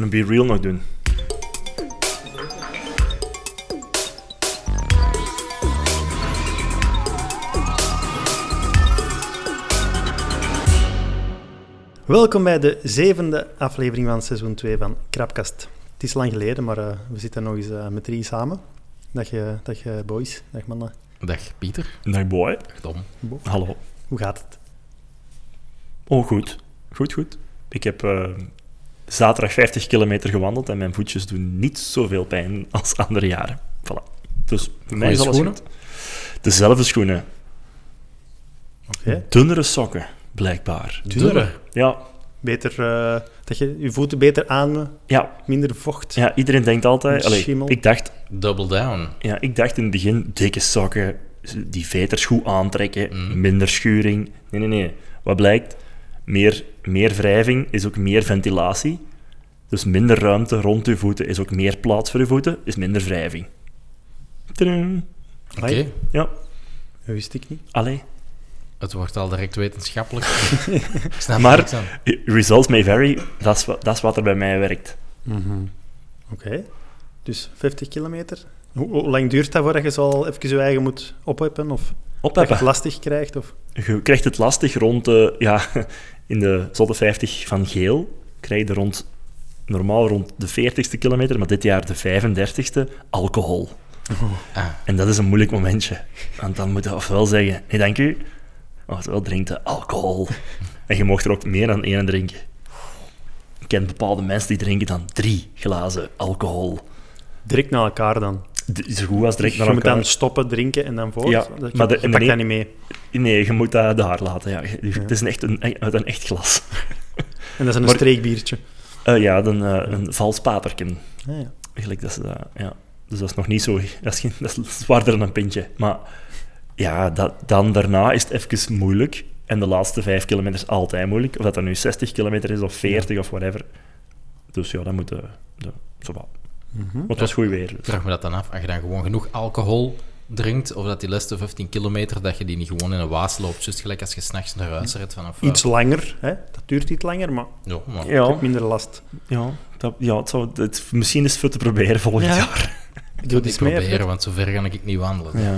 een Be Real nog doen. Welkom bij de zevende aflevering van seizoen 2 van Krapkast. Het is lang geleden, maar uh, we zitten nog eens uh, met drie samen. Dag, je, dag uh, boys, dag mannen. Dag Pieter. Dag boy. Tom. Bo. Hallo. Hoe gaat het? Oh, goed. Goed, goed. Ik heb zaterdag 50 kilometer gewandeld en mijn voetjes doen niet zoveel pijn als andere jaren. Voilà. Dus voor mij is alles schoenen? goed. Dezelfde schoenen. Oké. Dunnere sokken, blijkbaar. Dunner. Ja, Beter, eh, dat je je voeten beter aan, ja, minder vocht. ja iedereen denkt altijd... Allee, Schimmel. ik, dacht, Double down. ja, ik dacht in het begin, dikke sokken, die veters goed aantrekken, Mm. minder schuring. Nee, nee, nee. Wat blijkt? Meer, meer wrijving is ook meer ventilatie. Dus minder ruimte rond je voeten is ook meer plaats voor je voeten, is minder wrijving. Oké. Ja, Dat wist ik niet. allee. Het wordt al direct wetenschappelijk. ik snap Maar-. Results may vary, dat is, wa- dat is wat er bij mij werkt. Oké. Dus 50 kilometer. Hoe, hoe lang duurt dat voordat je zo al even je eigen moet opheppen? Of dat je het lastig krijgt? Of... Je krijgt het lastig rond de, ja, in de zotte 50 van geel, krijg je rond, normaal rond de 40ste kilometer, maar dit jaar de 35ste, alcohol. Ah, En dat is een moeilijk momentje. Want dan moet je ofwel zeggen, nee dank u, oftewel drinkt alcohol. En je mocht er ook meer dan één drinken. Ik ken bepaalde mensen die drinken dan drie glazen alcohol. Direct na elkaar dan. D- Zo goed als direct je naar moet elkaar. dan stoppen, drinken en dan voort. Ja, dat maar de- je pakt dat niet mee. Nee, je moet dat daar laten. Ja. Het is een echt een, uit een echt glas. En dat is een Maar- streekbiertje. Eh, ja, een, eh, een vals paterken. Ah, ja. Eigenlijk, dat is, ja. Dus dat is nog niet zo... Dat is, geen, dat is zwaarder dan een pintje. Maar ja, dat, dan daarna is het even moeilijk. En de laatste vijf kilometer is altijd moeilijk. Of dat dan nu 60 kilometer is, of 40, of whatever. Dus ja, dat moet... De, de, zo wat. Mhm. Het was goed weer. ik Dus. vraag me dat dan af. Als je dan gewoon genoeg alcohol drinkt, of dat die laatste 15 kilometer, dat je die niet gewoon in een waas loopt. Just gelijk als je s'nachts naar huis rijdt vanaf... eh, Iets langer, hè? dat duurt iets langer, maar Ja, maar... Ja, hebt minder last. ja, dat, ja het zou, het, misschien is het voor te proberen volgend Ja. jaar. Ik Doe het proberen, want zover ga ik niet wandelen. Ja,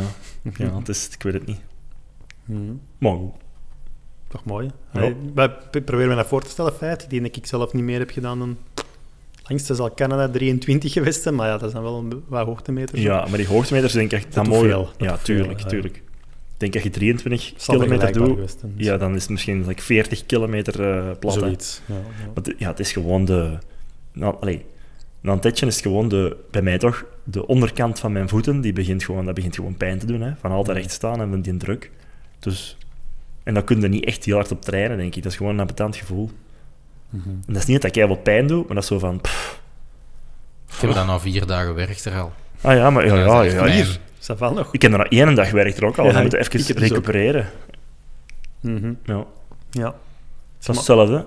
ja het is, ik weet het niet. Mhm. Maar goed. Toch mooi. Ja. hè? Wij p- proberen me dat voor te stellen, feit. Die ik zelf niet meer heb gedaan dan... Langste zal Canada 23 geweest zijn, maar ja, dat dan wel een wat hoogtemeters. Ja, maar die hoogtemeters denk ik echt... Dat Dat mooi. veel, dat Ja, tuurlijk, veel, ja. tuurlijk. Ik denk dat je 23 Zal kilometer doet, zijn, dus ja, dan is het misschien like 40 kilometer eh plat. Zoiets. Ja, ja. Het is gewoon de... Nou, allee, na een tijdje is gewoon de... Bij mij toch, de onderkant van mijn voeten, die begint gewoon, dat begint gewoon pijn te doen. Hè, van altijd recht staan en van die druk. Dus... En dan kun je niet echt heel hard op trainen, denk ik. Dat is gewoon een ambetant gevoel. En dat is niet dat ik wat pijn doe, maar dat is zo van... pff, Ik heb dan al vier dagen werkt er al. ah ja, maar ja, Ja, ja, dat ja, hier. Ça va nog? Ik heb er na één dag werkt er ook al. Ja, dan moet je ik- ik even dus recupereren. Mhm. Ja. Ja. Dat is hetzelfde.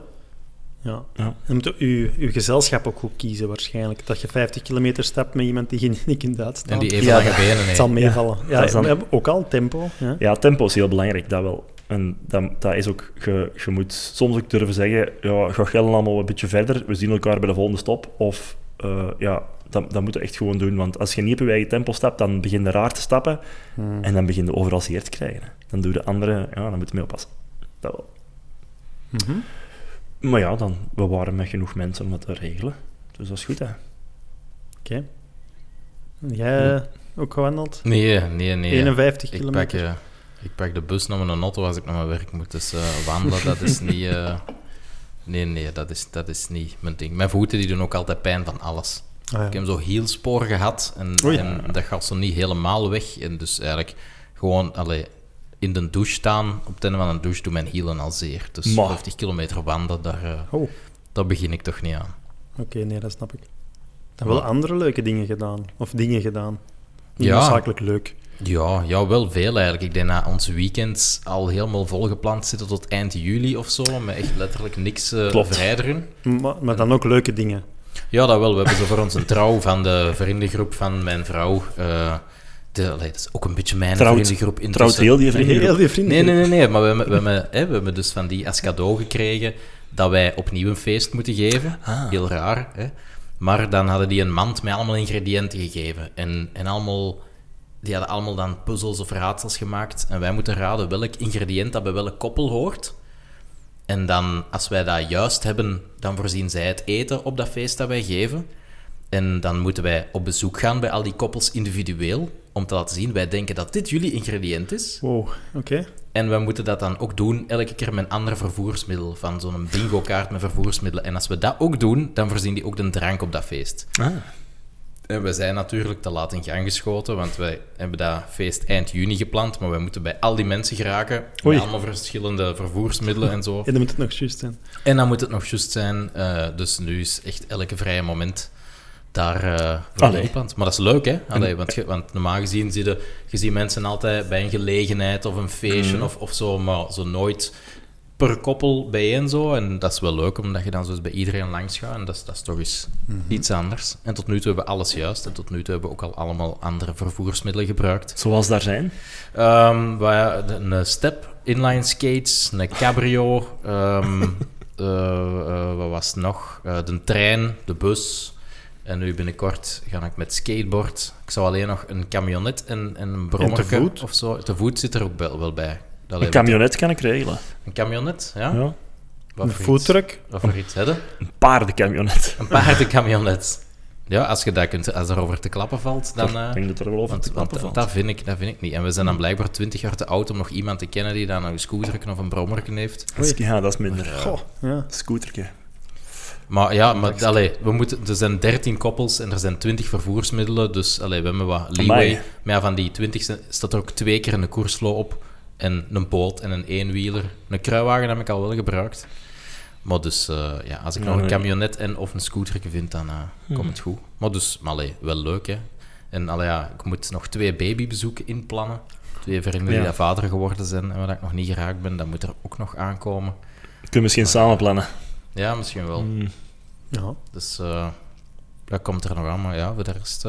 Ja. Ja. Je moet uw, uw gezelschap ook goed kiezen, waarschijnlijk. Dat je 50 kilometer stapt met iemand die je niet kunt uitstaan. En die even Ja, lange dat- benen Het zal heeft. meevallen. Ja, dat dan- we hebben ook al tempo. Ja. Ja, tempo is heel belangrijk, dat wel. En dat, dat is ook, je, je moet soms ook durven zeggen, ja, ga gillen allemaal een beetje verder, we zien elkaar bij de volgende stop. Of, eh, ja, dat, dat moet je echt gewoon doen, want als je niet op je eigen tempo stapt, dan begin je raar te stappen Hmm. en dan begin je overal zeer te krijgen. hè. Dan doen de anderen, ja, dan moet je mee oppassen. Dat wel. Mhm. Maar ja, dan, we waren met genoeg mensen om dat te regelen. Dus dat is goed, hè. Oké. Jij eh, ook gewandeld? Nee, nee, nee. 51 ik pak, kilometer. Ik pak de bus naar mijn auto als ik naar mijn werk moet. Dus eh, wandelen, dat is niet... eh, nee, nee, dat is, dat is niet mijn ding. Mijn voeten die doen ook altijd pijn van alles. Ah, Ik heb zo hielspoor gehad en, dat gaat zo niet helemaal weg. En dus eigenlijk gewoon allee, in de douche staan, op het einde van een douche, doen mijn hielen al zeer. Dus Ma. 50 kilometer wandelen, daar, Oh, daar begin ik toch niet aan. oké, nee, dat snap ik. Dan wel andere leuke dingen gedaan. Of dingen gedaan. Niet Ja. noodzakelijk leuk. Ja, ja, wel veel eigenlijk. Ik denk dat onze weekends al helemaal volgepland zitten tot eind juli of zo, met echt letterlijk niks eh Klopt. vrijeren. Maar, maar dan ook leuke dingen. Ja, dat wel. We hebben zo voor onze trouw van de vriendengroep van mijn vrouw. eh, de, allee, dat is ook een beetje mijn Trouwt- vriendengroep. Trouwt heel die vrienden. Heel die vrienden. Nee, nee, nee, nee, maar we hebben, we, hebben, hè, we hebben dus van die als cadeau gekregen dat wij opnieuw een feest moeten geven. Ah. Heel raar, hè? Maar dan hadden die een mand met allemaal ingrediënten gegeven. En, en allemaal, die hadden allemaal dan puzzels of raadsels gemaakt. En wij moeten raden welk ingrediënt dat bij welk koppel hoort. En dan, als wij dat juist hebben, dan voorzien zij het eten op dat feest dat wij geven. En dan moeten wij op bezoek gaan bij al die koppels individueel. Om te laten zien, wij denken dat dit jullie ingrediënt is. Wow, oké. En we moeten dat dan ook doen, elke keer met een ander vervoersmiddel. Van zo'n bingo-kaart met vervoersmiddelen. En als we dat ook doen, dan voorzien die ook de drank op dat feest. Ah. En we zijn natuurlijk te laat in gang geschoten, want wij hebben dat feest eind juni gepland. Maar wij moeten bij al die mensen geraken. Oei. Met allemaal verschillende vervoersmiddelen en zo. Ja, dan moet het nog juist zijn. En dan moet het nog juist zijn. eh, dus nu is echt elke vrije moment daar eh voor Allee. gepland. Maar dat is leuk, hè? Allee, want, je- want normaal gezien zie je, je ziet mensen altijd bij een gelegenheid of een feestje Mhm. of, of zo, maar zo nooit per koppel bijeen zo. En dat is wel leuk, omdat je dan zo eens bij iedereen langs gaat. En dat is, dat is toch eens iets anders. En tot nu toe hebben we alles juist. En tot nu toe hebben we ook al allemaal andere vervoersmiddelen gebruikt. Zoals daar zijn. Wij- een step, inline skates, een cabrio, ehm, eh, eh, wat was het nog? Eh, de trein, de bus. En nu binnenkort ga ik met skateboard. Ik zou alleen nog een camionet en, en een brommer voet? of zo. Te voet zit er ook wel, wel bij. Dat Een camionet kan ik regelen. Een camionet, ja? Ja. Wat Een voor foodtruck. iets? Wat voor iets, hè? Een paardencamionet. Een paardencamionet. Ja, als je dat kunt, als er over te klappen valt, dan... eh, ik denk dat er wel over Want, te want klappen valt. dat, vind ik, dat vind ik niet. En we zijn dan blijkbaar 20 jaar te oud om nog iemand te kennen die dan een scooter of een brommer heeft. Dat is- Ja, dat is minder. Goh, ja. Scooterke. Maar ja, maar, allee, we moeten, er zijn 13 koppels en er zijn 20 vervoersmiddelen. Dus allee, we hebben wat leeway. Amai. Maar ja, van die 20 sta- staat er ook twee keer een koersflow op. En een boot en een eenwieler. Een kruiwagen heb ik al wel gebruikt. Maar dus, eh, ja, als ik Ja, nog een camionet en of een scooter vind, dan eh, komt het goed. Maar dus, maar allee, wel leuk, hè. En allee, ja, ik moet nog twee babybezoeken inplannen. Twee vrienden die Ja. vader geworden zijn en waar ik nog niet geraakt ben, dat moet er ook nog aankomen. Kunnen we misschien samen plannen. Ja, misschien wel. Mm. ja. Dus eh, dat komt er nog aan. Maar ja, voor de rest...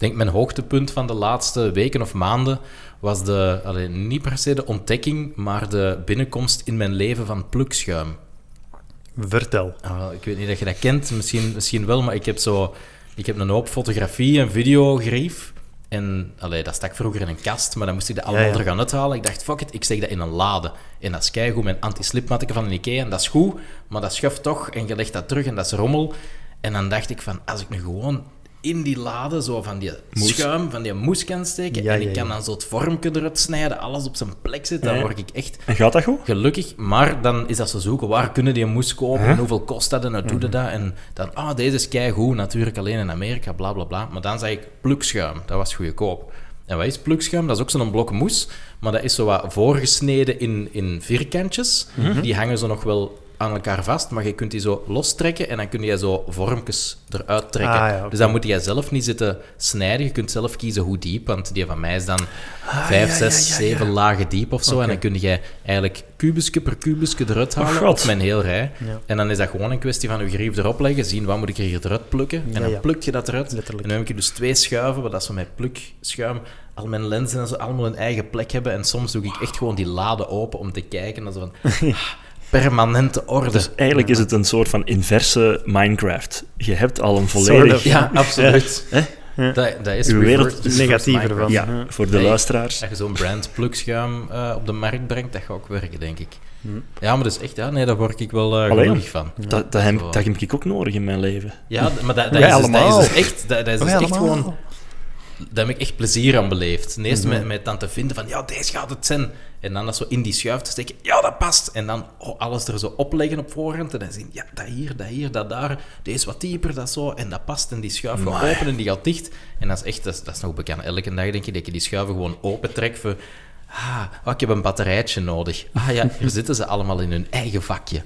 ik denk mijn hoogtepunt van de laatste weken of maanden was de... allee, niet per se de ontdekking, maar de binnenkomst in mijn leven van plukschuim. Vertel. Ah, ik weet niet of je dat kent, misschien, misschien wel, maar ik heb zo... Ik heb een hoop fotografie en videogrief. En allee, dat stak vroeger in een kast, maar dan moest ik dat allemaal ja. er gaan uithalen. Ik dacht, fuck it, ik steek dat in een lade. En dat is keigoed, mijn anti-slipmatten van de Ikea. En dat is goed, maar dat schuift toch en je legt dat terug en dat is rommel. En dan dacht ik van, als ik nu gewoon in die lade zo van die Moes. schuim, van die moes kan steken, Ja, en ja, ik kan dan zo het vormpje eruit snijden, alles op zijn plek zit, dan word ik echt En gaat dat goed? Gelukkig, maar dan is dat ze zoeken, waar kunnen die moes kopen en hoeveel kost dat en hoe doe je dat? En dan, ah, deze is keigoed, natuurlijk alleen in Amerika, bla bla bla. Maar dan zag ik plukschuim, dat was goedkoop. En wat is plukschuim? Dat is ook zo'n blok moes, maar dat is zo wat voorgesneden in, in vierkantjes. Die hangen zo nog wel aan elkaar vast, maar je kunt die zo lostrekken en dan kun je zo vormpjes eruit trekken. Ah, ja, oké. Dus dan moet jij zelf niet zitten snijden. Je kunt zelf kiezen hoe diep, want die van mij is dan Ah, vijf, ja, zes, ja, ja, ja. zeven lagen diep of zo. En dan kun je eigenlijk kubusje per kubusje eruit halen God. op mijn heel rij. En dan is dat gewoon een kwestie van je grief erop leggen, zien wat moet ik er hier eruit plukken. En dan pluk je dat eruit. Letterlijk. En dan heb ik dus twee schuiven, wat dat zo met plukschuim, al mijn lenzen en zo allemaal een eigen plek hebben. En soms doe ik echt gewoon die lade open om te kijken. Van ah, permanente orde. Dus eigenlijk is het een soort van inverse Minecraft. Je hebt al een volledig... of. ja, absoluut. Hè? Ja. Dat, dat is Uw wereld Negatiever van. Ja, Ja. voor de Nee. luisteraars. Dat je zo'n brand plukschuim eh, op de markt brengt, dat gaat ook werken, denk ik. Hm. Ja, maar dat is echt, ja, nee, daar word ik wel eh gelukkig van. Dat, dat, heb, Zo. dat heb ik ook nodig in mijn leven. Ja, maar dat, dat, is, dus, dat is dus echt, dat, dat is dus echt gewoon... Daar heb ik echt plezier aan beleefd. Eerst Mhm. met, met dan te vinden van, ja, deze gaat het zijn. En dan dat zo in die schuif te steken, ja, dat past. En dan oh, alles er zo opleggen op voorhand. En dan zien, ja, dat hier, dat hier, dat daar. Deze wat dieper, dat zo. En dat past. En die schuif gaat open en die gaat dicht. En dat is echt, dat is, dat is nog bekend. Elke dag denk je dat je die schuiven gewoon open trekt voor... Ah, oh, ik heb een batterijtje nodig. Ah ja, hier zitten ze allemaal in hun eigen vakje.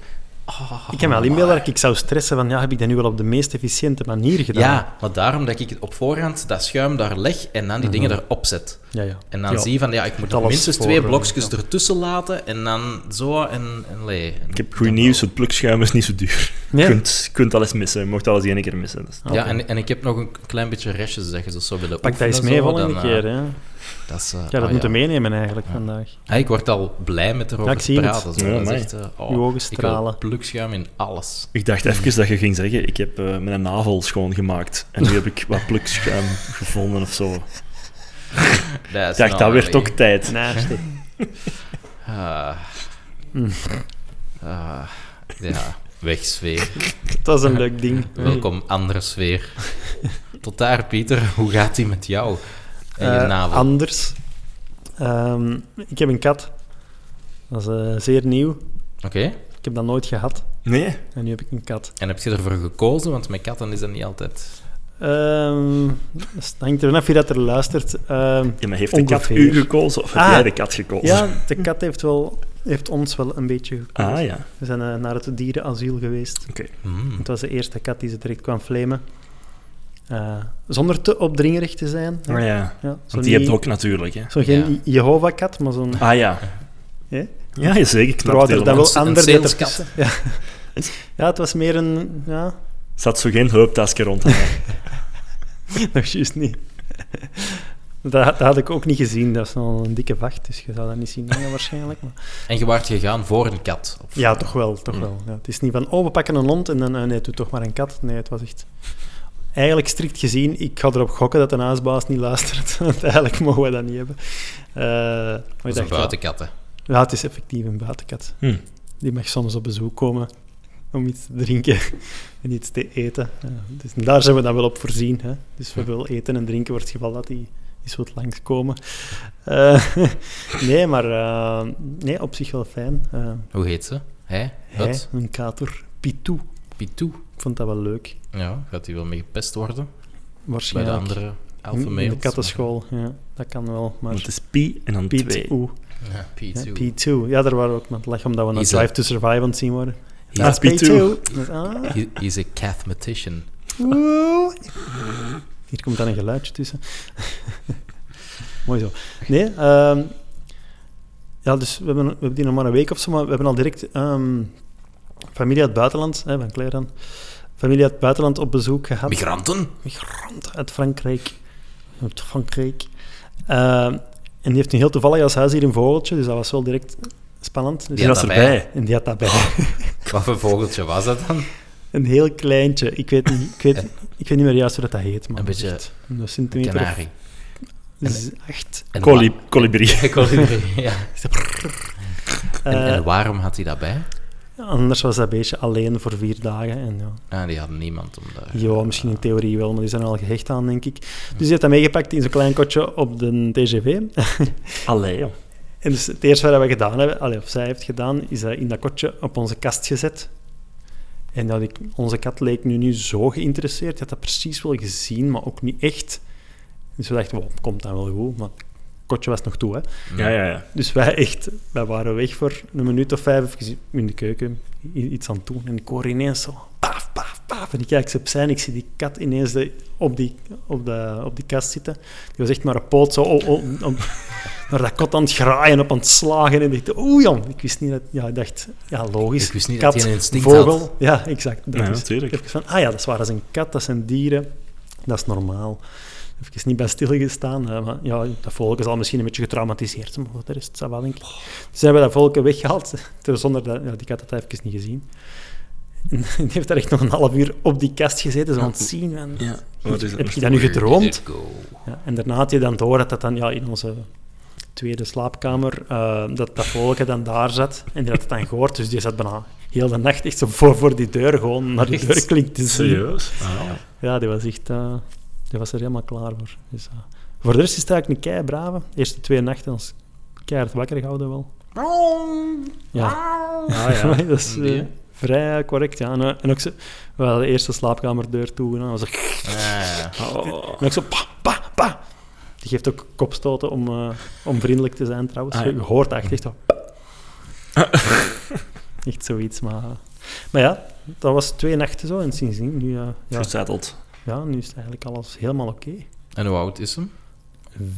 Ik kan me al inbeelden dat ik zou stressen van, ja, heb ik dat nu wel op de meest efficiënte manier gedaan? Ja, maar daarom dat ik het op voorhand dat schuim daar leg en dan die dingen erop zet. Ja, ja. En dan Ja. zie je van, ja, ik moet minstens twee eh, blokjes ja. ertussen laten en dan zo en... en lee. Ik heb goed nieuws, het plukschuim is niet zo duur. Ja. Je kunt, kunt alles missen, je mocht alles één keer missen. Dus. Ja, en, en ik heb nog een klein beetje restjes, dat je zo willen Pak dat eens mee zo, volgende dan, eh, keer, hè. Dat is, eh, Ja, dat ah, moeten ja. meenemen eigenlijk vandaag. Ah, ik word al blij met erover Ja, ik te zie het. praten. Zo. Ja, dat is amai. echt, eh, oh, Uw ogen Ik stralen. plukschuim in alles. Ik dacht even dat je ging zeggen, ik heb eh, mijn navel schoongemaakt. En nu heb ik wat plukschuim gevonden of zo. Ik Dat is dacht, nou dat werd ook tijd. Nasty. Ah. Mm. Ah. Ja, wegsfeer. Het was een leuk ding. Welkom, andere sfeer. Tot daar, Pieter. Hoe gaat die met jou? En je Eh, navel? Anders. Ehm, ik heb een kat. Dat is eh, zeer nieuw. Oké. Ik heb dat nooit gehad. Nee? En nu heb ik een kat. En heb je ervoor gekozen? Want met katten is dat niet altijd... Ehm het hangt er vanaf wie dat er luistert. Ehm, Ja, maar heeft de kat u gekozen of heb Ah. jij de kat gekozen? ja, de kat heeft, wel, heeft ons wel een beetje gekozen. Ah ja, We zijn eh, naar het dierenasiel geweest. oké. Hmm. Het was de eerste kat die ze direct kwam flamen. Eh, zonder te opdringerig te zijn. Ah ja, Ja, zo want die heb niet- je ook natuurlijk. Hè. Zo geen Jehovah-kat, maar zo'n... Ah ja. Ja, zeker. Ik snap Er helemaal. wel saleskat. ertussen- Ja. ja, het was meer een... Ja, Zat zo geen heuptasje rond. nog juist niet. Dat, dat had ik ook niet gezien. Dat is nog een dikke vacht, dus je zou dat niet zien hangen waarschijnlijk. Maar... En je waart gegaan voor een kat? Of... Ja, toch wel. Toch Mm. wel ja. Het is niet van, oh, we pakken een hond en dan, eh, nee, doe toch maar een kat. Nee, het was echt... Eigenlijk strikt gezien, ik ga erop gokken dat de huisbaas niet luistert. Want eigenlijk mogen we dat niet hebben. Eh, maar ik Dat is een buitenkat, hè? Ja, het is effectief een buitenkat. Hm. Die mag soms op bezoek komen om iets te drinken en iets te eten. Dus daar zijn we dan wel op voorzien. Hè. Dus we willen eten en drinken voor het geval dat die eens wilt langskomen. Eh nee, maar eh, nee, op zich wel fijn. Eh, Hoe heet ze? Hij? hij, een kater, Pitou. Pitou. Ik vond dat wel leuk. Ja, gaat hij wel mee gepest worden? Bij de Waarschijnlijk. andere in, alpha in de kattenschool, ja, dat kan wel. Maar Want het is pi en dan twee. Pitou. Ja, Ja, Pitou. Pitou. Ja, daar waren we ook met lachen omdat we naar Is Drive to Survive aan het zien worden. Ah, is Pitou. Dus, ah. He- He's a mathematician. Oeh. Hier komt dan een geluidje tussen. Mooi zo. Nee, ehm, ja, dus we hebben, we hebben die nog maar een week of zo, maar we hebben al direct ehm, familie uit het buitenland, hè, van Claire dan, familie uit het buitenland op bezoek gehad. Migranten? Migrant uit Frankrijk. Uit Frankrijk. Ehm, en die heeft nu heel toevallig als huis hier een vogeltje, dus dat was wel direct spannend. Dus Die was dat erbij. en die had daarbij. Wat voor vogeltje was dat dan? Een heel kleintje. Ik weet niet, ik weet, ik weet niet meer juist hoe dat, dat heet. Maar Een dat is beetje echt Een centimeter of Canarie. z- acht. En Coli- wa- Colibri. Colibri, ja. En, Eh, en waarom had hij dat bij? Anders was dat beestje alleen voor vier dagen. En ja, Ah, die had niemand om daar... ja, misschien in theorie wel, maar die zijn er al gehecht aan, denk ik. Dus die heeft dat meegepakt in zo'n klein kotje op de TGV. Allee, joh. En dus het eerste wat we gedaan hebben, allee, of zij heeft gedaan, is dat in dat kotje op onze kast gezet. En dat ik, onze kat leek nu niet zo geïnteresseerd. Die had dat precies wel gezien, maar ook niet echt. Dus we dachten, wow, komt dan wel goed. Maar kotje was nog toe, hè. Ja, ja, ja. Dus wij echt, wij waren weg voor een minuut of vijf, even in de keuken, iets aan het doen. En ik hoor ineens zo, paf, paf, paf. En ik kijk ze opzij en ik zie die kat ineens de, op, die, op, de, op die kast zitten. Die was echt maar een poot zo oh, oh, om- naar dat kot aan het graaien, op aan het slagen. En ik dacht, oeh jong, ik wist niet dat... Ja, ik dacht, ja, logisch. Ik wist niet kat, dat hij een instinct vogel. had. Ja, exact. Dat Ja, is, natuurlijk. Even van, ah ja, dat is waar, dat is een kat, dat zijn dieren. Dat is normaal. Even niet bij stilgestaan. maar ja, dat volk is al misschien een beetje getraumatiseerd, maar voor de rest, dat wel, denk ik. Dus hebben we dat volk weggehaald, zonder dat... Ja, die kat had dat even niet gezien. En die heeft daar echt nog een half uur op die kast gezeten, zo aan het zien. van, Ja. Heb je dat nu gedroomd? Ja, en daarna had je dan door dat dat dan ja, in onze tweede slaapkamer, eh, dat dat volk dan daar zat. En die had het dan gehoord, dus die zat bijna heel de nacht echt zo voor, voor die deur, gewoon naar die Echt? deurklink te zien. Serieus? Ah, Ja, die was echt... eh, die was er helemaal klaar voor. Dus, eh, voor de rest is het eigenlijk een kei brave. De eerste twee nachten ons keihard wakker gehouden wel. Ja. Ah, ja. dat is eh, vrij correct, ja. En, eh, en ook zo... We hadden de eerste slaapkamerdeur toe. En dan was. Ah, ja. Oh. En ook zo... Pa, pa, pa. Die geeft ook kopstoten om, eh, om vriendelijk te zijn, trouwens. Ah, ja. Je hoort echt echt zo... echt zoiets, maar... Maar ja, dat was twee nachten zo. En sindsdien, nu, eh, ja, Verzetteld. Ja, nu is eigenlijk alles helemaal oké. En hoe oud is hem?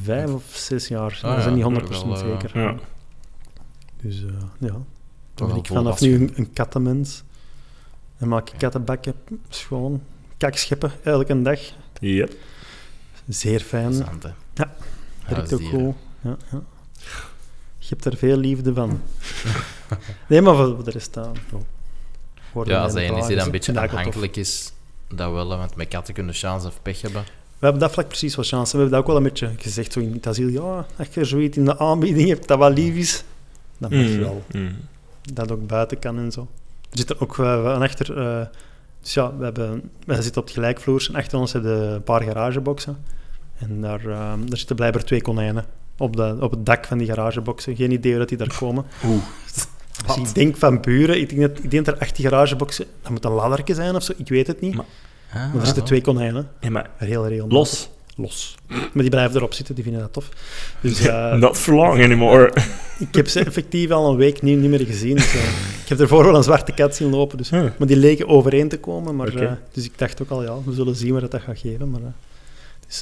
Vijf of zes jaar, Ah, dat is ja, niet 100% wel, eh, zeker. Ja. Dus eh, ja, dan Toch ben ik vanaf nu een, een kattenmens. En maak ik kattenbakken schoon. Kakscheppen elke dag. Yep. Zeer fijn. Interessant, hè? Werkt ook goed. Ja, ja. Je hebt er veel liefde van. nee, maar voor de rest... eh, ja. Ja, als hij dan een beetje afhankelijk is, dat wel, want met katten kunnen chance of pech hebben. We hebben dat vlak precies wat chance. We hebben dat ook wel een beetje gezegd zo in het asiel. Ja, als je zoiets in de aanbieding hebt dat wat lief is, dan mag je Mm, wel. mm. Dat ook buiten kan en zo. Er zitten ook uh, van achter... eh, dus ja, we, hebben, we zitten op het gelijkvloers en achter ons hebben we een paar garageboxen. En daar, eh, daar zitten blijkbaar twee konijnen op, de, op het dak van die garageboxen. Geen idee hoe dat die daar komen. Oeh. Dus ik denk van buren, ik denk dat, ik denk dat er achter die garageboxen... Dat moet een ladderke zijn of zo, ik weet het niet. Maar- Ah, Maar er zitten twee konijnen. Ja, maar Heel regelmatig. los. Los. Maar die blijven erop zitten, die vinden dat tof. Dus eh, Not for long anymore. ik heb ze effectief al een week niet, niet meer gezien. Dus, eh, ik heb ervoor wel een zwarte kat zien lopen. Dus, Huh. maar die leken overeen te komen. Maar, eh, dus ik dacht ook al, ja, we zullen zien wat dat gaat geven. Maar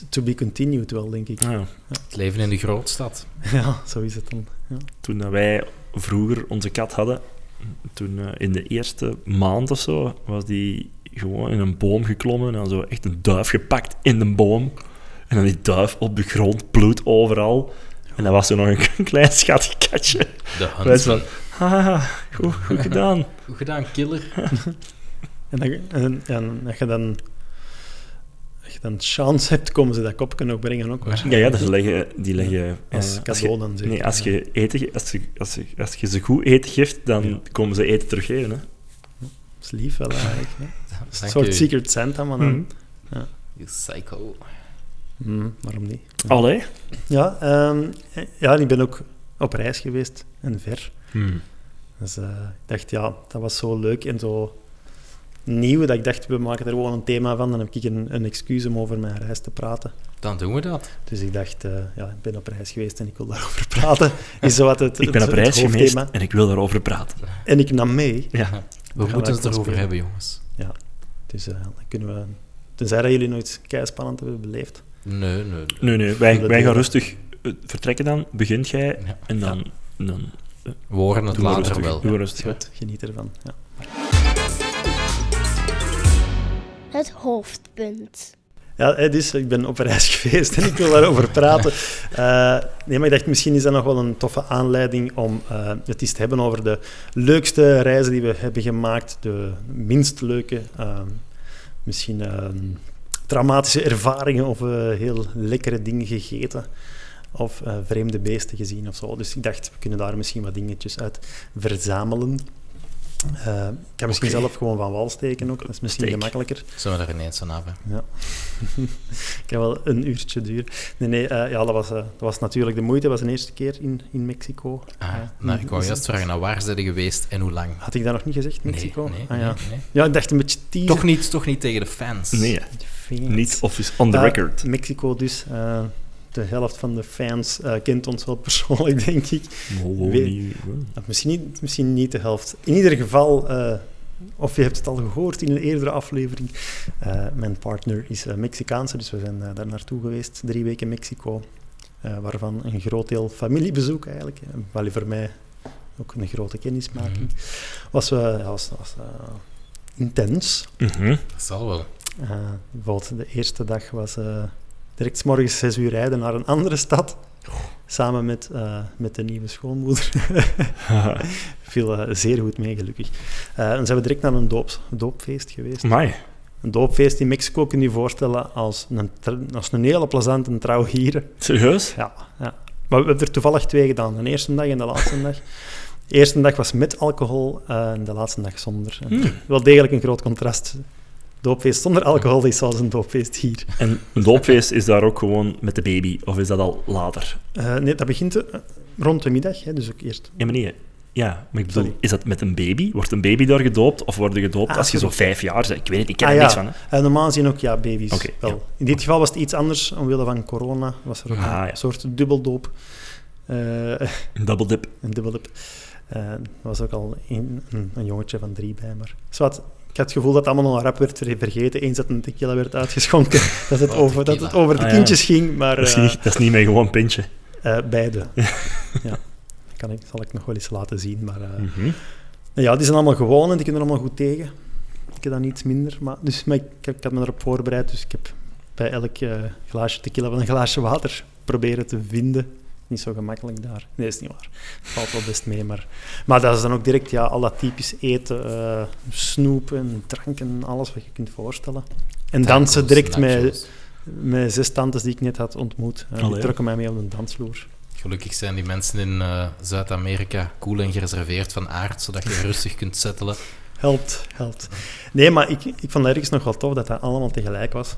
to be continued wel, denk ik. Ja. Het leven in de grootstad. Ja, zo is het dan. Ja. Toen dat wij vroeger onze kat hadden, toen eh, in de eerste maand of zo, was die gewoon in een boom geklommen en dan zo echt een duif gepakt in de boom. En dan die duif op de grond, bloed overal. En dat was zo nog een klein schattig katje. De van, haha, goed, goed gedaan. Goed gedaan, killer. En, dan, en, en je dan... Als dan chance hebt, komen ze dat kopje nog brengen ook. Ja, ja dus leggen, die leggen... Als cadeau je, dan zeker. Nee, als je, eten, als, je, als, je, als je ze goed eten geeft, dan Ja. komen ze eten teruggeven. Hè. Dat is lief wel eigenlijk. Hè. Een soort. Secret Santa, maar dan... Mhm. You psycho. Mhm, waarom niet? Allee. Ja, ehm, ja, ik ben ook op reis geweest en ver. Hmm. Dus eh, ik dacht, ja, dat was zo leuk en zo nieuw dat ik dacht, we maken er gewoon een thema van. Dan heb ik een, een excuus om over mijn reis te praten. Dan doen we dat. Dus ik dacht, eh, ja, ik ben op reis geweest en ik wil daarover praten. Is zo wat het, Ik ben het- op reis geweest en ik wil daarover praten. En ik nam mee. Ja. We gaan moeten we het erover hebben, jongens. Dus eh, dan kunnen we... Tenzij dat jullie nooit keispannend hebben beleefd. Nee, nee. nee. Nee, nee, wij, wij gaan rustig eh, vertrekken dan. Begint jij Ja. en dan, dan We horen het later rustig. wel. Rustig. goed, geniet ervan. Ja. Het hoofdpunt. Ja, hè, dus ik ben op reis geweest en ik wil daarover praten. Eh, nee, maar ik dacht, misschien is dat nog wel een toffe aanleiding om eh, het eens te hebben over de leukste reizen die we hebben gemaakt, de minst leuke, eh, misschien eh, traumatische ervaringen of eh, heel lekkere dingen gegeten of vreemde beesten gezien of zo. Dus ik dacht, we kunnen daar misschien wat dingetjes uit verzamelen. Eh, ik kan misschien zelf gewoon van wal steken ook, dat is misschien Steek. gemakkelijker. Zullen we er ineens aan hebben? Ja. Ik kan wel een uurtje duren. Nee, nee, eh, ja, dat was, eh, dat was natuurlijk de moeite. Dat was de eerste keer in, in Mexico. Ah, Ja. nou, ik wou Is juist het- vragen, nou, waar zijn ze geweest en hoe lang? Had ik dat nog niet gezegd, Mexico? Nee, nee, ah, ja. nee, nee. ja, ik dacht een beetje teaser. Toch, niet, toch niet tegen de fans. Nee, Fans. niet office on the record. Mexico dus. De helft van de fans eh, kent ons wel persoonlijk, denk ik. Niet- Of misschien, niet, misschien niet de helft. In ieder geval, eh, of je hebt het al gehoord in een eerdere aflevering, eh, mijn partner is Mexicaanse, dus we zijn daar naartoe geweest. Drie weken Mexico, eh, waarvan een groot deel familiebezoek eigenlijk. wel voor mij ook een grote kennismaking. Mhm. Was, was, was intens. Mhm. Dat zal wel. Eh, bijvoorbeeld de eerste dag was eh, direct 's morgens zes uur rijden naar een andere stad. Samen met, eh, met de nieuwe schoonmoeder. Viel eh, zeer goed mee, gelukkig. En zijn we direct naar een doop, doopfeest geweest. Amai. Een doopfeest in Mexico kun je je voorstellen als een, als een hele plezante trouw hier. Serieus? Ja, ja. Maar we hebben er toevallig twee gedaan. De eerste dag en de laatste dag. De eerste dag was met alcohol en de laatste dag zonder. Hmm. Wel degelijk een groot contrast. Doopfeest zonder alcohol is zoals een doopfeest hier. En een doopfeest is daar ook gewoon met de baby, of is dat al later? Eh, nee, dat begint eh, rond de middag, hè, dus ook eerst. Ja, maar nee. Ja, maar ik bedoel, Sorry. is dat met een baby? Wordt een baby daar gedoopt? Of worden gedoopt Ah, als je zo vijf jaar bent? Ik weet het, ik ken Ah, er ja. niks van. Hè. Eh, normaal gezien ook, ja, baby's wel. ja. In dit geval was het iets anders, omwille van corona was er ook Ah, ja. een soort dubbeldoop. Dip. een dubbeldoop. Eh, er was ook al een, een, een jongetje van drie bij, maar... Zwat, ik had het gevoel dat het allemaal nog rap werd vergeten, eens dat een tequila werd uitgeschonken, dat het Oh, over, dat het over de Ah, ja. kindjes ging, maar... Dat is, eh, niet, dat is niet mijn gewoon pintje. eh, beide. ja. Kan ik, zal ik nog wel eens laten zien, maar... eh, Mhm. Ja, die zijn allemaal gewoon en die kunnen er allemaal goed tegen. Ik heb dan iets minder, maar, dus, maar ik, ik had me erop voorbereid, dus ik heb bij elk eh, glaasje tequila wel een glaasje water proberen te vinden niet zo gemakkelijk daar. Nee, is niet waar. Valt wel best mee, maar... Maar dat is dan ook direct ja, al dat typisch eten, eh, snoep en drank en alles wat je kunt voorstellen. En dansen direct met, Nachos. met zes tantes die ik net had ontmoet. En die trokken mij mee op de dansvloer. Gelukkig zijn die mensen in eh, Zuid-Amerika cool en gereserveerd van aard, zodat je rustig kunt settelen. Helpt, helpt. Nee, maar ik, ik vond dat ergens nog wel tof dat dat allemaal tegelijk was.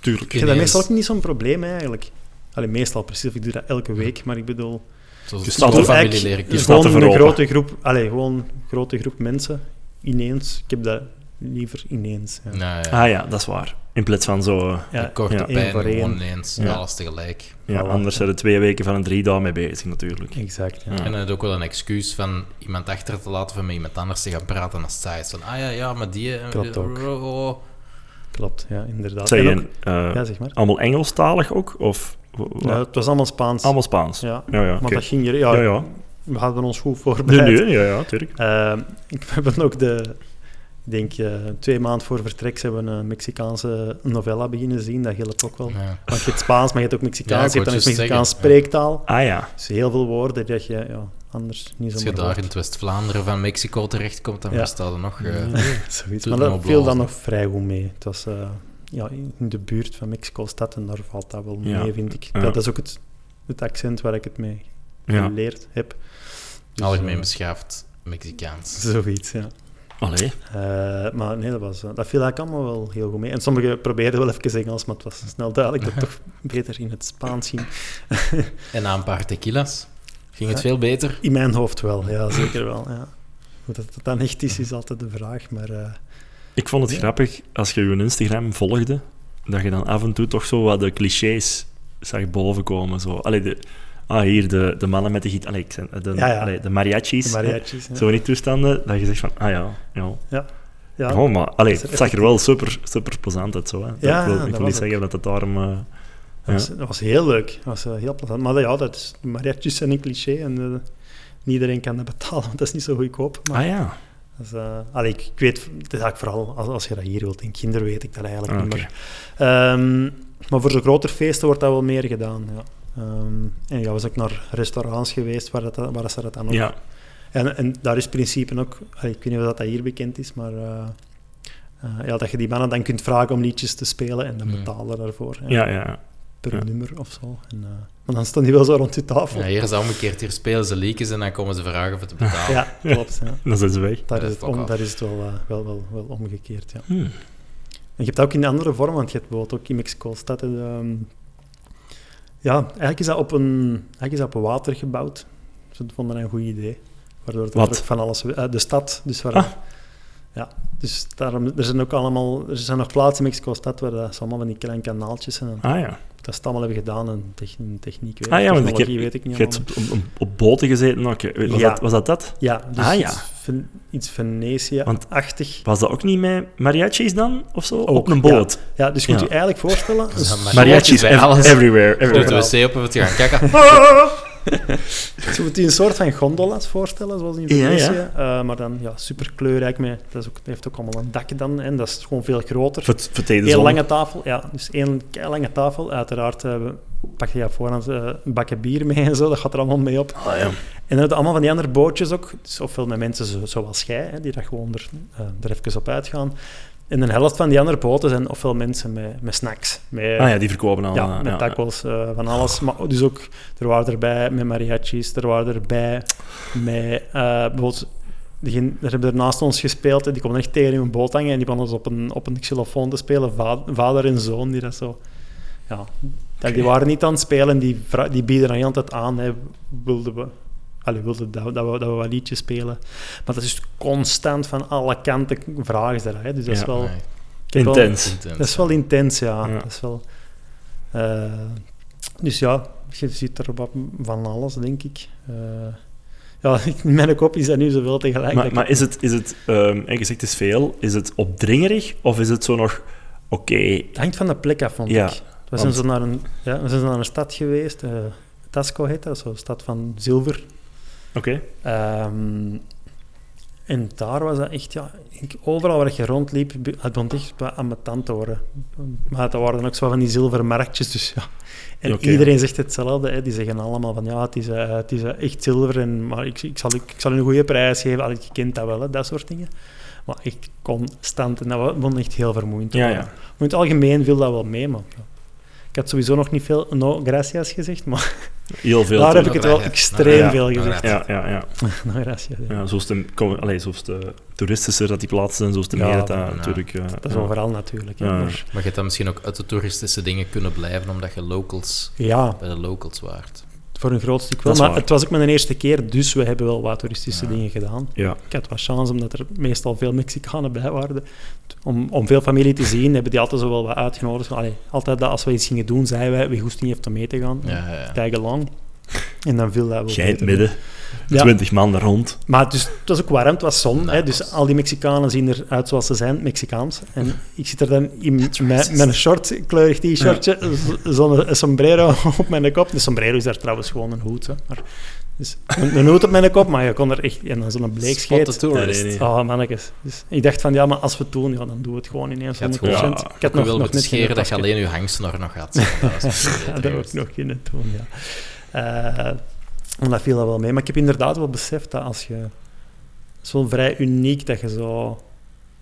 Tuurlijk. Ik heb Ineens. meestal ook niet zo'n probleem eigenlijk. Allee, meestal precies, of ik doe dat elke week, maar ik bedoel... Zoals Je staat er familie leren er gewoon voor een open. grote groep, allee, gewoon een grote groep mensen ineens. Ik heb dat liever ineens. Ja. Nou, ja. Ah ja, dat is waar. In plaats van zo... eh, Ja, Korte ja. pijn, één voor één. gewoon ineens, Ja. alles tegelijk. Ja, Voilà. anders zijn er twee weken van een drie dagen mee bezig natuurlijk. Exact. Ja. Ja. En dan heb je ook wel een excuus van iemand achter te laten of met iemand anders te gaan praten als saai is. Van, ah ja, ja, maar die... eh, Klopt ook. oh, oh. Klopt, ja, inderdaad. Zijn ook- eh, ja, zeg maar. allemaal Engelstalig ook? Of Ja, het was allemaal Spaans. allemaal Spaans? Ja, ja, ja, maar oké. dat ging hier... Ja, ja, ja. we hadden ons goed voorbereid. nee, ja, ja, tuurlijk. Eh, ik we hebben ook de... Ik denk eh, twee maanden voor vertrek zijn we een Mexicaanse novella beginnen zien. Dat helpt ook wel. Ja. Want je hebt Spaans, maar je hebt ook Mexicaans. Je hebt dan het Mexicaans zeggen, spreektaal. Ah ja. Dus heel veel woorden dat je ja, anders niet Als zo je daar in het West-Vlaanderen van Mexico terechtkomt, dan Ja. versta je nog... eh, Zoiets. Maar dat viel dan nog vrij goed mee. Het was eh, ja, in de buurt van Mexico-stad en daar valt dat wel Ja. mee, vind ik. Dat is ook het, het accent waar ik het mee ja. geleerd heb. Dus, algemeen eh, beschaafd Mexicaans. Zoiets, ja. Allee. Eh, maar nee, dat, was, eh, dat viel eigenlijk allemaal wel heel goed mee. En sommigen probeerden wel even Engels, maar het was snel duidelijk dat het toch beter in het Spaans ging. En na een paar tequilas ging het Ja. veel beter. In mijn hoofd wel, ja, zeker wel. Ja. Hoe dat, dat dan echt is, is altijd de vraag. Maar eh, Ik vond het Ja. grappig, als je je Instagram volgde, dat je dan af en toe toch zo wat de clichés zag bovenkomen. Zo. Allee, de, ah, hier, de, de mannen met de gitaar. Allee, de, Ja, ja. allee, de mariachis. de mariachis. Zo in die toestanden, dat je zegt van, ah ja, ja. Ja. Oh, maar allee, het zag er wel super, super plezant uit zo. Hè. Ik wil, ik niet ook. zeggen dat het daarom... eh, Dat, was, dat was heel leuk. Dat was eh, heel plezant. Maar ja, dat is, mariachis zijn een cliché en eh, niet iedereen kan dat betalen, want dat is niet zo goedkoop. Maar ah ja, is, eh, allee, ik, ik weet, het is eigenlijk vooral als, als je dat hier wilt in kinder, weet ik dat eigenlijk Ah, niet meer. Ehm, maar voor zo'n groter feesten wordt dat wel meer gedaan. Ja. Ehm, en ja, was ook naar restaurants geweest waar, dat, waar ze dat dan ook. ja. En, en daar is principe ook, allee, ik weet niet of dat hier bekend is, maar eh, eh, ja, dat je die mannen dan kunt vragen om liedjes te spelen en dan Hmm. betalen daarvoor. Ja, ja, ja. Per Ja. nummer of zo. En, eh, maar dan staan die wel zo rond je tafel. Ja, hier is het omgekeerd. Hier spelen ze liedjes en dan komen ze vragen of het te betalen. Ja, klopt. Ja. Dan zijn ze weg. Daar, is het om, daar is het wel, eh, wel, wel, wel omgekeerd. Ja. Hmm. En je hebt dat ook in andere vorm, want je hebt bijvoorbeeld ook in Mexico-stad. ehm, ja, eigenlijk is dat op een, eigenlijk is dat op een water gebouwd. Ze vonden dat een goed idee. Waardoor het van alles... eh, de stad, dus waar... Ah. Ja, dus daarom, er zijn ook allemaal... Er zijn nog plaatsen in Mexico-stad waar dat allemaal van die kleine kanaaltjes zijn. En Ah ja. dat ze het allemaal hebben gedaan en techn- techniek, weet, Ah ja, want ik heb, technologie weet ik niet je hebt op, op, op boten gezeten. Was, Ja. dat, was dat dat? Ja, dus Ah, ja. iets, Ven- iets Venetië-achtig. Was dat ook niet met mariachis dan? Of zo? Ook, op een boot? Ja, dus je moet je eigenlijk voorstellen... Dus Mariachis ev- alles. everywhere. Everywhere. de wc op even te gaan kijken. Je moet je een soort van gondola's voorstellen, zoals in Ja, ja. Venetië. Eh, maar dan ja, super kleurrijk. Met, dat, is ook, dat heeft ook allemaal een dak dan. En dat is gewoon veel groter. Vert- verteden Heel zon. lange tafel. Ja, dus één lange tafel. Uiteraard eh, pak je voorhand eh, een bakje bier mee en zo. Dat gaat er allemaal mee op. Ah, ja. En dan heb je allemaal van die andere bootjes ook. Dus ofwel met mensen zo, zoals jij, hè, die daar gewoon er, er even op uitgaan. En de helft van die andere boten zijn ofwel mensen met, met snacks. Met, ah ja, die verkopen al. ja, eh, met tacos, eh, van alles. Maar dus ook, er waren erbij met mariachis, er waren erbij met, eh bijvoorbeeld, die, er hebben er naast ons gespeeld en die konden echt tegen in een boot hangen en die begonnen dus op een, op een xylofoon te spelen, Va- vader en zoon, die dat zo... Ja, die waren niet aan het spelen, die, die bieden dan heel de tijd aan, hè, wilden we... Allee, wilden dat, we- dat, we, dat we wat liedjes spelen. Maar dat is constant van alle kanten vragen ze dat. Hè. Dus dat is Ja, wel... Nee, Intens. intens. dat is wel intens, ja. Ja. Dat is wel, eh, dus ja, je ziet er wat van alles, denk ik. Eh, ja, in mijn kop is dat nu zoveel tegelijk. Maar, dat maar is het, is het um, je zegt het is veel, is het opdringerig of is het zo nog, oké, Het hangt van de plek af, vond Ja, ik. We zijn, want- zo naar een, ja, we zijn zo naar een stad geweest, eh Tasco heet dat, zo'n stad van zilver. Oké. Ehm, En daar was dat echt, ja, ik- overal waar je rondliep, het begon echt wat ambetant te worden. Maar dat waren ook zo van die zilveren marktjes, dus ja. En iedereen zegt hetzelfde, hè. die zeggen allemaal van ja, het is, eh, het is eh, echt zilver, en, maar ik, ik, zal, ik zal een goede prijs geven. Allee, je kent dat wel, hè, dat soort dingen. Maar echt constant, en dat begon echt heel vermoeiend te Ja, ja. Maar in het algemeen viel dat wel mee, maar ja. ik had sowieso nog niet veel no gracias gezegd, maar Heel veel. daar heb ik het wel extreem Ja, veel gezegd. Ja, ja, ja. No gracias, ja. ja zoals, de, kom, allee, zoals de toeristischer dat die plaatsen zijn, zoals de Ja, meer dat natuurlijk... eh, Dat is overal natuurlijk. Maar, Maar je hebt dan misschien ook uit de toeristische dingen kunnen blijven, omdat je locals ja, bij de locals waart. Voor een groot stuk wel. Maar waar. het was ook mijn eerste keer, dus we hebben wel wat toeristische Ja. dingen gedaan. Ja. Ik had wat chance, omdat er meestal veel Mexicanen bij waren. Om, om veel familie te zien, hebben die altijd zo wel wat uitgenodigd. Allee, altijd dat als we iets gingen doen, zeiden wij wie goesting heeft om mee te gaan. Ja, ja. Tag along. En dan viel dat wel Jij in het mee. Midden, Ja. twintig man er rond. Maar dus, het was ook warm, het was zon. Nou, hè, dus was- al die Mexicanen zien eruit zoals ze zijn, Mexicaans. En ik zit er dan in met, met een short, kleurig t-shirtje, zo'n sombrero op mijn kop. De sombrero is daar trouwens gewoon een hoed. Hè. Maar, dus, een, een hoed op mijn kop, maar je kon er echt... En dan zo'n bleekscheet. tourist. Nee, nee, nee. Oh, mannetjes. Dus ik dacht van, ja, maar als we het doen, ja, dan doen we het gewoon ineens Je had 100%. gewoon- ik Ik had wil nog, nog moeten net scheren dat je alleen je hangsnor nog had. Dat was ja, dat ik nog kunnen doen, ja. Eh, en dat viel dat wel mee. Maar ik heb inderdaad wel beseft dat als je... Het is wel vrij uniek dat je zo...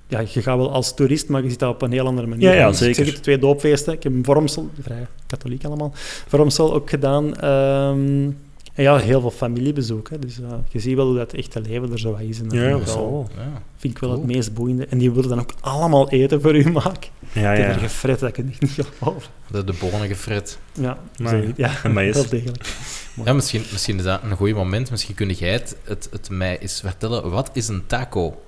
Ja, je gaat wel als toerist, maar je ziet dat op een heel andere manier. Ja, ja, Dus Ik zeker. zeg het, twee doopfeesten. Ik heb in Vormsel, vrij katholiek allemaal, Vormsel ook gedaan. Ehm, en ja, heel veel familiebezoek. Hè. Dus eh, je ziet wel hoe dat echte leven er zo wat is. En dat Ja, vind, dat ik wel. Ja. vind ik wel Cool. het meest boeiende. En die willen dan ook allemaal eten voor u maken. Ja, Ik heb er ja. gefret dat ik het niet geloof. De, de bonen gefret. Ja, Maar- ja maïs. wel degelijk. Ja, misschien, misschien is dat een goed moment. Misschien kun jij het, het, het mij eens vertellen. Wat is een taco?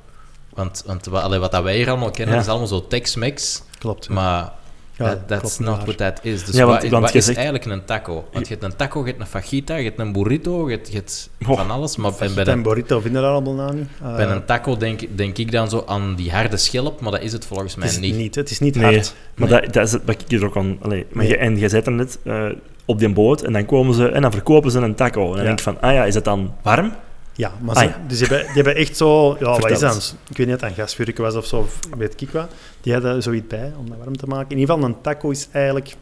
Want, want wa- allee, wat dat wij hier allemaal kennen, Ja. is allemaal zo Tex-Mex. Klopt. Maar Ja, that, that's klopt, not waar. what that is. Dus Ja, want- wat, is- want wat je is zegt- eigenlijk een taco? Want je hebt een taco, je hebt een fajita, je hebt een burrito, je hebt, je hebt Oh. van alles. Maar bij, bij, Fajita en een, burrito vinden daar allemaal nou niet. Eh, bij een taco denk, denk ik dan zo aan die harde schelp, maar dat is het volgens mij het is niet. niet. Het is niet Nee. hard. Maar Nee. dat, dat is het wat ik er ook aan... Allee, maar Nee. je, en je zet er net eh, op die boot en dan komen ze en dan verkopen ze een taco. En dan Ja. denk ik van, ah ja, is het dan warm? Ja, maar Ah, ze, ja. Dus die hebben, die hebben echt zo... Ja, wat Vertel is dat? eens. Ik weet niet of het een gasvuurke was of zo, of weet ik wat. Die hadden zoiets bij om dat warm te maken. In ieder geval, een taco is eigenlijk...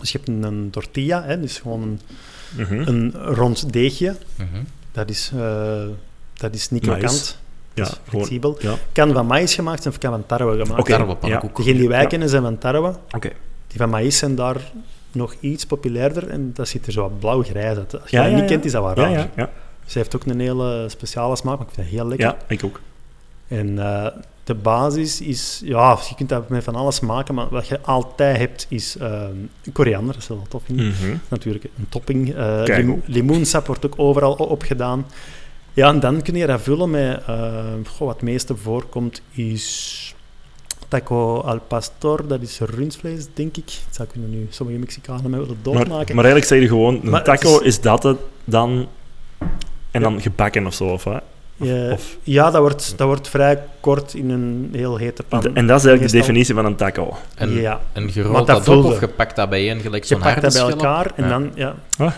Dus je hebt een, een tortilla, hè, dus gewoon een, Mhm. een rond deegje. Mhm. Dat is, eh, dat is niet krokant. Ja, dat is gewoon... flexibel. Ja. Kan van maïs gemaakt zijn of kan van tarwe gemaakt Oké. zijn. Tarwepannenkoek. Degene die wij Ja. kennen zijn van tarwe. Oké. Die van maïs zijn daar nog iets populairder en dat ziet er zo wat blauw-grijs uit. Als je Ja, dat ja, niet ja. kent, is dat wel Ja, raar. Ze heeft ook een hele speciale smaak, maar ik vind dat heel lekker. ja, ik ook. En eh, de basis is, ja, je kunt dat met van alles maken, maar wat je altijd hebt is eh, koriander, dat is wel tof. Mhm. Natuurlijk een topping. Hoe- limoensap wordt ook overal opgedaan. Ja, en dan kun je dat vullen met, goh, wat het meeste voorkomt is taco al pastor, dat is rundvlees, denk ik. Dat zou kunnen nu sommige Mexicanen mij willen Maar, doodmaken. maar eigenlijk zeg je gewoon, een Maar taco is- is... dat het dan... En dan gebakken of zo, of wat? Ja, of- ja, dat wordt, dat wordt vrij kort in een heel hete pan. En dat is eigenlijk de definitie van een taco. En, ja. en je rolt dat dat op of je pakt dat bijeen gelijk Je zo'n pakt harde dat bij elkaar en Ja. dan, ja. Ah.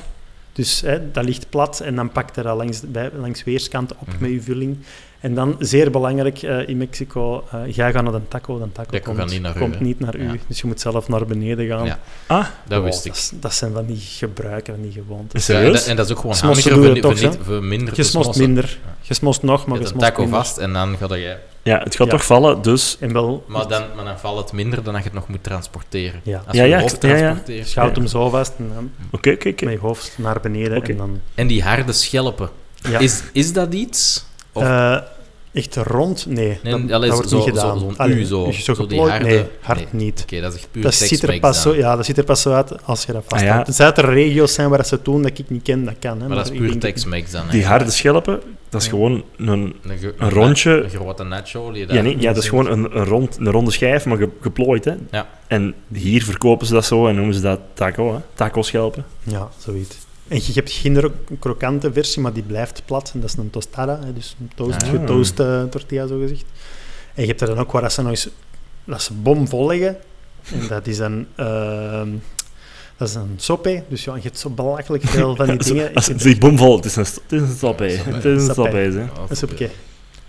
Dus hè, dat ligt plat en dan pakt je dat langs, bij, langs weerskanten op Mhm. met je vulling. En dan, zeer belangrijk eh, in Mexico, eh jij gaat naar een taco, dan taco Taco komt, gaat niet naar u, komt hè? niet naar u. Ja. Dus je moet zelf naar beneden gaan. Ja. Ah, Dat Oh, wist ik. Dat, zijn van die gebruiken, van die gewoontes. Ja, en, en dat is ook gewoon handiger voor, toch, niet, voor minder Je smost minder. Je smost nog, maar Je je taco minder. vast en dan ga je... ja, het gaat Ja. toch vallen, dus... En wel, Maar dan, maar dan valt het minder dan dat je het nog moet transporteren. Ja. Als Ja, je ja, hoofd ja, ja. transporteert. je houdt hem zo vast en dan Oké, oké, oké. met je hoofd naar beneden. En dan, En die harde schelpen, ja. is, is dat iets? Of- Eh, echt rond? Nee, Nee, dat, allee, dat wordt zo- niet zo- gedaan. zo'n Allee, U zo, dus zo zo die geplooid? harde- Nee, hard nee. niet. Oké, dat is echt puur Dat ziet, er pas zo, ja, dat ziet er pas zo uit als je dat vast Ah, ja. er regio's zijn waar ze het doen dat ik niet ken, dat kan. Hè, Maar dat is puur Tex-Mex dan. Die harde schelpen, dat is Ja. gewoon een... Een, rondje- Een grote nacho. Die Ja, nee, ja, dat is gewoon een, een, rond, een ronde schijf, maar ge- geplooid, hè. Ja. En hier verkopen ze dat zo en noemen ze dat taco, hè. Taco-schelpen. Ja, zoiets. En je hebt geen ro- krokante versie, maar die blijft plat. En dat is een tostada, hè, dus een toast, Ah. getoaste tortilla, zo gezegd. En je hebt er dan ook waar ze nog eens... Dat ze bomvol leggen. En dat is een... ehm, dat is een sope. Dus ja, je hebt zo belachelijk veel van die dingen. Als het is bomvol, het is een, het is een. Stapé. Het is een stapé, hè. Is oké.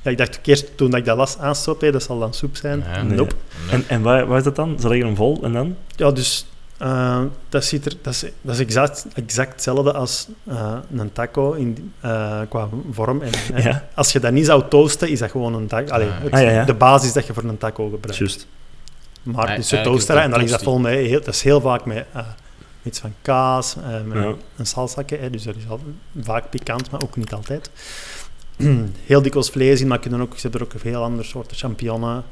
Ja, ik dacht eerst toen dat ik dat las aanstopte, dat zal dan soep zijn. Nee. Nope. En, en waar, waar is dat dan? Ze leggen hem vol en dan? Ja, dus eh, dat, ziet er, dat, is, dat is exact, exact hetzelfde als eh, een taco in, eh, qua vorm. En, Ja. Als je dat niet zou toasten, is dat gewoon een taco. Allee, Ah, het- Ah, ja, ja. De basis dat je voor een taco gebruikt. Maar Ah, dus je toast en dan is dat vol met... Heel, dat is heel vaak met eh, iets van kaas, met Ja. een salsake. Hè, dus dat is al, vaak pikant, maar ook niet altijd. heel dikwijls vlees in, maar kunnen ook, ze hebben er ook veel andere soorten champignonnen.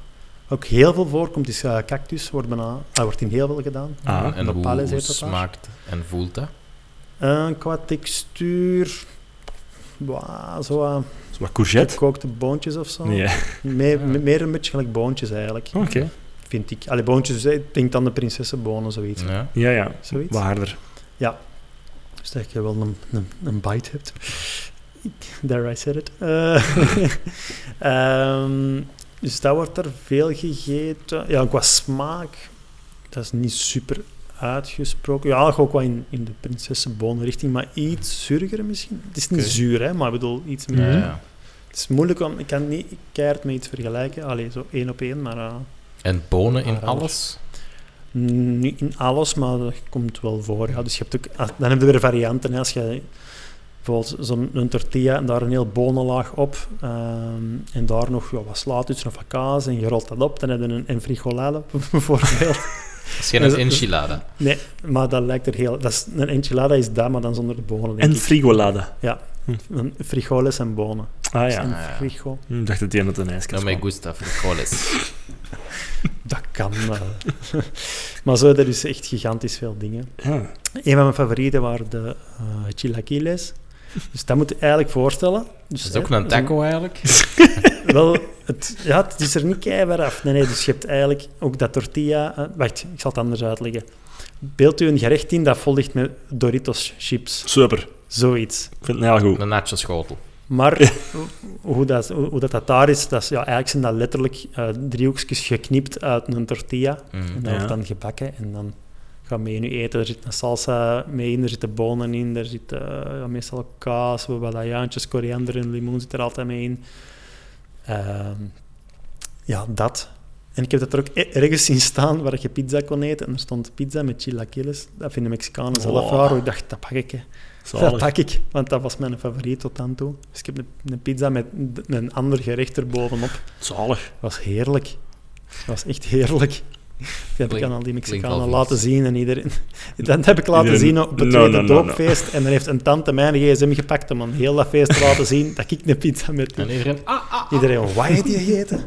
Ook heel veel voorkomt is eh, cactus, wordt, bijna, dat wordt in heel veel gedaan. Ah, en de hoe, smaakt en voelt dat? Eh, qua textuur... Wow, zo uh, Zo wat courgette? gekookte boontjes of zo. Nee. Meer, meer een beetje gelijk boontjes eigenlijk, Oké. vind ik. Allee, boontjes, dus ik denk dan de prinsessenbonen, zoiets. Ja. Ja, ja. zoiets. Wat harder. Dus dat je wel een, een, een bite hebt. There I said it. Eh, ehm, dus dat wordt er veel gegeten. Ja, qua smaak, dat is niet super uitgesproken. Ja, ook wel in, in de prinsessenbonen richting, maar iets zuuriger misschien. Het is niet zuur, hè, maar ik bedoel iets meer. ja. Het is moeilijk om, ik kan niet keihard met iets vergelijken. Allee, zo één op één, maar eh, En bonen in alles? niet in alles, maar dat komt wel voor. Ja. Dus je hebt ook, ah, dan heb je weer varianten. Hè. Als je bijvoorbeeld zo'n een tortilla en daar een heel bonenlaag op ehm, en daar nog ja, wat slaatjes of wat kaas en je rolt dat op, dan heb je een enfrigolade bijvoorbeeld. Dat is geen Dus- enchilada. nee, maar dat lijkt er heel... Dat is, een enchilada is dat, maar dan zonder de bonen, En ik. frigolade. Een frijoles en bonen. Ah Dus ja. een Ah, ja. frigo. Ik dacht dat die aan het een No ijskast me kwam. gusta frijoles. Dat kan wel. maar zo, dat is echt gigantisch veel dingen. Ja. Een van mijn favorieten waren de eh chilaquiles. Dus dat moet je eigenlijk voorstellen. Dus, Dat is ook hè, een taco eigenlijk. Wel, het, ja, het is er niet keihard af. Nee, nee, dus je hebt eigenlijk ook dat tortilla... eh, wacht, ik zal het anders uitleggen. Beeld u een gerecht in dat vol ligt met Doritos chips. Super. Zoiets. Ik vind het heel goed. Een nacho schotel. Maar hoe, dat, hoe, dat, dat daar is, dat is ja, eigenlijk zijn dat letterlijk eh, driehoekjes geknipt uit een tortilla. Mm. En dat Ja. wordt dan gebakken en dan gaan we nu eten. Er zit een salsa mee in, er zitten bonen in, er zit ja, meestal kaas, wat ajuintjes, koriander en limoen zit er altijd mee in. Ehm, ja, dat. En ik heb dat er ook e- ergens zien staan waar je pizza kon eten. En er stond pizza met chilaquiles. Dat vinden Mexicanen zelf Wow. raar. Ik dacht, dat pak ik. Hè. Dat pak ik, want dat was mijn favoriet tot dan toe. Dus ik heb een, een pizza met een ander gerecht erbovenop. Zalig. Dat was heerlijk. Dat was echt heerlijk. Dat heb ik aan al die Mexicanen laten zien en iedereen... Dat heb ik laten Iedereen- zien op het No, tweede no, no, no. doopfeest. En dan heeft een tante mijn gsm gepakt om aan heel dat feest te laten zien dat ik een pizza met En iedereen... Ah, ah, ah. Iedereen, wat heeft die gegeten?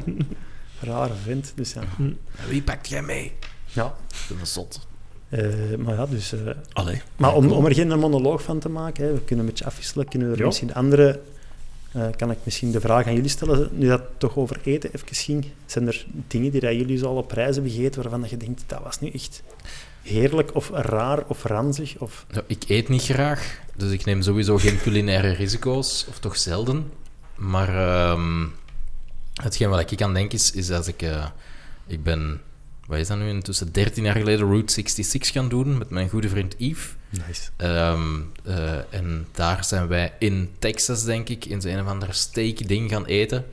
Rare vent. Dus ja. En Wie pakt jij mee? ja. Ik ben een zot. Eh, maar ja, dus... eh, Allee. maar om, om er geen monoloog van te maken, hè, we kunnen een beetje afwisselen, kunnen we er misschien andere... eh, kan ik misschien de vraag aan jullie stellen, nu dat toch over eten even ging, zijn er dingen die dat jullie al op prijzen hebben gegeten waarvan dat je denkt, dat was nu echt heerlijk of raar of ranzig? Of... Ik eet niet graag, dus ik neem sowieso geen culinaire risico's, of toch zelden. Maar ehm, hetgeen wat ik aan denk is, is als ik... eh, ik ben, wat is dat nu, intussen 13 jaar geleden Route 66 gaan doen met mijn goede vriend Yves. Nice. Ehm, eh, en daar zijn wij in Texas, denk ik, in zo'n een of ander steak-ding gaan eten.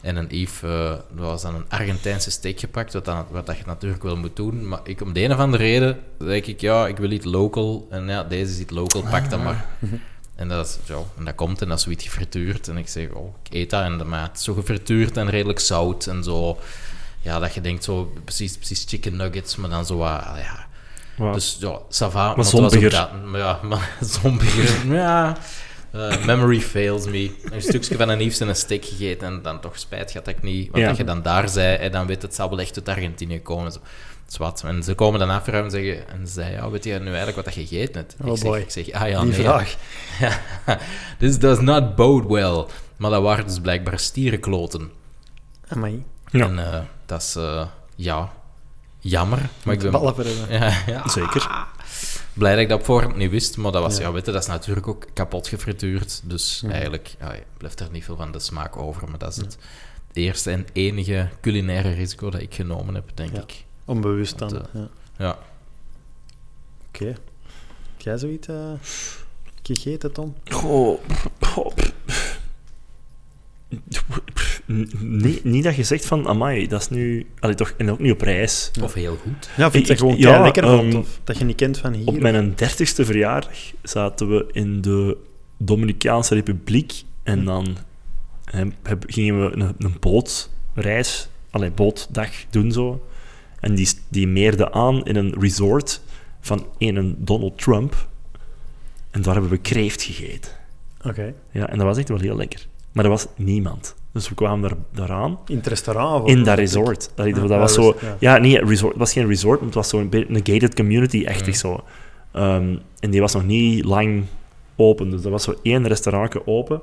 En een Yves eh, dat was dan een Argentijnse steak gepakt, wat, dan, wat dat je natuurlijk wel moet doen. Maar ik, om de een of andere reden denk ik, ja, ik wil iets local. En ja, deze is iets local, pak dat maar. En dat, is, ja, en dat komt en dat is zoiets gefrituurd. En ik zeg, oh, ik eet dat. En de maat zo gefrituurd en redelijk zout en zo. Ja, dat je denkt zo, precies, precies chicken nuggets, maar dan zo wat, ah, ja, Wow. dus ja, ça va. Maar, zombiger. dat. Maar ja, maar zombiger. ja. Eh, memory fails me. Een stukje van een Yves en een steak gegeten en dan toch spijt gehad dat ik niet... Want Ja. dat je dan daar zei, en dan weet het, zal wel echt uit Argentinië komen. Zo. Zwat. En ze komen dan afruimen en zeggen... En ze zei, ja, weet je nu eigenlijk wat dat je gegeten hebt? Oh ik, zeg, boy. ik zeg, ah ja, Die nee. vraag. This does not bode well. Maar dat waren dus blijkbaar stierenkloten. Amai. Ja. En eh, dat is, eh, ja, jammer. Maar ik ben... Ballen voor hebben. Ja, ja. Zeker. Blij dat ik dat op voorhand niet wist, maar dat was, Ja. ja, weet je, dat is natuurlijk ook kapot gefrituurd. Dus Ja. eigenlijk ja, blijft er niet veel van de smaak over. Maar dat is het eerste en enige culinaire risico dat ik genomen heb, denk Ja. ik. Onbewust dan. Want, ja. Ja. Oké. Heb jij zoiets eh, gegeten, Tom? Goh. Goh. Nee, niet dat je zegt van, amai, dat is nu... Allee, toch, en ook niet op reis. Of heel goed. Ja, vind je Ik- dat gewoon ja, lekker vond, ehm, of dat je niet kent van hier? Op mijn dertigste verjaardag zaten we in de Dominicaanse Republiek en Hm. dan gingen we een, een bootreis, allee, bootdag doen zo. En die, die meerde aan in een resort van een Donald Trump. En daar hebben we kreeft gegeten. Oké. Ja, en dat was echt wel heel lekker. Maar er was niemand. Dus we kwamen daar, daaraan. In het restaurant? of In dat resort. Dat, Ja, dat ja, was zo... ja. Ja, resort. Het was geen resort, maar het was zo'n een gated community-achtig Mm. zo. Ehm, en die was nog niet lang open. Dus er was zo één restaurantje open.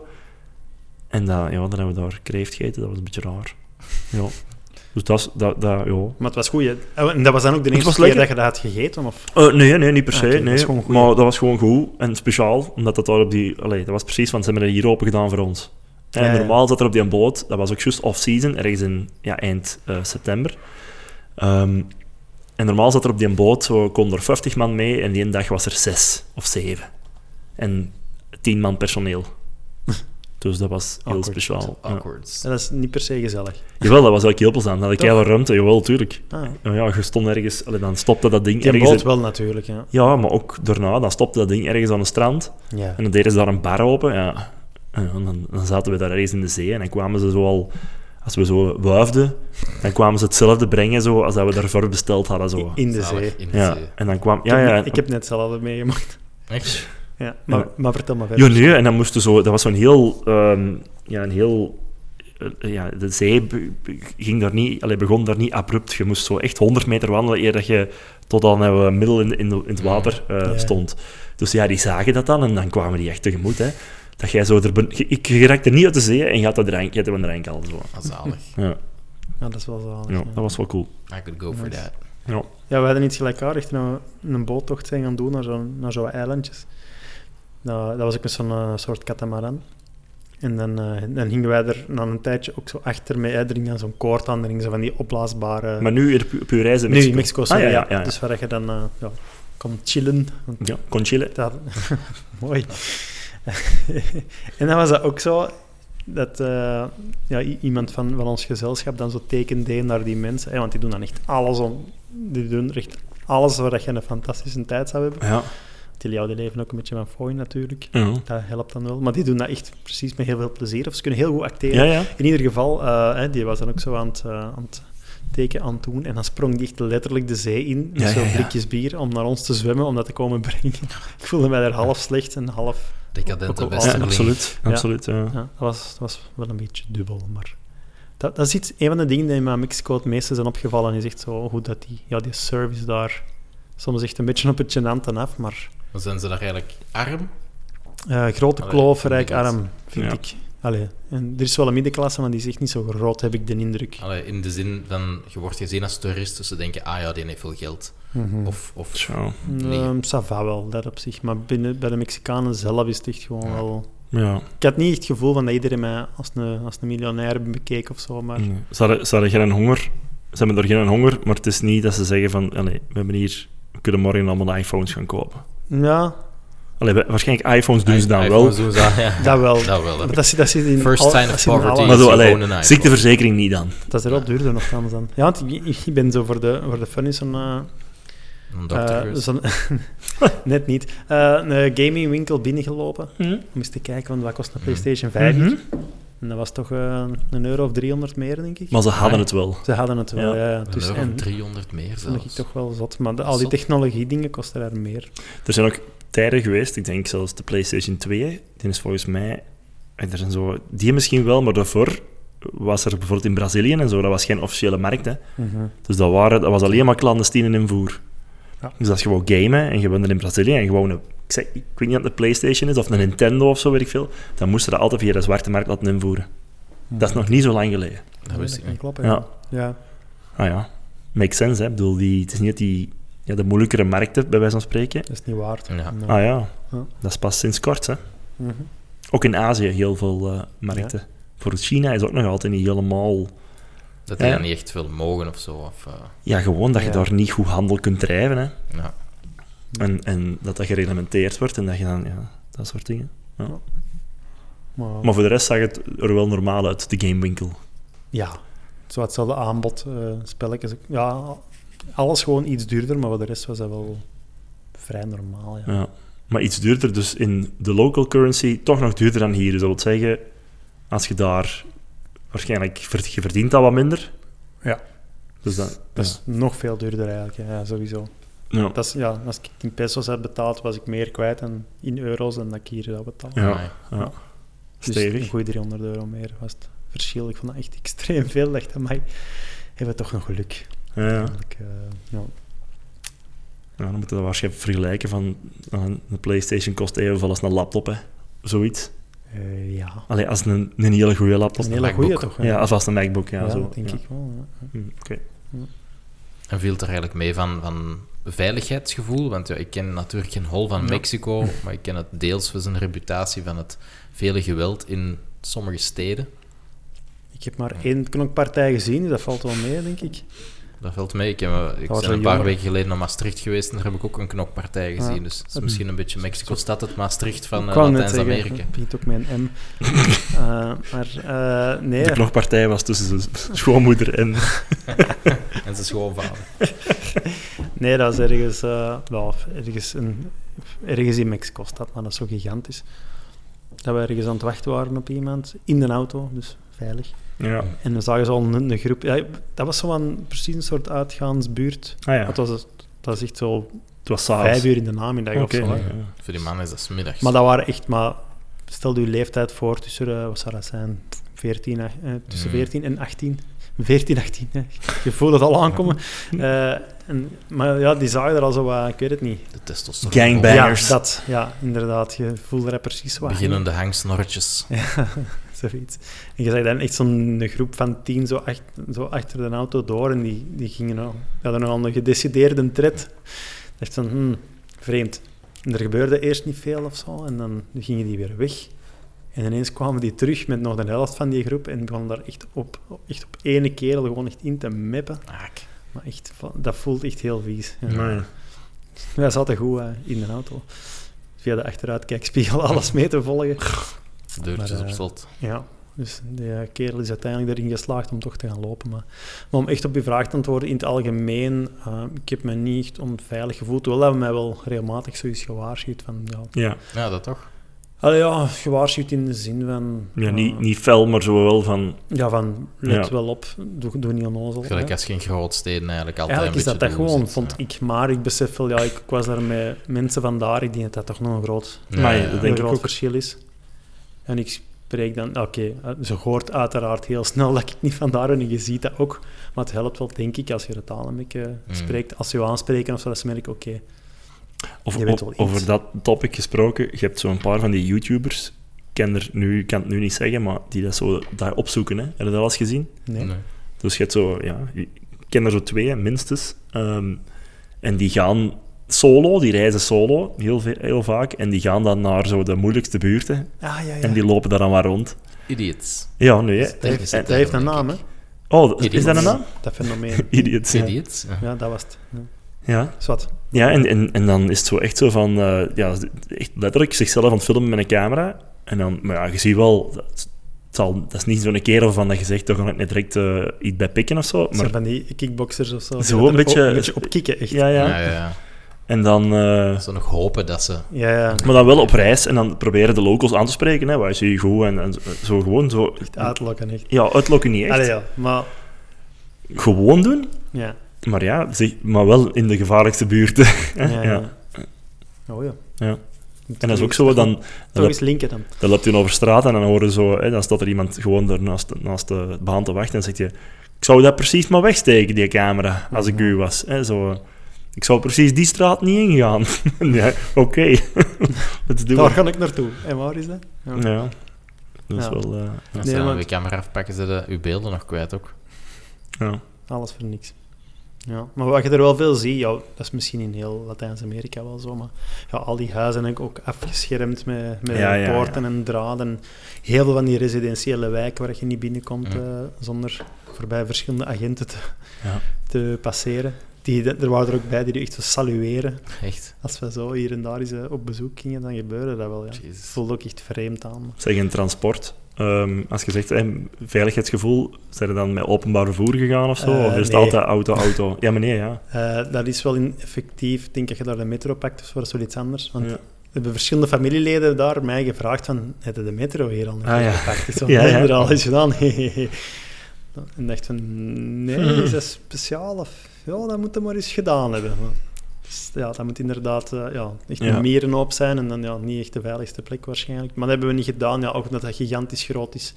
En dat, ja, dan hebben we daar kreeft gegeten. Dat was een beetje raar. Ja. Dus dat, dat, dat ja. Maar het was goed. hè? Oh, En dat was dan ook de eerste keer lekker. dat je dat had gegeten? Of? Eh, nee, nee, niet per se. Ah, dat nee. goed, maar dat was gewoon goed en speciaal, omdat dat daar op die... Allee, dat was precies, want ze hebben dat hier open gedaan voor ons. En Ja, ja. normaal zat er op die boot, dat was ook juist off-season, ergens in ja, eind eh, september. Ehm, en normaal zat er op die boot, zo kon er 50 man mee, en die ene dag was er 6 of 7. En 10 man personeel. Dus dat was heel Awkward. speciaal. Ja. Awkward. Ja, dat is niet per se gezellig. Jawel, dat was ook heel plezant. Dan had ik heel ruimte, jawel, tuurlijk. Ah, Ja, ja, je stond ergens, allee, dan stopte dat ding die ergens... boot wel natuurlijk, ja. ja, maar ook daarna, dan stopte dat ding ergens aan een strand. ja. En dan deden ze daar een bar open. Ja. En dan, dan zaten we daar ergens in de zee. En dan kwamen ze zo al... Als we zo wuifden, dan kwamen ze hetzelfde brengen zo, als dat we daarvoor besteld hadden. Zo. In de zee. In de Ja, zee. en dan kwam... Ik Ja, heb- ja, Ik heb net hetzelfde meegemaakt. Echt? Ja, maar, maar vertel maar verder. Ja, nee, en dan moesten zo... Dat was zo'n heel... ehm, ja, een heel... eh, ja, de zee ging daar niet, allee, begon daar niet abrupt. Je moest zo echt 100 meter wandelen eer dat je tot aan we middel in, in, de- in het water eh, Ja. stond. Dus ja, die zagen dat dan en dan kwamen die echt tegemoet. Hè. Dat jij zo er... Ik raakte niet uit de zee en je had dat drank, je had een drank al. Zo. Ah, zalig. Ja, Ja, dat is wel zalig. ja, ja. dat was wel cool. I could go for Nice. that. Ja. Ja, we hadden iets gelijkaardigs toen we een boottocht zijn gaan doen naar zo'n naar zo'n eilandjes. Nou, dat was ook met zo'n eh, soort katamaran. En dan, eh, dan gingen wij er na een tijdje ook zo achter mee. Er ging dan zo'n koord aan, zo van die opblaasbare... Maar nu op, op uw reis in nu Mexico? in Mexico, sorry, Ah, ja, ja, ja, ja. Dus waar je dan ja, kon chillen. Want Ja, kon chillen. dat... Mooi. en dan was dat ook zo dat eh, ja, iemand van, van ons gezelschap dan zo teken deed naar die mensen. Hè, want die doen dan echt alles om... Die doen echt alles waar je een fantastische tijd zou hebben. Ja. Die jou die leven ook een beetje van fooi natuurlijk. Ja. Dat helpt dan wel. Maar die doen dat echt precies met heel veel plezier. Of ze kunnen heel goed acteren. Ja, ja. In ieder geval, eh, hè, die was dan ook zo aan het, eh, aan het teken aan doen. En dan sprong die echt letterlijk de zee in. Met Ja, zo'n blikjes bier om naar ons te zwemmen, om dat te komen brengen. Ik voelde mij daar half slecht en half... Decadente al- Ja, westerling. absoluut. Ja. absoluut ja. Ja, dat, was, dat was wel een beetje dubbel, maar... Dat, dat is iets, een van de dingen die me aan Mexico het meeste zijn opgevallen, is echt zo hoe dat die, ja, die service daar soms echt een beetje op het gênante af, maar Dan zijn ze daar eigenlijk arm. eh, grote Allee, kloof, rijk, arm, vind Ja. ik. Allee, en er is wel een middenklasse, maar die is echt niet zo groot, heb ik de indruk. Allee, in de zin van, je wordt gezien als toerist, dus ze denken, ah ja, die heeft veel geld. Mhm. Of, of Tja. nee. Ehm, ça va wel, dat op zich. Maar binnen, bij de Mexicanen zelf is het echt gewoon Ja. wel... Ja. Ik had niet echt het gevoel van dat iedereen mij als een, als een miljonair bekeek of zo, maar... Nee. Ze, hadden, ze hadden geen honger. Ze hebben er geen honger, maar het is niet dat ze zeggen van... Allee, we hebben hier... We kunnen morgen allemaal iPhones gaan kopen. Ja, Allee, waarschijnlijk iPhones doen ze dan wel. iPhones doen ze dan, ja. dat wel. Dat wel, dat dat zit in First sign of poverty. Maar zo, allee, een ziekteverzekering niet dan. Dat is er wel duurder nogthans dan. Ja, want ik, ik ben zo voor de, voor de fun is zo'n... eh, Een dokter eh, zo'n- net niet. Eh, een gamingwinkel binnengelopen. Om eens te kijken, want wat kost een PlayStation 5 hier? Mhm. En dat was toch eh, een euro of 300 meer, denk ik. Maar ze hadden het wel. Ze hadden het wel, Ja. ja. Een Dus, euro en of 300 meer dat vond ik zelfs. toch wel zot. Maar de- al die technologie-dingen kosten daar meer. Er zijn ook tijden geweest, ik denk zelfs de PlayStation 2, die is volgens mij... Er zijn zo, die misschien wel, maar daarvoor was er bijvoorbeeld in Brazilië en zo, dat was geen officiële markt. Hè. Dus dat, waren, dat was alleen maar clandestine invoer. Ja. Dus als je wou gamen en je woonde in Brazilië en gewoon een, ik, zeg, ik weet niet of het een PlayStation is of een Nintendo of zo, weet ik veel, dan moesten ze dat altijd via de zwarte markt laten invoeren. Dat is nog niet zo lang geleden. Dat wist ik niet. kloppen, Ja. ja. Ah ja, makes sense. Hè. Ik bedoel, die, het is niet dat die ja, de moeilijkere markten, bij wijze van spreken. Dat is niet waard. Ja. Ah ja, Ja. dat is pas sinds kort. Hè. Mhm. Ook in Azië heel veel eh, markten. Voor China is ook nog altijd niet helemaal... Dat die Ja. dan niet echt veel mogen of zo. Of, eh, Ja, gewoon dat je Ja. daar niet goed handel kunt drijven. Hè. ja. En, en dat dat gereglementeerd wordt en dat je dan... Ja, dat soort dingen. Maar, Maar voor de rest zag het er wel normaal uit, de gamewinkel. Ja, zo hetzelfde aanbod, eh spelletjes. Ja, alles gewoon iets duurder, maar voor de rest was dat wel vrij normaal. Ja. Ja. Maar iets duurder, dus in de local currency toch nog duurder dan hier. Dus dat wil zeggen, als je daar waarschijnlijk je verdient dat wat minder. Ja. Dus dat, Dat is nog veel duurder eigenlijk, ja, ja, sowieso. ja. Dat is, ja, als ik in pesos heb betaald, was ik meer kwijt dan in euro's dan dat ik hier zou betalen. Ja. Amai. ja. Dus Stevig. een goede 300 euro meer was het verschil. Ik vond dat echt extreem veel. Ik dacht, maar hebben we toch nog geluk. Ja, ja. Eh, ja. Ja, dan moeten we dat waarschijnlijk vergelijken van uh, een PlayStation kost evenveel als een laptop, hè. Zoiets. Eh, ja. Allee, als een, een hele goede laptop. is een hele goede toch? hè? Ja, als was een MacBook, ja. Ja, zo. dat denk ja. ik wel. ja. Hm, Oké. En viel het er eigenlijk mee van, van veiligheidsgevoel? Want ja, ik ken natuurlijk geen hol van Ja. Mexico, maar ik ken het deels voor zijn reputatie van het vele geweld in sommige steden. Ik heb maar één knokpartij gezien, dat valt wel mee, denk ik. Dat valt mee. Ik, heb, eh, ik was ben een paar weken geleden naar Maastricht geweest en daar heb ik ook een knokpartij gezien. Ja. Dus het is misschien een beetje Mexico-stad, het Maastricht van Ik eh, zeggen, Latijns-Amerika. Het begint ook met een M. Eh, maar eh, nee, De knokpartij was tussen zijn schoonmoeder en... En zijn schoonvader. nee, dat was ergens, eh, wel, ergens, een, ergens in Mexico-stad, maar dat is zo gigantisch. Dat we ergens aan het wachten waren op iemand, in de auto, dus veilig. Ja. En we zagen zo een, een groep. Ja, dat was zo een, precies een soort uitgaansbuurt. Ah ja, Het, was, het was echt zo het was s'avonds. vijf uur in de namiddag Oké, of zo. ja, ja. Voor die man is dat 's middags. Maar dat waren echt maar... Stel je leeftijd voor tussen, eh, wat zou dat zijn, 14, eh, tussen Mm. 14 en 18. 14, 18, hè. je voelt het al aankomen. Eh, en, maar ja, die zagen er al zo wat, ik weet het niet. De testosteron. Gangbang. Bangers. Ja, dat, ja, inderdaad. Je voelde er precies wat. Beginnende hangsnorretjes. Ja, zoiets. En je zag dan echt zo'n groep van tien zo, ach- zo achter de auto door en die, die gingen al, die hadden al een gedecideerde tred. Echt van, hmm, vreemd. En er gebeurde eerst niet veel of zo en dan gingen die weer weg. En ineens kwamen die terug met nog de helft van die groep en begonnen daar echt op, echt op ene kerel gewoon echt in te meppen. Aak. Maar echt, dat voelt echt heel vies. Ja. Maar ja. Wij zaten goed eh, in de auto. Via de achteruitkijkspiegel alles mee te volgen. Deurtjes Maar, op eh, slot. Ja, dus de eh, kerel is uiteindelijk erin geslaagd om toch te gaan lopen. Maar, maar om echt op je vraag te antwoorden, in het algemeen, eh, ik heb me niet echt onveilig gevoeld. Wel hebben we mij wel regelmatig zoiets gewaarschuwd van, ja, Ja. Ja, dat toch? Allee, ja, gewaarschuwd in de zin van... Ja, niet, niet fel, maar zo wel van... Ja, van, let Ja. wel op, doe, doe niet onnozel. Gelijk als je in grootsteden eigenlijk altijd Eigenlijk is dat dat gewoon, zit, vond ja. ik. Maar ik besef wel, ja, ik, ik was daar met mensen vandaar, ik denk dat dat toch nog een groot, Ja, Maar een denk ik groot ook. verschil is. En ik spreek dan, oké, ze hoort uiteraard heel snel dat ik niet vandaar ben en je ziet dat ook. Maar het helpt wel, denk ik, als je de taal een beetje Mm. spreekt. Als ze je aanspreken of zo, dat ze merken, oké, over dat topic gesproken, je hebt zo'n paar van die YouTubers, ik ken er nu, ik kan het nu niet zeggen, maar die dat zo daar opzoeken. Hè. Heb je dat al eens gezien? nee. Nee. Dus je hebt zo, ja, ik ken er zo twee, minstens. Ehm, en die gaan solo, die reizen solo, heel, ve- heel vaak. En die gaan dan naar zo de moeilijkste buurten. Ah, ja, ja. En die lopen daar dan maar rond. Idiots. Ja, nee. hè. Dat heeft, term, dat heeft een naam, hè? Oh, is dat een naam? Dat fenomeen. Idiots. Ja, Idiots. ja. Ja, dat was het. Ja. ja. Zwat. ja en, en, en dan is het zo echt zo van, eh, ja, echt letterlijk zichzelf aan het filmen met een camera. En dan, maar ja, je ziet wel, dat, het zal, dat is niet zo'n kerel van dat je zegt, daar ga ik niet direct eh, iets bij pikken of zo. Maar, van die kickboxers of zo. Zo een beetje- op, een beetje op kikken, echt. ja, ja. Ja, ja, ja. En dan... eh, Zo nog hopen dat ze... Ja, ja. Maar dan wel op reis en dan proberen de locals aan te spreken. Hè, waar is je goed en, en zo gewoon zo. Echt uitlokken, echt. Ja, uitlokken niet echt. Allee, ja. Maar, Gewoon doen, ja. maar ja, zeg, maar wel in de gevaarlijkste buurten. hè. Ja, ja. ja. Oh ja. Ja. En dat is ook zo, dan, Toch eens linken dan. dan loopt je over straat en dan horen zo, hè, dan staat er iemand gewoon daar naast, naast de baan te wachten en zegt je, ik zou dat precies maar wegsteken, die camera, als ik u was. Hè, zo, ik zou precies die straat niet ingaan. ja, oké. Daar it. ga ik naartoe. En waar is dat? Ja. Ja. Dat is Ja. wel... eh, Als Nee, de camera afpakken, ze uw beelden nog kwijt ook. ja. Alles voor niks. Ja, maar wat je er wel veel ziet, ja, dat is misschien in heel Latijns-Amerika wel zo, maar ja, al die huizen zijn ook afgeschermd met, met Ja, ja, poorten en draden. Heel veel van die residentiële wijken waar je niet binnenkomt Ja. eh, zonder voorbij verschillende agenten te, Ja. te passeren. Die, er waren er ook bij die je echt zo salueren. Echt. Als we zo hier en daar eens eh, op bezoek gingen, dan gebeurde dat wel. Ja. Het voelde ook echt vreemd aan. Zeg, in transport, Ehm, als je zegt hè, veiligheidsgevoel, zijn er dan met openbaar vervoer gegaan of zo? Eh, of is het nee. altijd auto, auto? Ja, maar nee, ja. Eh, dat is wel in effectief, ik denk dat je daar de metro pakt of zo, dat is wel iets anders. Want Ja. er hebben verschillende familieleden daar mij gevraagd van, heb je de metro hier al een Ah, ja. gepakt? Zo, Ja, ja. er al eens gedaan. en dacht van, nee, is dat speciaal? Of, ja, dat moet je maar eens gedaan hebben. Dus, ja, dat moet inderdaad eh, ja, echt een mierenhoop zijn en dan ja, niet echt de veiligste plek waarschijnlijk. Maar dat hebben we niet gedaan, ja, ook omdat dat gigantisch groot is.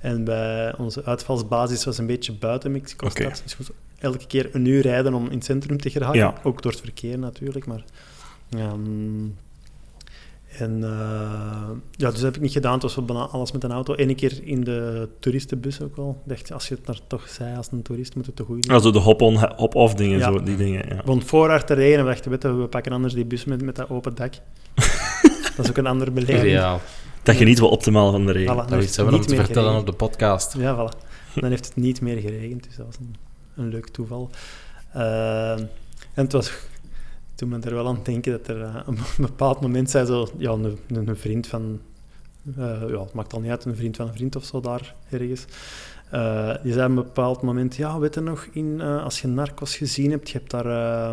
En bij onze uitvalsbasis was een beetje buiten Mexico-stad. Oké. Dus we moesten elke keer een uur rijden om in het centrum te geraken. Ja. Ook door het verkeer natuurlijk, maar... ehm, en eh, ja, dus dat heb ik niet gedaan. Het was wel bijna alles met een auto. Eén keer in de toeristenbus ook wel. Ik dacht, als je het daar toch zei als een toerist, moet het toch goed doen. Also de hop-on, hop-off dingen, Ja. zo, die dingen. Ja. Het begon voorhard te regenen. We dachten, weet je, we pakken anders die bus met, met dat open dak. dat is ook een andere beleving. Ideaal. Dat geniet wel optimaal van de regen. Voilà. Dat is iets hebben om niet te meer vertellen geregend. op de podcast. Ja, voilà. Dan heeft het niet meer geregend, dus dat was een, een leuk toeval. Eh, en het was toen me er wel aan het denken dat er eh, een bepaald moment zei zo, ja, een, een, een vriend van, eh, ja, het maakt al niet uit, een vriend van een vriend of zo daar ergens. Eh, die zei op een bepaald moment, ja, weet je nog, in, eh, als je Narcos gezien hebt, je hebt daar, eh,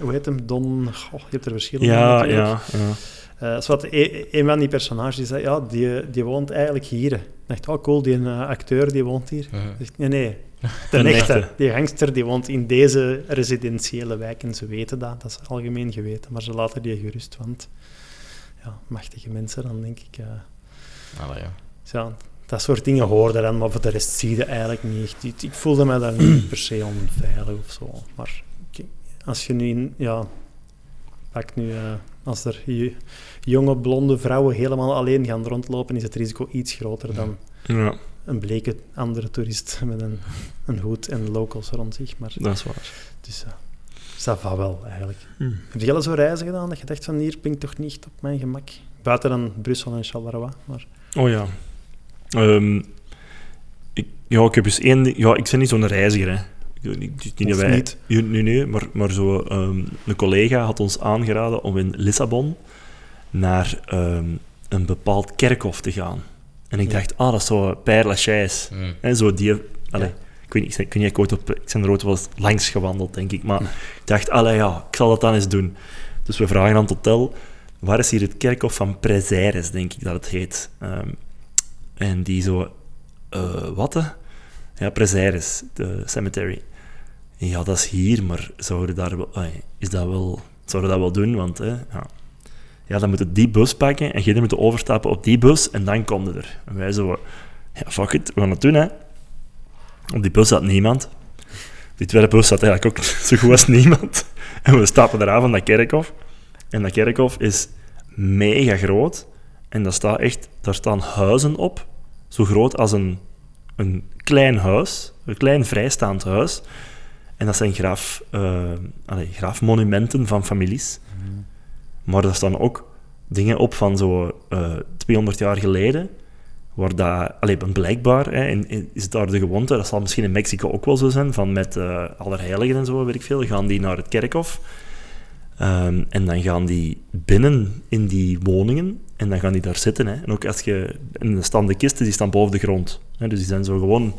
hoe heet hem, Don, goh, je hebt er verschillende Ja, ja, ja. Eh, zwart, e- een van die personages die zei, ja, die, die woont eigenlijk hier. Ik dacht, oh cool, die eh, acteur die woont hier. Ik dacht, nee, nee, de echte. echte. Die gangster die woont in deze residentiële wijk en ze weten dat, dat is algemeen geweten, maar ze laten die gerust, want ja, machtige mensen, dan denk ik, eh, Allee, ja. ja, dat soort dingen hoorde dan, maar voor de rest zie je eigenlijk niet echt. Ik, ik voelde me daar niet per se onveilig of zo, maar als je nu, in, ja, pak nu, eh, als er jonge blonde vrouwen helemaal alleen gaan rondlopen, is het risico iets groter dan ja, een bleke andere toerist met een, een hoed en locals rond zich. Maar dat is waar. dus, uh, ça va wel, eigenlijk. Hm. Heb je al zo reizen gedaan dat je dacht van hier ben ik toch niet op mijn gemak? Buiten dan Brussel en Charleroi, maar... Oh ja. Ehm, ik, ja, ik heb eens één... Ja, ik ben niet zo'n reiziger, hè. Ik, ik, ik- niet dat wij, niet. Ja, Nee, nee, maar, maar zo... ehm, een collega had ons aangeraden om in Lissabon naar ehm, een bepaald kerkhof te gaan. En ik dacht, ah, dat is zo Père Lachaise. Mm. En zo die... Allee. Ik weet niet, ik, weet niet, ik, ooit op, er wel eens langs gewandeld, denk ik. Maar ik dacht, allee, ja, ik zal dat dan eens doen. Dus we vragen aan het hotel, waar is hier het kerkhof van Prezeres, denk ik dat het heet. Ehm, en die zo, eh, wat hè? Ja, Prezeres, de cemetery. Ja, dat is hier, maar zouden daar wel, is dat wel, zouden dat wel doen? Want hè, ja. Ja, dan moet je die bus pakken en jij moet overstappen op die bus en dan kom je er. En wij zo, ja, fuck it, we gaan het doen, hè. Op die bus zat niemand. Die tweede bus zat eigenlijk ook zo goed als niemand. En we stappen eraan van dat kerkhof. En dat kerkhof is mega groot. En daar, staat echt, daar staan huizen op, zo groot als een, een klein huis. Een klein vrijstaand huis. En dat zijn graf, eh, allee, grafmonumenten van families. Maar daar staan ook dingen op van zo eh 200 jaar geleden. Waar dat, allee, blijkbaar hè, in- is het daar de gewoonte, dat zal misschien in Mexico ook wel zo zijn, van met eh Allerheiligen en zo, weet ik veel, gaan die naar het kerkhof. Ehm, en dan gaan die binnen in die woningen en dan gaan die daar zitten. Hè. En ook als je... En dan staan de kisten, die staan boven de grond. Hè. Dus die zijn zo gewoon...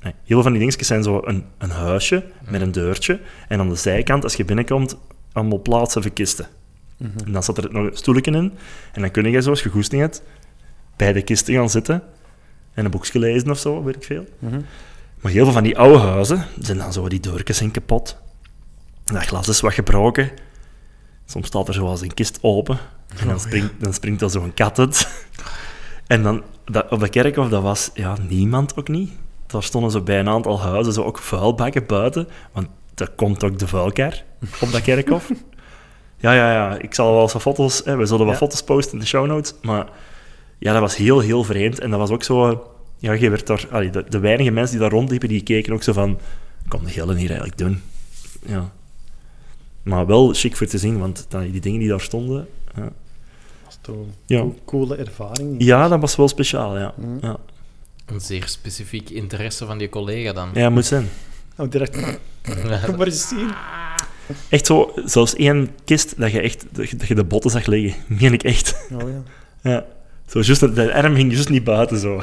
Heel veel van die dingetjes zijn zo een, een huisje met een deurtje. En aan de zijkant, als je binnenkomt, allemaal plaatsen voor kisten. En dan zat er nog een stoelje in. En dan kun je, zoals je goesting hebt, bij de kisten gaan zitten. En een boekje lezen of zo, weet ik veel. Mhm. Maar heel veel van die oude huizen zijn dan zo, die deurtjes zijn kapot. En dat glas is wat gebroken. Soms staat er zoals een kist open. En dan springt, dan springt er zo'n kat uit. En dan, dat, op de kerkhof, dat was ja, niemand ook niet. Daar stonden zo bij een aantal huizen zo ook vuilbakken buiten. Want er komt ook de vuilkar op dat kerkhof. Ja, ja, ja. Ik zal wel eens wat foto's... Hè, we zullen wat Ja. foto's posten in de show notes. Maar ja, dat was heel, heel vreemd. En dat was ook zo... Ja, je werd daar... allee, de, de weinige mensen die daar rondliepen, die keken ook zo van... Kom de hele hier eigenlijk doen? Ja. Maar wel chic voor te zien, want dan, die dingen die daar stonden... Ja, Dat was toch een Ja. cool- coole ervaring. ja dat was wel speciaal, ja. Mhm. Ja, Een zeer specifiek interesse van die collega dan. ja moet zijn. Oh, direct. Kom maar eens zien. Echt zo, zelfs één kist dat je echt dat je, dat je de botten zag liggen. Meen ik echt. Oh ja. Ja. Zo, just, de arm ging juist niet buiten, zo.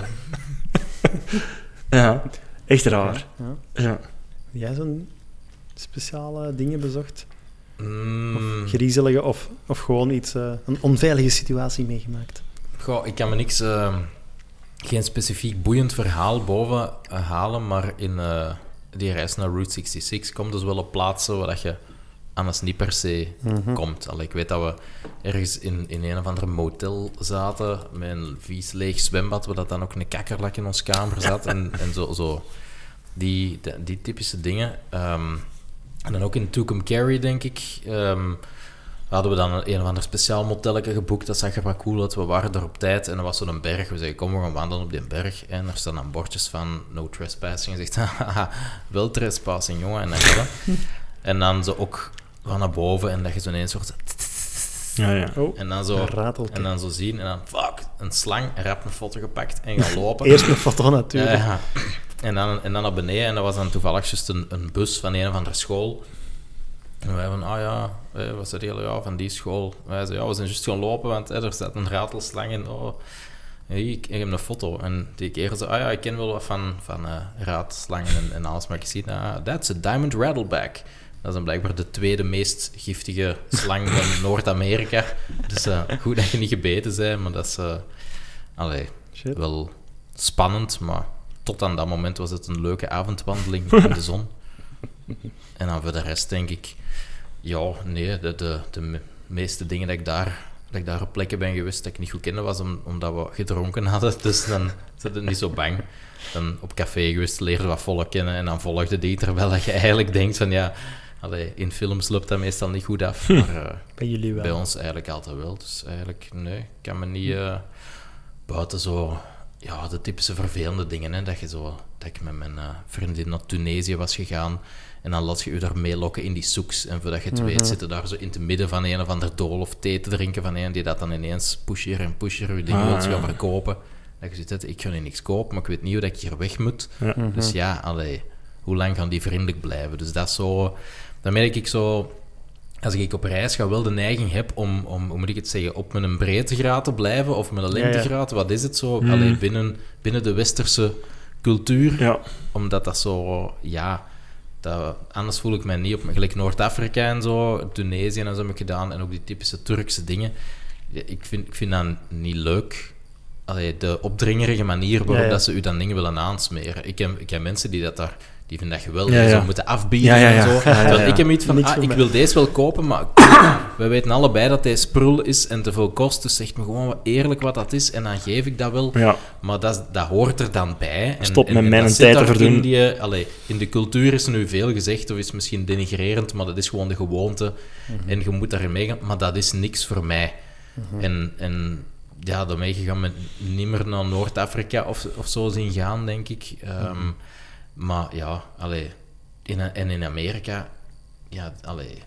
ja, echt raar. Ja. Ja. Heb jij zo'n speciale dingen bezocht? Mm, Griezelige of, of gewoon iets, eh, een onveilige situatie meegemaakt? goh, ik kan me niks... eh, geen specifiek boeiend verhaal boven eh, halen, maar in eh, die reis naar Route 66 komt dus wel op plaatsen waar dat je anders niet per se Mhm. komt. Allee, ik weet dat we ergens in, in een of andere motel zaten met een vies leeg zwembad, waar dat dan ook een kakkerlak in ons kamer zat en, en zo, zo. Die, die, die typische dingen. Ehm, en dan ook in Tucumcari, denk ik, ehm, hadden we dan een, een of ander speciaal motelletje geboekt. Dat zag er wat cool uit. We waren er op tijd en er was zo'n berg. We zeiden, kom, we gaan wandelen op die berg. En er staan dan bordjes van no trespassing. En je zegt, haha, wel trespassing, jongen. En dan, en dan zo ook van naar boven en dat je zo ineens hoort... Ja, ja. Oh, En dan zo, en dan zo zien en dan, fuck, een slang, en rap een foto gepakt en gaan lopen. Eerst een foto natuurlijk. En, dan, en dan naar beneden en dat was dan toevallig juist een, een bus van een of andere school. En wij van, ah ja, eh, wat zei die? Ja, van die school. Wij zeiden, ja, we zijn juist gaan lopen, want eh, er staat een ratelslang in. Oh, ik, ik heb een foto. En die keer zei, ah ja, ik ken wel wat van, van eh raadslangen en, en alles, maar ik zie, ah, that's a diamond rattleback. Dat is dan blijkbaar de tweede meest giftige slang van Noord-Amerika. Dus eh, goed dat je niet gebeten bent, maar dat is... eh allee, wel spannend, maar tot aan dat moment was het een leuke avondwandeling in de zon. En dan voor de rest denk ik, ja, nee, de, de, de me- meeste dingen dat ik daar, dat ik daar op plekken ben geweest dat ik niet goed kende, was om, omdat we gedronken hadden. Dus dan zit het niet zo bang. Dan op café geweest, leerde wat volk kennen en dan volgde die, terwijl je eigenlijk denkt van ja, allee, in films loopt dat meestal niet goed af, maar eh, Bij jullie wel. bij ons eigenlijk altijd wel. Dus eigenlijk, nee, ik kan me niet eh, buiten zo, ja, de typische vervelende dingen. Hè, dat, je zo, dat ik met mijn eh, vriendin naar Tunesië was gegaan en dan laat je je daar meelokken in die soeks. En voordat je het weet, zitten daar zo in het midden van een of ander dool of thee te drinken van een die dat dan ineens pusher en pusher je dingen Ah, wil ja. gaan verkopen. Dat je zit, ik ga hier niks kopen, maar ik weet niet hoe dat ik hier weg moet. Ja. Dus ja, allee, hoe lang gaan die vriendelijk blijven? Dus dat is zo... Dan merk ik zo... Als ik op reis ga, wel de neiging heb om, om hoe moet ik het zeggen, op mijn breedtegraad te blijven of mijn lengtegraad. Wat is het zo? Allee, binnen, binnen de westerse cultuur. Ja. Omdat dat zo... Ja, dat, anders voel ik mij niet op... Gelijk Noord-Afrika en zo, Tunesië en zo heb ik gedaan. En ook die typische Turkse dingen. Ja, Ik vind, ik vind dat niet leuk. Allee, de opdringerige manier waarop Ja, ja. dat ze u dan dingen willen aansmeren. Ik heb, ik heb mensen die dat daar... Die vinden dat geweldig. Ja, Ja, ja. Zo moeten afbieden Ja, ja, ja. en zo. Ja, ja, Terwijl ja. ik heb iets van, Niks ah, ik mij. wil deze wel kopen, maar we weten allebei dat deze sprul is en te veel kost. Dus zeg me gewoon wat eerlijk wat dat is en dan geef ik dat wel. Ja. Maar dat, dat hoort er dan bij. En, Stop en- met en mijn dat tijd zit te verdoen. In, die, allee, in de cultuur is nu veel gezegd, of is misschien denigrerend, maar dat is gewoon de gewoonte. Mhm. En je moet daarin meegaan, maar dat is niks voor mij. Mhm. En, en ja, daarmee gaan we niet meer naar Noord-Afrika of, of zo zien gaan, denk ik. Ehm, Mhm. Maar ja, allee, in, en in Amerika, ja, allee,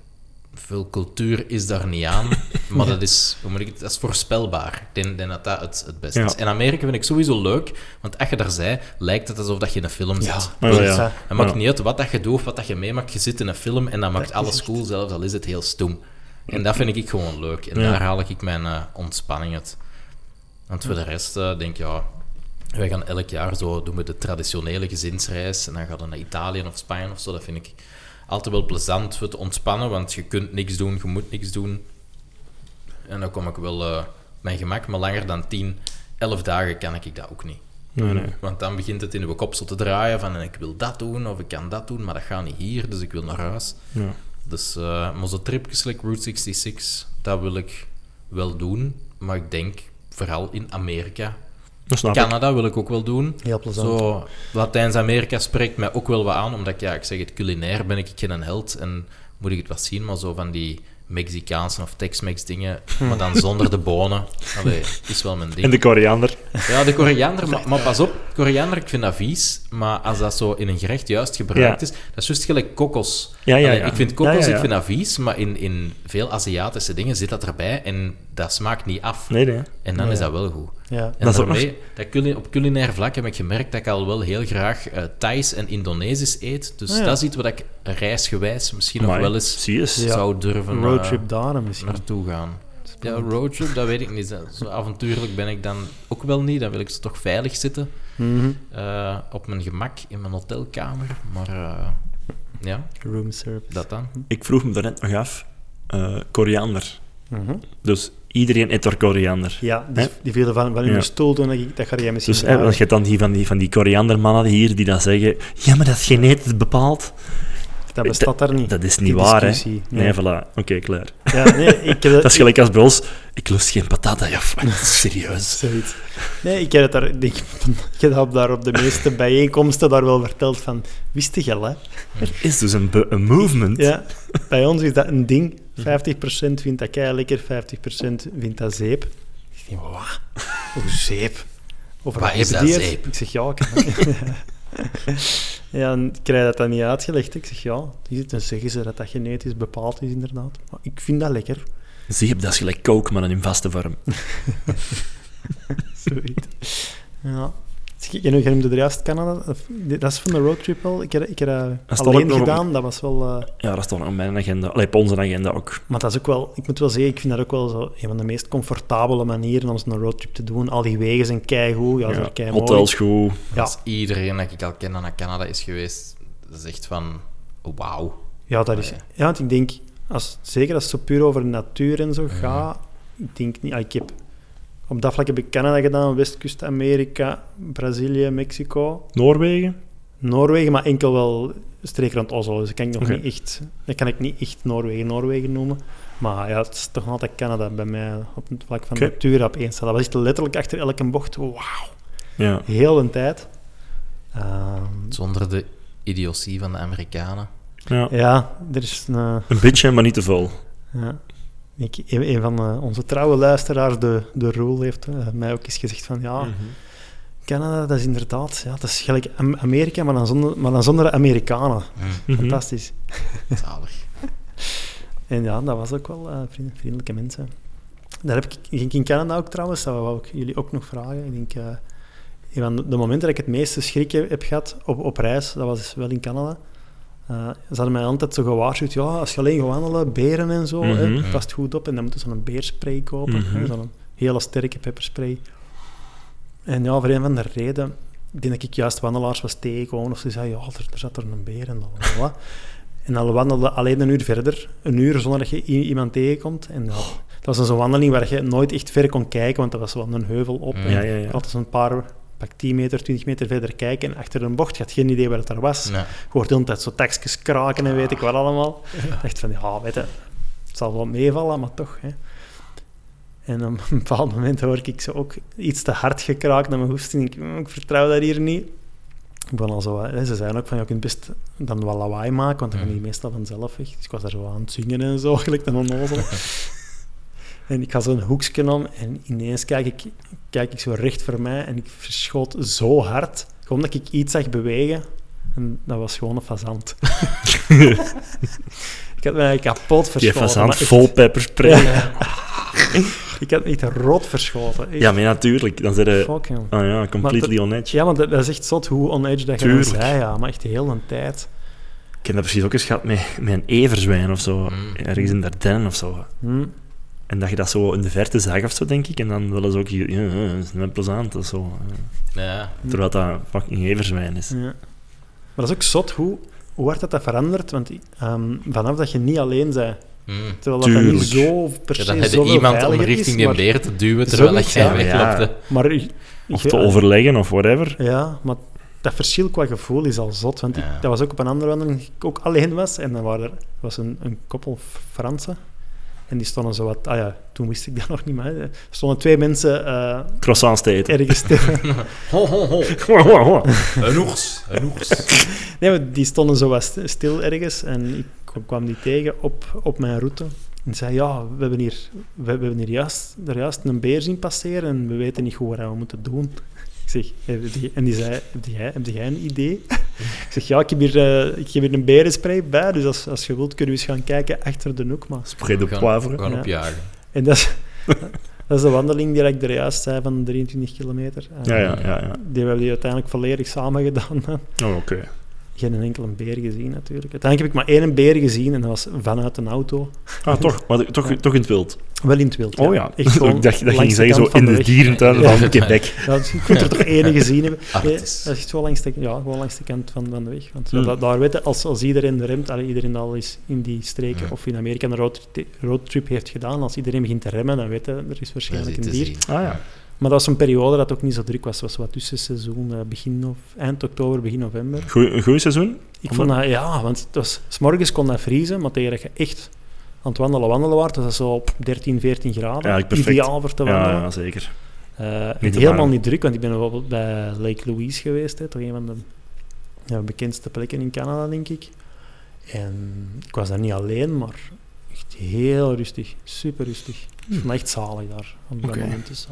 veel cultuur is daar niet aan. Maar dat is, hoe moet ik het, dat is voorspelbaar. Ik denk, denk dat dat het, het beste Ja. is. En Amerika vind ik sowieso leuk, want als je daar zei, lijkt het alsof dat je in een film zit. Ja, Dus ja. Het maakt Ja. niet uit wat dat je doet of wat dat je meemaakt. Je zit in een film en dat maakt alles cool, zelfs al is het heel stoem. En dat vind ik gewoon leuk. En Ja. daar haal ik mijn eh, ontspanning uit. Want voor de rest eh, denk ik, ja, wij gaan elk jaar zo doen we de traditionele gezinsreis. En dan gaan we naar Italië of Spanje of zo. Dat vind ik altijd wel plezant voor te ontspannen, want je kunt niks doen, je moet niks doen. En dan kom ik wel eh, mijn gemak, maar langer dan 10, 11 dagen kan ik dat ook niet. Nee, nee. Want dan begint het in de kop zo te draaien van ik wil dat doen of ik kan dat doen, maar dat gaat niet hier, dus ik wil naar huis. Ja. Dus uh, maar zo'n tripjes like Route 66, dat wil ik wel doen. Maar ik denk vooral in Amerika. Ik. Canada wil ik ook wel doen. Heel plezant. Zo, Latijns-Amerika spreekt mij ook wel wat aan, omdat ja, ik zeg het, culinair ben ik geen held en moet ik het wat zien, maar zo van die Mexicaanse of Tex-Mex dingen, maar dan zonder de bonen, allee, is wel mijn ding. En de koriander. Ja, de koriander, maar, maar pas op, koriander, ik vind dat vies, maar als dat zo in een gerecht juist gebruikt Ja. is, dat is juist gelijk kokos. Ja, ja, Allee, ja. Ik vind kokos, Ja, ja, ja. ik vind dat vies, maar in, in veel Aziatische dingen zit dat erbij en dat smaakt niet af. Nee, nee. En dan Ja. is dat wel goed. Ja. En Dat daarmee, dat culi- op culinair vlak heb ik gemerkt dat ik al wel heel graag eh Thais en Indonesisch eet. Dus Ah, ja. dat is iets wat ik reisgewijs misschien nog Amai, wel eens zou durven Een roadtrip daar misschien. naartoe gaan. Ja, roadtrip, dat weet ik niet. Zo avontuurlijk ben ik dan ook wel niet. Dan wil ik ze toch veilig zitten. Mhm. eh, op mijn gemak, in mijn hotelkamer. Maar eh, ja, Room service. dat dan. Ik vroeg me daarnet nog af, eh, koriander. Mhm. Dus iedereen eet door koriander. Ja, die, Hè? die vielen van, van Ja. de stoel toen, dat, ga jij misschien Dus hè, want je dan die van die, van die koriandermannen hier die dan zeggen, ja, maar dat is genetisch bepaald. Dat bestaat daar niet. Dat is niet waar, hè? Nee, Nee. voilà. Oké, klaar. Ja, nee, ik heb Dat is gelijk als bij ons, ik lust geen patata. Ja, serieus. Zoiets. Nee, ik heb het daar, ik, denk, ik heb dat daar op de meeste bijeenkomsten daar wel verteld van, wist je hè? Er is dus een, een movement. Ja, bij ons is dat een ding. 50% vindt dat kei lekker, 50% vindt dat zeep. Ik denk, wat? Hoe zeep? Over Wat is dat zeep? Ik zeg, ja. Ik, ja, en ik krijg dat dan niet uitgelegd. Ik zeg, ja, die- dan zeggen ze dat dat genetisch bepaald is, inderdaad. Maar ik vind dat lekker. Zeep, dat is gelijk coke, maar dan in vaste vorm. Zoiets. Ja. Je, je noemde er juist Canada. Dat is van de roadtrip al. Ik heb, ik heb dat alleen op- gedaan. Dat was wel... eh, Ja, dat staat op mijn agenda. Allee, op onze agenda ook. Maar dat is ook wel, ik moet wel zeggen, ik vind dat ook wel zo een van de meest comfortabele manieren om zo'n roadtrip te doen. Al die wegen zijn keigoed, ja, Ja, kei hotels goed. Ja. Als iedereen dat ik al ken dat naar Canada is geweest, zegt van wauw. Ja, dat is, Ja. ja, want ik denk, als, zeker als het zo puur over natuur en zo gaat, ik denk niet, ah, ik heb, op dat vlak heb ik Canada gedaan, Westkust Amerika, Brazilië, Mexico, Noorwegen? Noorwegen, maar enkel wel streek rond Oslo. Dus dat kan ik nog niet echt, dat kan ik niet echt Noorwegen, Noorwegen noemen. Maar ja, het is toch altijd Canada bij mij op het vlak van natuur op één staat. Dat was echt letterlijk achter elke bocht. Wauw. Ja. Heel een tijd. Ehm, Zonder de idiotie van de Amerikanen. ja. ja, er is een... eh, Een beetje, maar niet te veel. ja. Ik, een een van eh, onze trouwe luisteraars, de, de Roel, heeft eh, mij ook eens gezegd van ja, Canada, dat is inderdaad, ja, dat is gelijk Am- Amerika, maar dan zonder, maar dan zonder Amerikanen. Hm, Mhm. Fantastisch. zalig. En ja, dat was ook wel eh, vriend- vriendelijke mensen. Daar heb ik, ging ik in Canada ook trouwens, dat wou ik jullie ook nog vragen. Ik denk, eh, een van de, de momenten dat ik het meeste schrik heb, heb gehad op, op reis, dat was wel in Canada. Eh, ze hadden mij altijd zo gewaarschuwd, ja, als je alleen gaat wandelen, beren en zo, hè, Mhm. past goed op. En dan moeten ze zo'n beerspray kopen, hè, zo'n hele sterke pepperspray. En ja, voor een van de reden, ik denk dat ik juist wandelaars was tegengekomen, of ze zeiden, ja, er, er zat er een beer en bla. En dan wandelde alleen een uur verder, een uur zonder dat je i- iemand tegenkomt. En dat, dat was dan zo'n wandeling waar je nooit echt ver kon kijken, want dat was wel een heuvel op. Mm. En Ja, ja, ja. Altijd zo'n paar, pak 10 meter, 20 meter verder kijken. En achter een bocht, je had geen idee waar het daar was. Ja. Je hoort de hele tijd zo takjes kraken en weet ik wat allemaal. Ik dacht van, ja, weet je, het zal wel meevallen, maar toch. Hè. En op een bepaald moment hoor ik zo ook iets te hard gekraakt naar mijn hoesting. Ik, "Mm, ik vertrouw dat hier niet. Ik ben al zo, hè, ze zeiden ook van, je kunt best dan wel lawaai maken, want dan gaan die meestal vanzelf weg. Dus ik was daar zo aan het zingen en zo, gelijk een onnozel. En ik ga zo'n hoekje om en ineens kijk ik, kijk ik zo recht voor mij en ik verschoot zo hard, gewoon dat ik iets zag bewegen. En dat was gewoon een fazant. ik had mij kapot Die verschoten. fazant maar echt- vol pepperspray. Ja, Ja. ik had echt rot verschoten. Echt. maar natuurlijk. Dan zijn. Fuck, joh. Ah ja, completely Maar on edge. Ja, want dat, dat is echt zot hoe on edge dat je dan Tuurlijk. zei, ja. Maar echt de hele tijd. Ik heb dat precies ook eens gehad met, met een everzwijn of zo. Mm. Ergens in Dardenne of zo. Hm. En dat je dat zo in de verte zag of zo, denk ik. En dan willen ze ook... Ja, ja, dat is net plezant of zo. Ja. Terwijl dat fucking everzwijn is. Ja. Maar dat is ook zot hoe, hoe hard dat, dat verandert. Want ehm, vanaf dat je niet alleen bent, Hm. terwijl dat, dan niet Tuurlijk. zo per Ja, se dan heb je zoveel iemand om richting die beer te duwen terwijl Zoiets, jij ja. wegloopt. maar je- Of je- te overleggen of whatever. Ja, maar dat verschil qua gevoel is al zot. Want ik- Ja. dat was ook op een andere wandeling dat ik ook alleen was. En dan waren er, was een, een koppel Fransen. En die stonden zo wat... Ah ja, toen wist ik dat nog niet, maar er stonden twee mensen eh, Croissants te eten. ergens stil. Ho, ho, ho. Een oeks. Een oeks. nee, maar die stonden zo wat st- stil ergens. En ik kwam- kwam die tegen op, op mijn route. En zei, ja, we hebben hier, we, we hebben hier juist, er juist een beer zien passeren en we weten niet goed wat we moeten doen. Zeg, en die zei, heb jij, heb jij een idee? Ik zeg, ja, ik heb hier, eh, ik heb hier een berenspray bij, dus als, als je wilt kunnen we eens gaan kijken achter de hoek. Maar. Spray de We gaan- poivre. We gaan opjagen. En dat is, dat is de wandeling die ik er juist zei van 23 kilometer. Ja, ja, ja. ja. Die hebben die uiteindelijk volledig samen gedaan. Oh, oké. Geen enkele beer gezien natuurlijk. Uiteindelijk heb ik maar één beer gezien en dat was vanuit een auto. Ah, toch? Maar toch, Ja. toch in het wild? Wel in het wild. Oh ja. Echt ik dacht dat ging de zeggen zo in de, weg. dierentuin Ja. van Quebec. Ja, dus je kunt er toch één gezien hebben. Nee, dat is echt langs de, ja, gewoon langs de kant van, van de weg. Want ja, Hmm. da- daar weten, als, als iedereen remt, allee, iedereen al is in die streken Ja. of in Amerika een roadtrip, roadtrip heeft gedaan, als iedereen begint te remmen, dan weten er is waarschijnlijk een dier. zien. Ah ja. Maar dat was een periode dat ook niet zo druk was. Het was wat tussenseizoen, eh, begin of, eind oktober, begin november. Goed seizoen? Ik vond dat, ja, want het was, s morgens kon dat vriezen, maar tegen dat je echt aan het wandelen wandelen was, was dat zo op 13, 14 graden. Ja. Ideaal voor te wandelen. ja, zeker. Eh, Niet helemaal niet druk, want ik ben bijvoorbeeld bij Lake Louise geweest, hè, toch een van de ja, bekendste plekken in Canada, denk ik. En ik was daar niet alleen, maar echt heel rustig, super rustig. Ik vond het echt zalig daar op dat moment. Dus,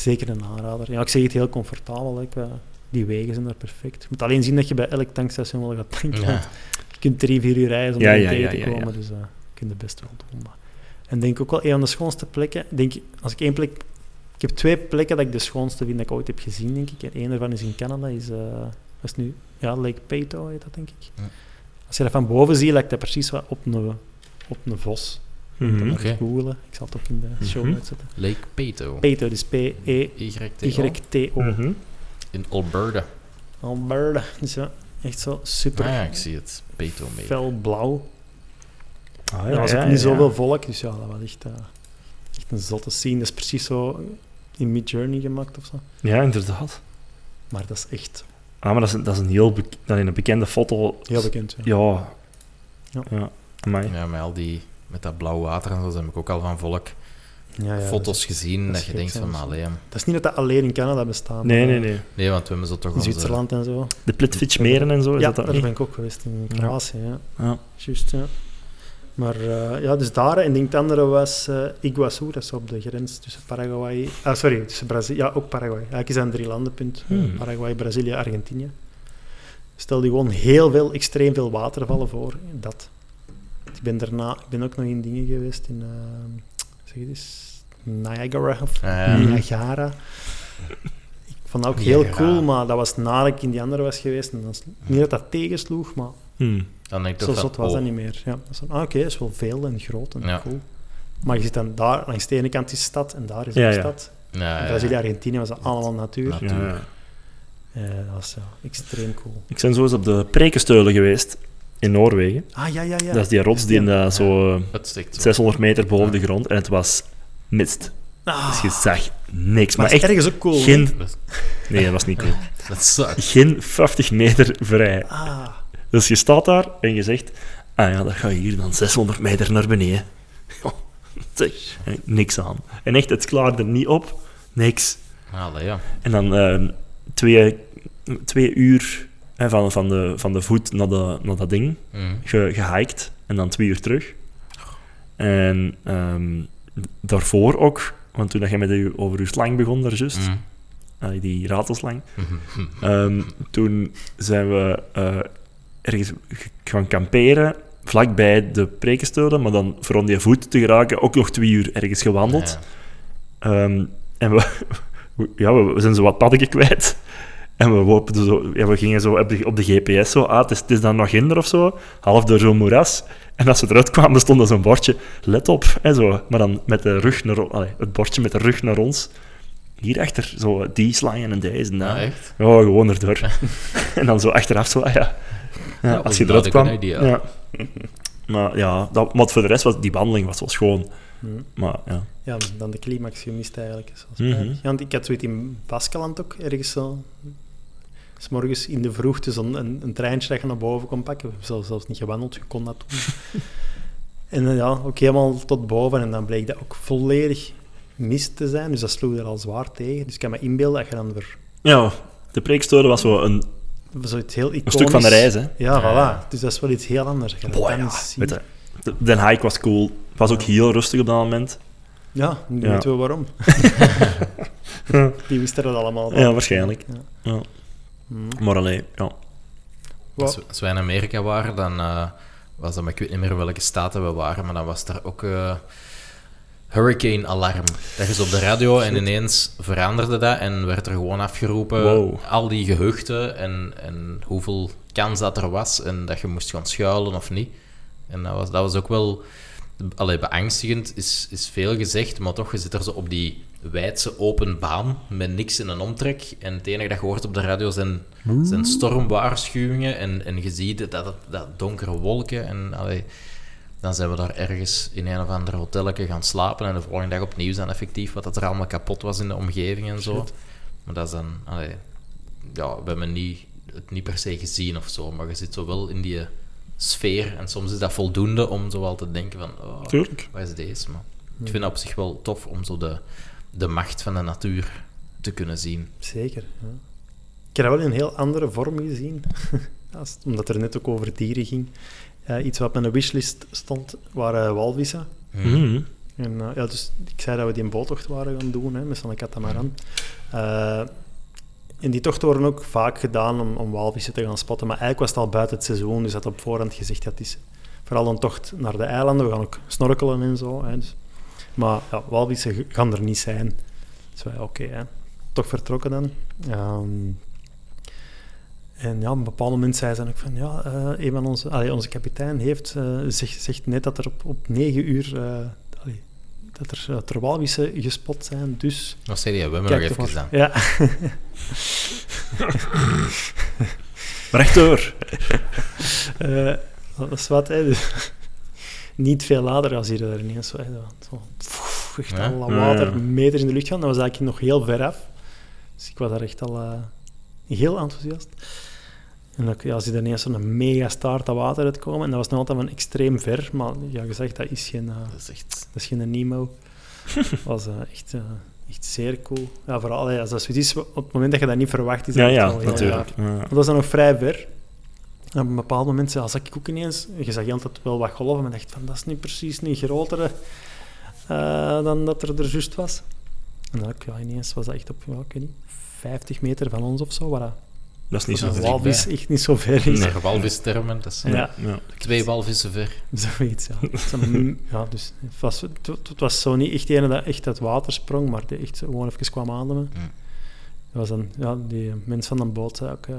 zeker een aanrader. Ja, ik zeg het heel comfortabel. Qua- die wegen zijn daar perfect. Je moet alleen zien dat je bij elk tankstation wel gaat tanken. Ja. Je kunt drie, vier uur rijden zonder Ja, ja, tegen te komen. Dus eh je kunt het best wel doen. Maar. En denk ook wel, een van de schoonste plekken... Denk, ik- als ik één plek... Ik heb twee plekken dat ik de schoonste vind dat ik ooit heb gezien, denk ik. En één daarvan is in Canada. Is, eh wat is nu? Ja, Lake Peyto heet dat, denk ik. Ja. Als je dat van boven ziet, lijkt dat precies wat op een, op een vos. Mhm. Dan Oké. eens googlen. Ik zal het ook in de show Mhm. notes zetten. Lake Peto. Peyto, dus P-E-Y-T-O. YTO. Mhm. In Alberta. Alberta. Dus ja, echt zo super Ah ja, ik zie het. Peto mee. felblauw. Ah, er was ook niet zoveel volk, dus ja, dat was echt, eh, echt een zotte scene. Dat is precies zo in Mid-Journey gemaakt of zo. Ja, inderdaad. Maar dat is echt Ah, maar dat is, een- dat is een heel bek- dat is een bekende foto. heel bekend. Ja. Ja. Ja. Ja. Amai. Ja, met al die... Met dat blauw water en zo heb ik ook al van volk Ja, ja, foto's dat gezien dat je denkt van, dat is- allee, Dat is niet dat dat alleen in Canada bestaat. Nee, nee, eh, nee. Nee, want we hebben zo toch In onze... Zwitserland en zo. De Plitvichmeren en zo, is ja, dat daar niet? ben ik ook geweest in. Kroatië. Ja. Ja. Juist, ja. Maar eh, ja, dus daar. En ik denk het andere was eh Iguazu, dat is op de grens tussen Paraguay... Ah, sorry, tussen Brazilië... Ja, ook Paraguay. Eigenlijk is dat een drie landenpunt. eh, Hmm. Paraguay, Brazilië, Argentinië. Stel je gewoon heel veel, extreem veel watervallen voor. Dat. Ik ben daarna... Ik ben ook nog in dingen geweest in... eh, zeg het eens... Niagara of Ja. Niagara. Ik vond dat ook heel cool, maar dat was nadat ik in die andere was geweest. En dan, is- niet dat dat tegensloeg, maar Hmm. Dan denk ik zo zot was dat oh, niet meer. Ja, dat ah, oké, dat is wel veel en groot en Ja. cool. Maar je zit dan daar, langs de ene kant is stad en daar is ja. stad. Ja. Brazilië, Argentinië was dat allemaal natuur. Natuur. Ja, ja. Eh, dat was ja, extreem cool. Ik ben zo eens op de Prekesteulen geweest in Noorwegen. Ah, ja, ja, ja. Dat is die rots die in de, zo eh, Het stikt zo. 600 meter boven Ja. de grond en het was mist. Ah, Dus je zag niks. maar Maar het is echt ergens ook cool. geen... Nee, dat was niet cool. dat sucks. Geen 50 meter vrij. Ah, Dus je staat daar en je zegt... Ah ja, dan ga je hier dan 600 meter naar beneden. Ja, zeg, niks aan. En echt, het klaarde niet op. Niks. Allee, ja. En dan ehm, twee, twee uur van, van, de, van de voet naar, de, naar dat ding Mm. ge, gehiked. En dan twee uur terug. En ehm, daarvoor ook... Want toen dat je met je, over je slang begon, daar juist, Mm. ah, die ratelslang, Mhm. Ehm, toen zijn we eh, ergens gaan kamperen, vlakbij de Prekesteulen, maar dan voor om die voet te geraken ook nog twee uur ergens gewandeld. Ja. Ehm, en we, ja, we, we zijn zo wat padden kwijt. En we, lopen zo, ja, we gingen zo op de, op de GPS zo, ah, het is, het is dan nog hinder of zo, half door zo'n moeras. En als we eruit kwamen, stond er zo'n bordje, let op, hè, zo. maar dan met de rug naar, allee, het bordje met de rug naar ons. Hierachter, zo die slangen en deze en dat. Ah, echt? Ja, gewoon erdoor. en dan zo achteraf zo, ah ja. ja als je eruit kwam. idea. Ja. Maar ja, dat, maar voor de rest was die wandeling was wel schoon. Maar ja. ja, dan de climax gemist eigenlijk. Is Mhm. ja, want ik had zoiets in Baskeland ook, ergens zo... S morgens in de vroegte zo'n een, een treintje dat je naar boven kon pakken. We hebben zelfs, niet gewandeld, je kon dat doen. en eh, ja, ook helemaal tot boven. En dan bleek dat ook volledig mist te zijn. Dus dat sloeg er al zwaar tegen. Dus ik kan me inbeelden dat je dan weer ja, de preekstolen was zo een, zoiets heel iconisch... een stuk van de reis. Hè. Ja, voilà. Dus dat is wel iets heel anders. Ja. ziet. Weet je, de, de hike was cool. Het was ook heel rustig op dat moment. Ja, nu Ja. weten we waarom. Die wisten dat allemaal. Ja, waarschijnlijk. Ja. Ja. Hm. Maar alleen, ja. Als, we- als wij in Amerika waren, dan eh, was dat, maar ik weet niet meer welke staten we waren, maar dan was er ook eh, hurricane alarm. Dat is op de radio en ineens veranderde dat en werd er gewoon afgeroepen Wow. al die gehuchten en, en hoeveel kans dat er was en dat je moest gaan schuilen of niet. En dat was, dat was ook wel allee, beangstigend, is, is veel gezegd, maar toch, je zit er zo op die wijdse open baan met niks in een omtrek. En het enige dat je hoort op de radio zijn, zijn stormwaarschuwingen en, en je ziet dat, dat, dat donkere wolken. En allee, dan zijn we daar ergens in een of ander hotelletje gaan slapen en de volgende dag opnieuw zijn effectief wat dat er allemaal kapot was in de omgeving en zo. Shit. Maar dat is dan... Allee, ja, we hebben niet, het niet per se gezien of zo, maar je zit zo wel in die sfeer en soms is dat voldoende om zo wel te denken van... Oh, Tuurlijk. wat is deze? Maar ik vind dat op zich wel tof om zo de, de macht van de natuur te kunnen zien. Zeker. Ja. Ik heb dat wel in een heel andere vorm gezien. Omdat er net ook over dieren ging. Eh, iets wat op mijn wishlist stond, waren walvissen. Mhm. En, eh, ja, dus ik zei dat we die een boottocht waren gaan doen, hè, met zo'n katamaran. Eh, en die tochten worden ook vaak gedaan om, om walvissen te gaan spotten. Maar eigenlijk was het al buiten het seizoen, dus dat op voorhand gezegd dat is vooral een tocht naar de eilanden. We gaan ook snorkelen en zo. Hè, dus. Maar ja, walvissen gaan er niet zijn. Dus wij, oké, hè. toch vertrokken dan. Ehm, en ja, op een bepaald moment zei ze dan ook van, ja, eh, een van onze, allee, onze kapitein heeft, eh, zegt, zegt net dat er op, op negen uur, eh, allee, dat er, dat er walvissen gespot zijn, dus... Wat zei je? We hebben nog even maar. gedaan. Ja. Rechtdoor. Eh, dat is wat, hè. Dus, niet veel later als je er ineens zo, hè, zo pff, echt Ja. al water meters in de lucht gaan. Dat was eigenlijk nog heel ver af. Dus ik was daar echt al eh, heel enthousiast. En dan ja, zie je ineens zo'n mega staart aan water uitkomen. En dat was nog altijd van extreem ver. Maar ja, gezegd, dat is geen, eh, Dat is echt... dat is geen Nemo. Dat was eh, echt, echt zeer cool. Ja, vooral ja, als dat zoiets is, op het moment dat je dat niet verwacht, is dat Ja, ja, wel natuurlijk. Ja. Dat was dan nog vrij ver. En op een bepaald moment zag ik ook ineens, je zag altijd wel wat golven, maar dacht van, dat is niet precies niet groter eh, dan dat er er juist was. En dan ja, ineens was dat echt op, ja, ik weet niet, 50 meter van ons of zo, waar dat Dat is niet zo wel walvis echt niet zo ver is. Naar walvistermen, dat is Ja. Ja. twee walvissen ver. Zoiets, ja. Ja dus het, was, het, het was zo niet echt de ene dat echt uit water sprong, maar die echt gewoon even kwam ademen. Mm. Dat was dan, ja, die mens van de boot zei ook... eh,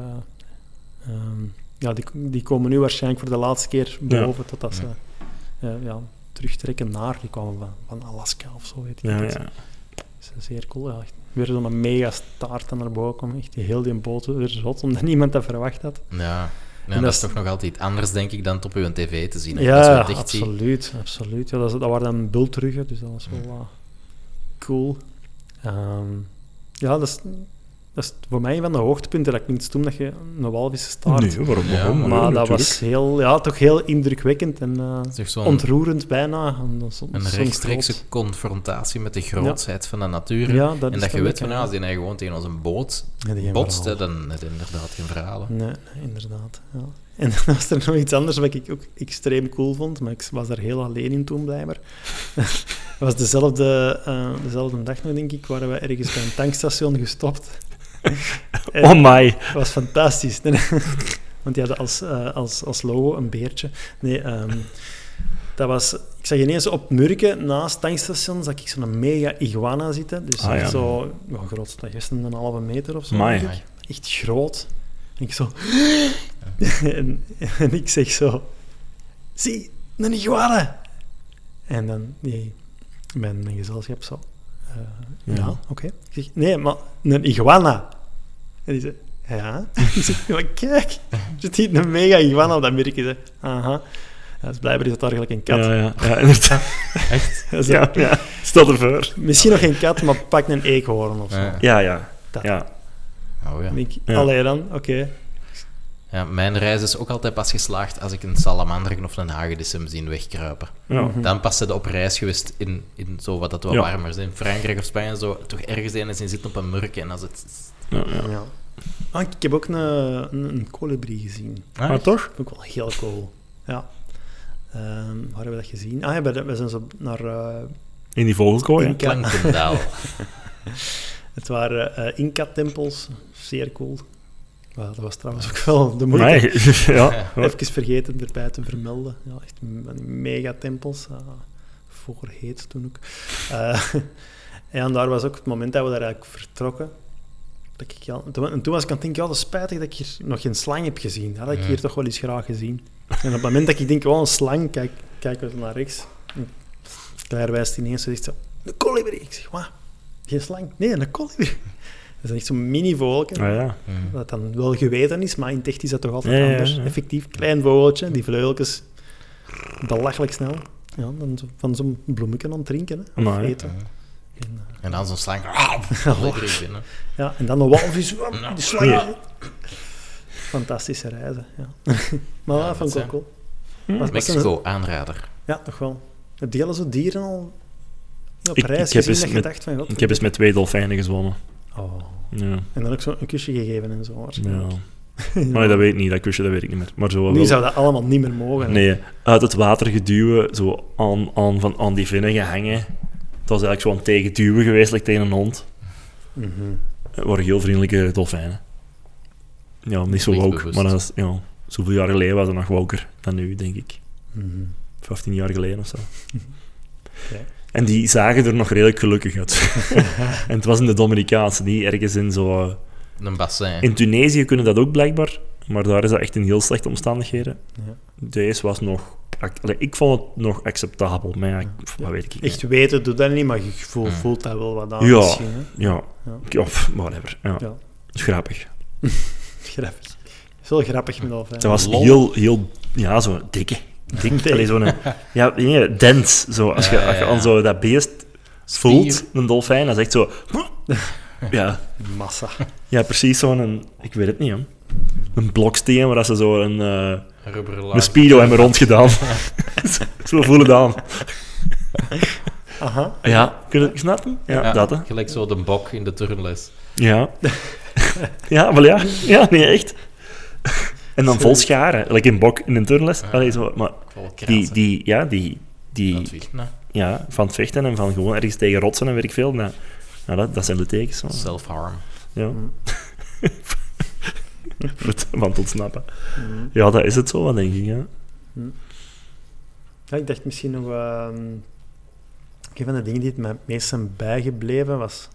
ehm, ja, die, die komen nu waarschijnlijk voor de laatste keer boven, totdat ze Ja. eh, ja, terugtrekken naar... Die kwamen van, van Alaska of zo, weet ik Ja, niet. ja. Dat is zeer cool. Ja, weer zo'n mega staart dan naar boven kwam. Echt heel die boot weer zot, omdat niemand dat verwacht had. Ja. Ja, En dat, dat is toch nog altijd anders, denk ik, dan het op uw tv te zien. Ja, absoluut, absoluut. Ja, dat, is- dat waren dan bultruggen, dus dat was wel Mm. eh, cool. Ehm, ja, dat is, dat is voor mij een van de hoogtepunten. Dat klinkt stom dat je een walvis staart. Nee, waarom? Ja, waarom? maar maar dat was heel, ja, toch heel indrukwekkend en eh, ontroerend bijna. En zo- een zo'n rechtstreekse groot- confrontatie met de grootheid van de natuur. Ja, dat en dat je weet van, als die nou gewoon tegen ons een boot botst, dan heb je inderdaad geen verhalen. Nee, nee, inderdaad. Ja. En dan was er nog iets anders wat ik ook extreem cool vond, maar ik was daar heel alleen in toen blijkbaar. Het was dezelfde, eh, dezelfde dag nog, denk ik, waren we ergens bij een tankstation gestopt. Oh my. Het was fantastisch. Nee, nee. Want die hadden als, eh, als, als logo een beertje. Nee, ehm, dat was... Ik zag ineens op Murken, naast het tankstation, zag ik zo'n mega iguana zitten. Dus Ah, ja. zo... Ja, groot is dat gisteren een halve meter of zo. Amai. ik. Echt groot. En ik zo... en, en ik zeg zo... Zie, een iguana! En dan die, mijn, mijn gezelschap zo... eh, ja, Ja. oké. Ik zeg, nee, maar een iguana. En die zei, ja. ik zeg, maar kijk, er zit hier een mega iguana op dat merkje. Zei, aha. Ja, dus blijkbaar is het daar eigenlijk een kat. Ja, ja, ja, inderdaad. Echt? Ja, ja. Stel ervoor. Misschien nog geen kat, maar pak een eekhoorn of zo. Ja. Ja, ja. Dat. ja. Oh, ja. Dan denk ik, Ja. allee dan, oké. Ja. Mijn reis is ook altijd pas geslaagd als ik een salamander of een hagedis heb zien wegkruipen. Ja. Mhm. Dan pas ze op reis geweest in, in zo wat dat wat Ja. warmer is. In Frankrijk of Spanje zo, toch ergens een zien zitten op een murk en als het... Ja, ja. Ja. Ah, ik heb ook een, een, een kolibrie gezien. Ah, Maar toch? Vond ik wel heel cool. Ja. Ehm, waar hebben we dat gezien? Ah ja, we zijn zo naar... eh, In die vogelkooi. hè? Inca. Klankendaal. het waren eh, Inca-tempels. Zeer cool. Ja, dat was trouwens ook wel de moeite. Nee, ja. Even vergeten erbij te vermelden. Ja, echt van die megatempels. Uh, voor heet toen ook. Eh, en daar was ook het moment dat we daar eigenlijk vertrokken. Dat ik, ja, toen, en toen was ik aan het denken, ja, dat is spijtig dat ik hier nog geen slang heb gezien. Dat had ik Ja. hier toch wel eens graag gezien. En op het moment dat ik denk, oh, een slang, kijk, kijken we naar rechts. En Claire wijst ineens, zegt zo, een kolibrie. Ik zeg, wat? Geen slang? Nee, een kolibrie. Dat is echt zo'n mini-vogeltje. Ah, ja. Mm. Dat dan wel geweten is, maar in echt is dat toch altijd Ja, anders. ja. Effectief, klein vogeltje, die vleugeltjes belachelijk snel. Ja, dan zo, van zo'n bloemetje aan het drinken. Hè, of eten. En, eh, En dan zo'n slang. Ja, en dan een walvis, die slang. ja. Fantastische reizen, ja. maar Ja, ik cool. Wat- wat zijn- Mexico, aanrader. Ja, toch wel. Heb je al zo dieren al op Ik- reis ik heb gezien je met- dacht van... God, Ik heb eens met twee dolfijnen gezwommen. Oh. Ja. En dan ook zo een kusje gegeven en zo. ja. Maar nee, dat weet ik niet. Dat kusje, dat weet ik niet meer. Maar zo Nu wel- zou dat allemaal niet meer mogen. hè. Nee, uit het water geduwen, zo aan, aan, van, aan die vinnen gehangen. Het was eigenlijk zo aan tegenduwen geweest, like tegen een hond. Mhm. Het waren heel vriendelijke dolfijnen. Ja, niet zo woke, maar dat is, ja, zoveel jaar geleden was het nog woker dan nu, denk ik. Mhm. 15 jaar geleden of zo. Ja. En die zagen er nog redelijk gelukkig uit. en het was in de Dominicaanse, niet ergens in zo... eh, Een bassin. In Tunesië kunnen dat ook blijkbaar, maar daar is dat echt in heel slechte omstandigheden. Ja. Deze was nog... allee, Ik vond het nog acceptabel, maar ja, ik- wat weet ik niet. Echt weten doet dat niet, maar je voelt, Mm. voelt dat wel wat aan Ja. misschien. Hè? Ja, Ja. whatever. Ja. Grappig. Grappig. Is wel grappig met dolfijnen. Dat was heel, heel... Ja, zo dikke. Dik. Allee, zo'n... Ja, nee, dens. Zo, als, je, Ja, ja, als je ja. aan zo dat beest voelt, Spier. een dolfijn, dat is echt zo... Ja, Massa. ja precies zo'n... een- Ik weet het niet, hè. Een bloksteen waar ze zo een... Rubberlaag. een speedo hebben rondgedaan. zo voelen aan. Aha. Ja, kun je het snappen? Ja, Ja, dat, hè. Gelijk zo de bok in de turnles. Ja. ja, wel ja. Ja, nee, echt. En dan vol scharen. Like een bok in een turnles. Allee, zo, maar die, die, ja, die, die, Dat wicht, nou. ja, van het vechten en van gewoon ergens tegen rotsen en weet ik veel. Nou, nou, dat, dat zijn de tekens. Van, Self-harm. ja. Mm. Van het ontsnappen. Mhm. Ja, dat is het zo, wat denk ik. Ja. Ja, ik dacht misschien nog... ehm, een van de dingen die het mij het meest zijn bijgebleven was...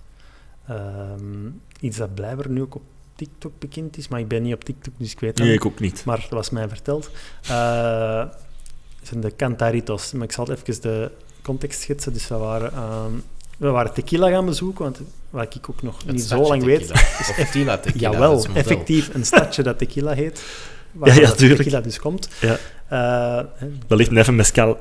ehm, iets dat blijkbaar nu ook op TikTok bekend is, maar ik ben niet op TikTok, dus ik weet het Nee, niet. ik ook niet. Maar dat was mij verteld. Eh, Het zijn de Cantaritos. Maar ik zal even de context schetsen. Dus we waren, ehm, we waren tequila gaan bezoeken, want wat ik ook nog Het niet zo lang weet... tequila. Of tila tequila, dat Jawel, is effectief een stadje dat tequila heet. Waar Ja, ja, dat tuurlijk. tequila dus komt. Ja. Eh, hè, Dat ligt even mescal.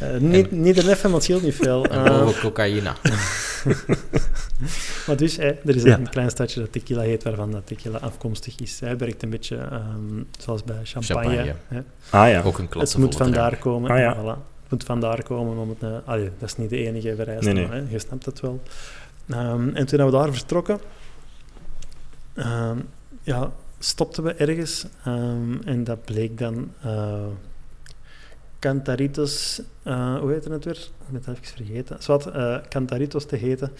eh, niet, niet een even, maar het scheelt niet veel. En Eh, boven cocaïne. maar dus, hè, er is Ja. een klein stadje dat tequila heet, waarvan dat tequila afkomstig is. Hij werkt een beetje ehm, zoals bij champagne. Champagne. hè. Ah ja. Ook een Het moet vandaar komen. Ah, ja. voilà. Het moet vandaar komen om het... eh, allee, dat is niet de enige vereiste, Nee, nee. maar, hè, je snapt het wel. Ehm, en toen we daar vertrokken, ehm, ja, stopten we ergens ehm, en dat bleek dan eh Cantaritos, eh, hoe heet het weer? Ik ben het even vergeten. Zwat, eh Cantaritos te heten.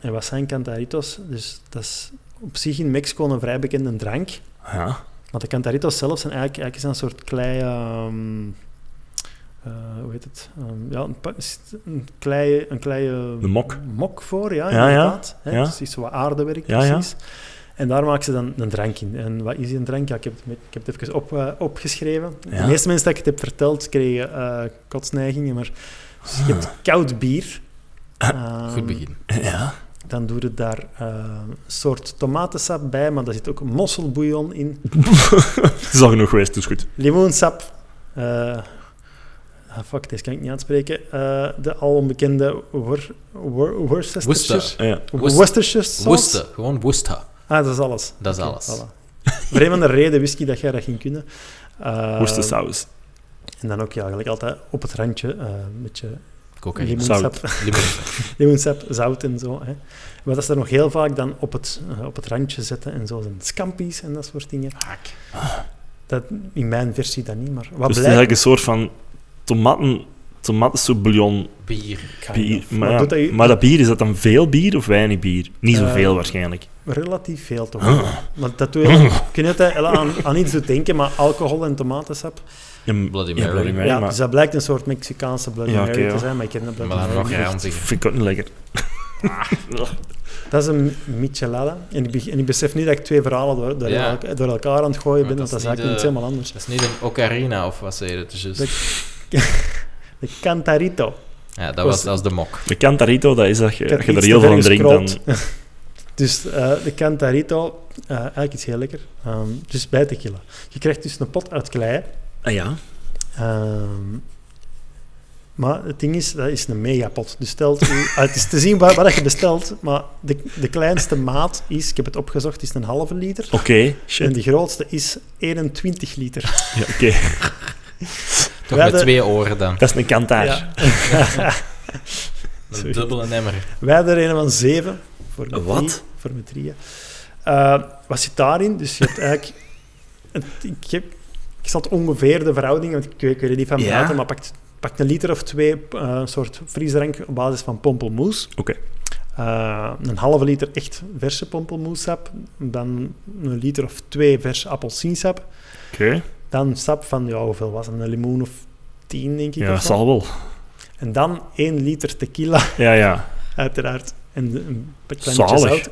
En wat zijn Cantaritos? Dus dat is op zich in Mexico een vrij bekende drank. Ja. Want de Cantaritos zelf zijn eigenlijk, eigenlijk een soort klei... ehm, eh, hoe heet het? Ehm, ja, een, een klei... Een klei Een mok. mok voor, ja, Ja, ja. inderdaad. Hè? Ja. Dus is zo wat aardewerk, Ja, ja. En daar maken ze dan een drank in. En wat is die een drank? Ja, ik heb het, ik heb het even op, eh, opgeschreven. Ja. De meeste mensen dat ik het heb verteld, kregen eh kotsneigingen, maar dus je hebt koud bier. Ehm, Goed begin. Ja. Dan doe je daar eh, een soort tomatensap bij, maar daar zit ook mosselbouillon in. Het is al genoeg geweest, dus goed. Limoensap. ah, fuck, deze kan ik niet uitspreken. Eh, de al onbekende Wor- Wor- Worcestershire. Worcestershire sauce. Worcester. Gewoon Worcester. Ah, dat is alles. Dat is alles. voilà. Voor een van de reden ik dat jij dat ging kunnen. Uh, Worcestersaus. En dan ook ja, eigenlijk altijd op het randje eh, een beetje Cocaïne. limoensap, Limoen. limoensap, zout en zo. Hè. Maar dat ze er nog heel vaak dan op het, eh, op het randje zetten en zo zijn scampi's en dat soort dingen. Haak. Dat, in mijn versie dan niet, maar wat Dus het is eigenlijk een soort van tomaten, tomatensoep bouillon Bier. Maar, dat je- maar dat bier, is dat dan veel bier of weinig bier? Niet zoveel Eh, waarschijnlijk. Relatief veel toch? Ah. Want dat doe je, kun je het aan, aan iets doet denken, maar alcohol en tomatensap. Ja, Bloody ja, Mary. Bloody Mary, ja, maar dus dat blijkt een soort Mexicaanse Bloody Ja, Mary te zijn, maar ik ken de Bloody Maar Mary niet ranzig. vind ik ook niet lekker. Dat is een michelada. En ik, be- en ik besef nu dat ik twee verhalen door, door, Ja. elkaar, door elkaar aan het gooien Maar ben, want dat dat is niet eigenlijk iets de- helemaal anders. Dat is niet een ocarina of wat zei je? Het De- De Cantarito. Ja, dat was- was, dat was de mok. De Cantarito, dat is dat je, er heel veel aan drinkt, dan... Dus eh, de Cantarito, eh, eigenlijk iets heel lekker. Ehm, dus bij tequila. Je krijgt dus een pot uit klei. Ah ja? Ehm, maar het ding is, dat is een megapot. Dus stelt u, ah, het is te zien wat, wat je bestelt, maar de, de kleinste maat is, ik heb het opgezocht, is een halve liter. Oké, En de grootste is 21 liter. Ja, oké. Toch Ja, met de- twee oren dan. Dat is een kantaar. Ja. Een dubbele nemmer. Wij hadden er een van 7. Voor Wat? drie- voor met drieën. Eh, wat zit daarin? Dus je hebt eigenlijk... ik, heb, ik zat ongeveer de verhouding, want ik, weet- ik weet het niet van Ja. buiten, maar pakt, pakt een liter of twee eh, een soort frisdrank op basis van pompelmoes. Oké. Eh, een halve liter echt verse pompelmoessap. Dan een liter of twee verse appelsiensap. Oké. Dan sap van, ja, hoeveel was het? Een limoen of tien, denk ik. Ja, zal wel. En dan één liter tequila, Ja, ja. uiteraard. En een klein zout.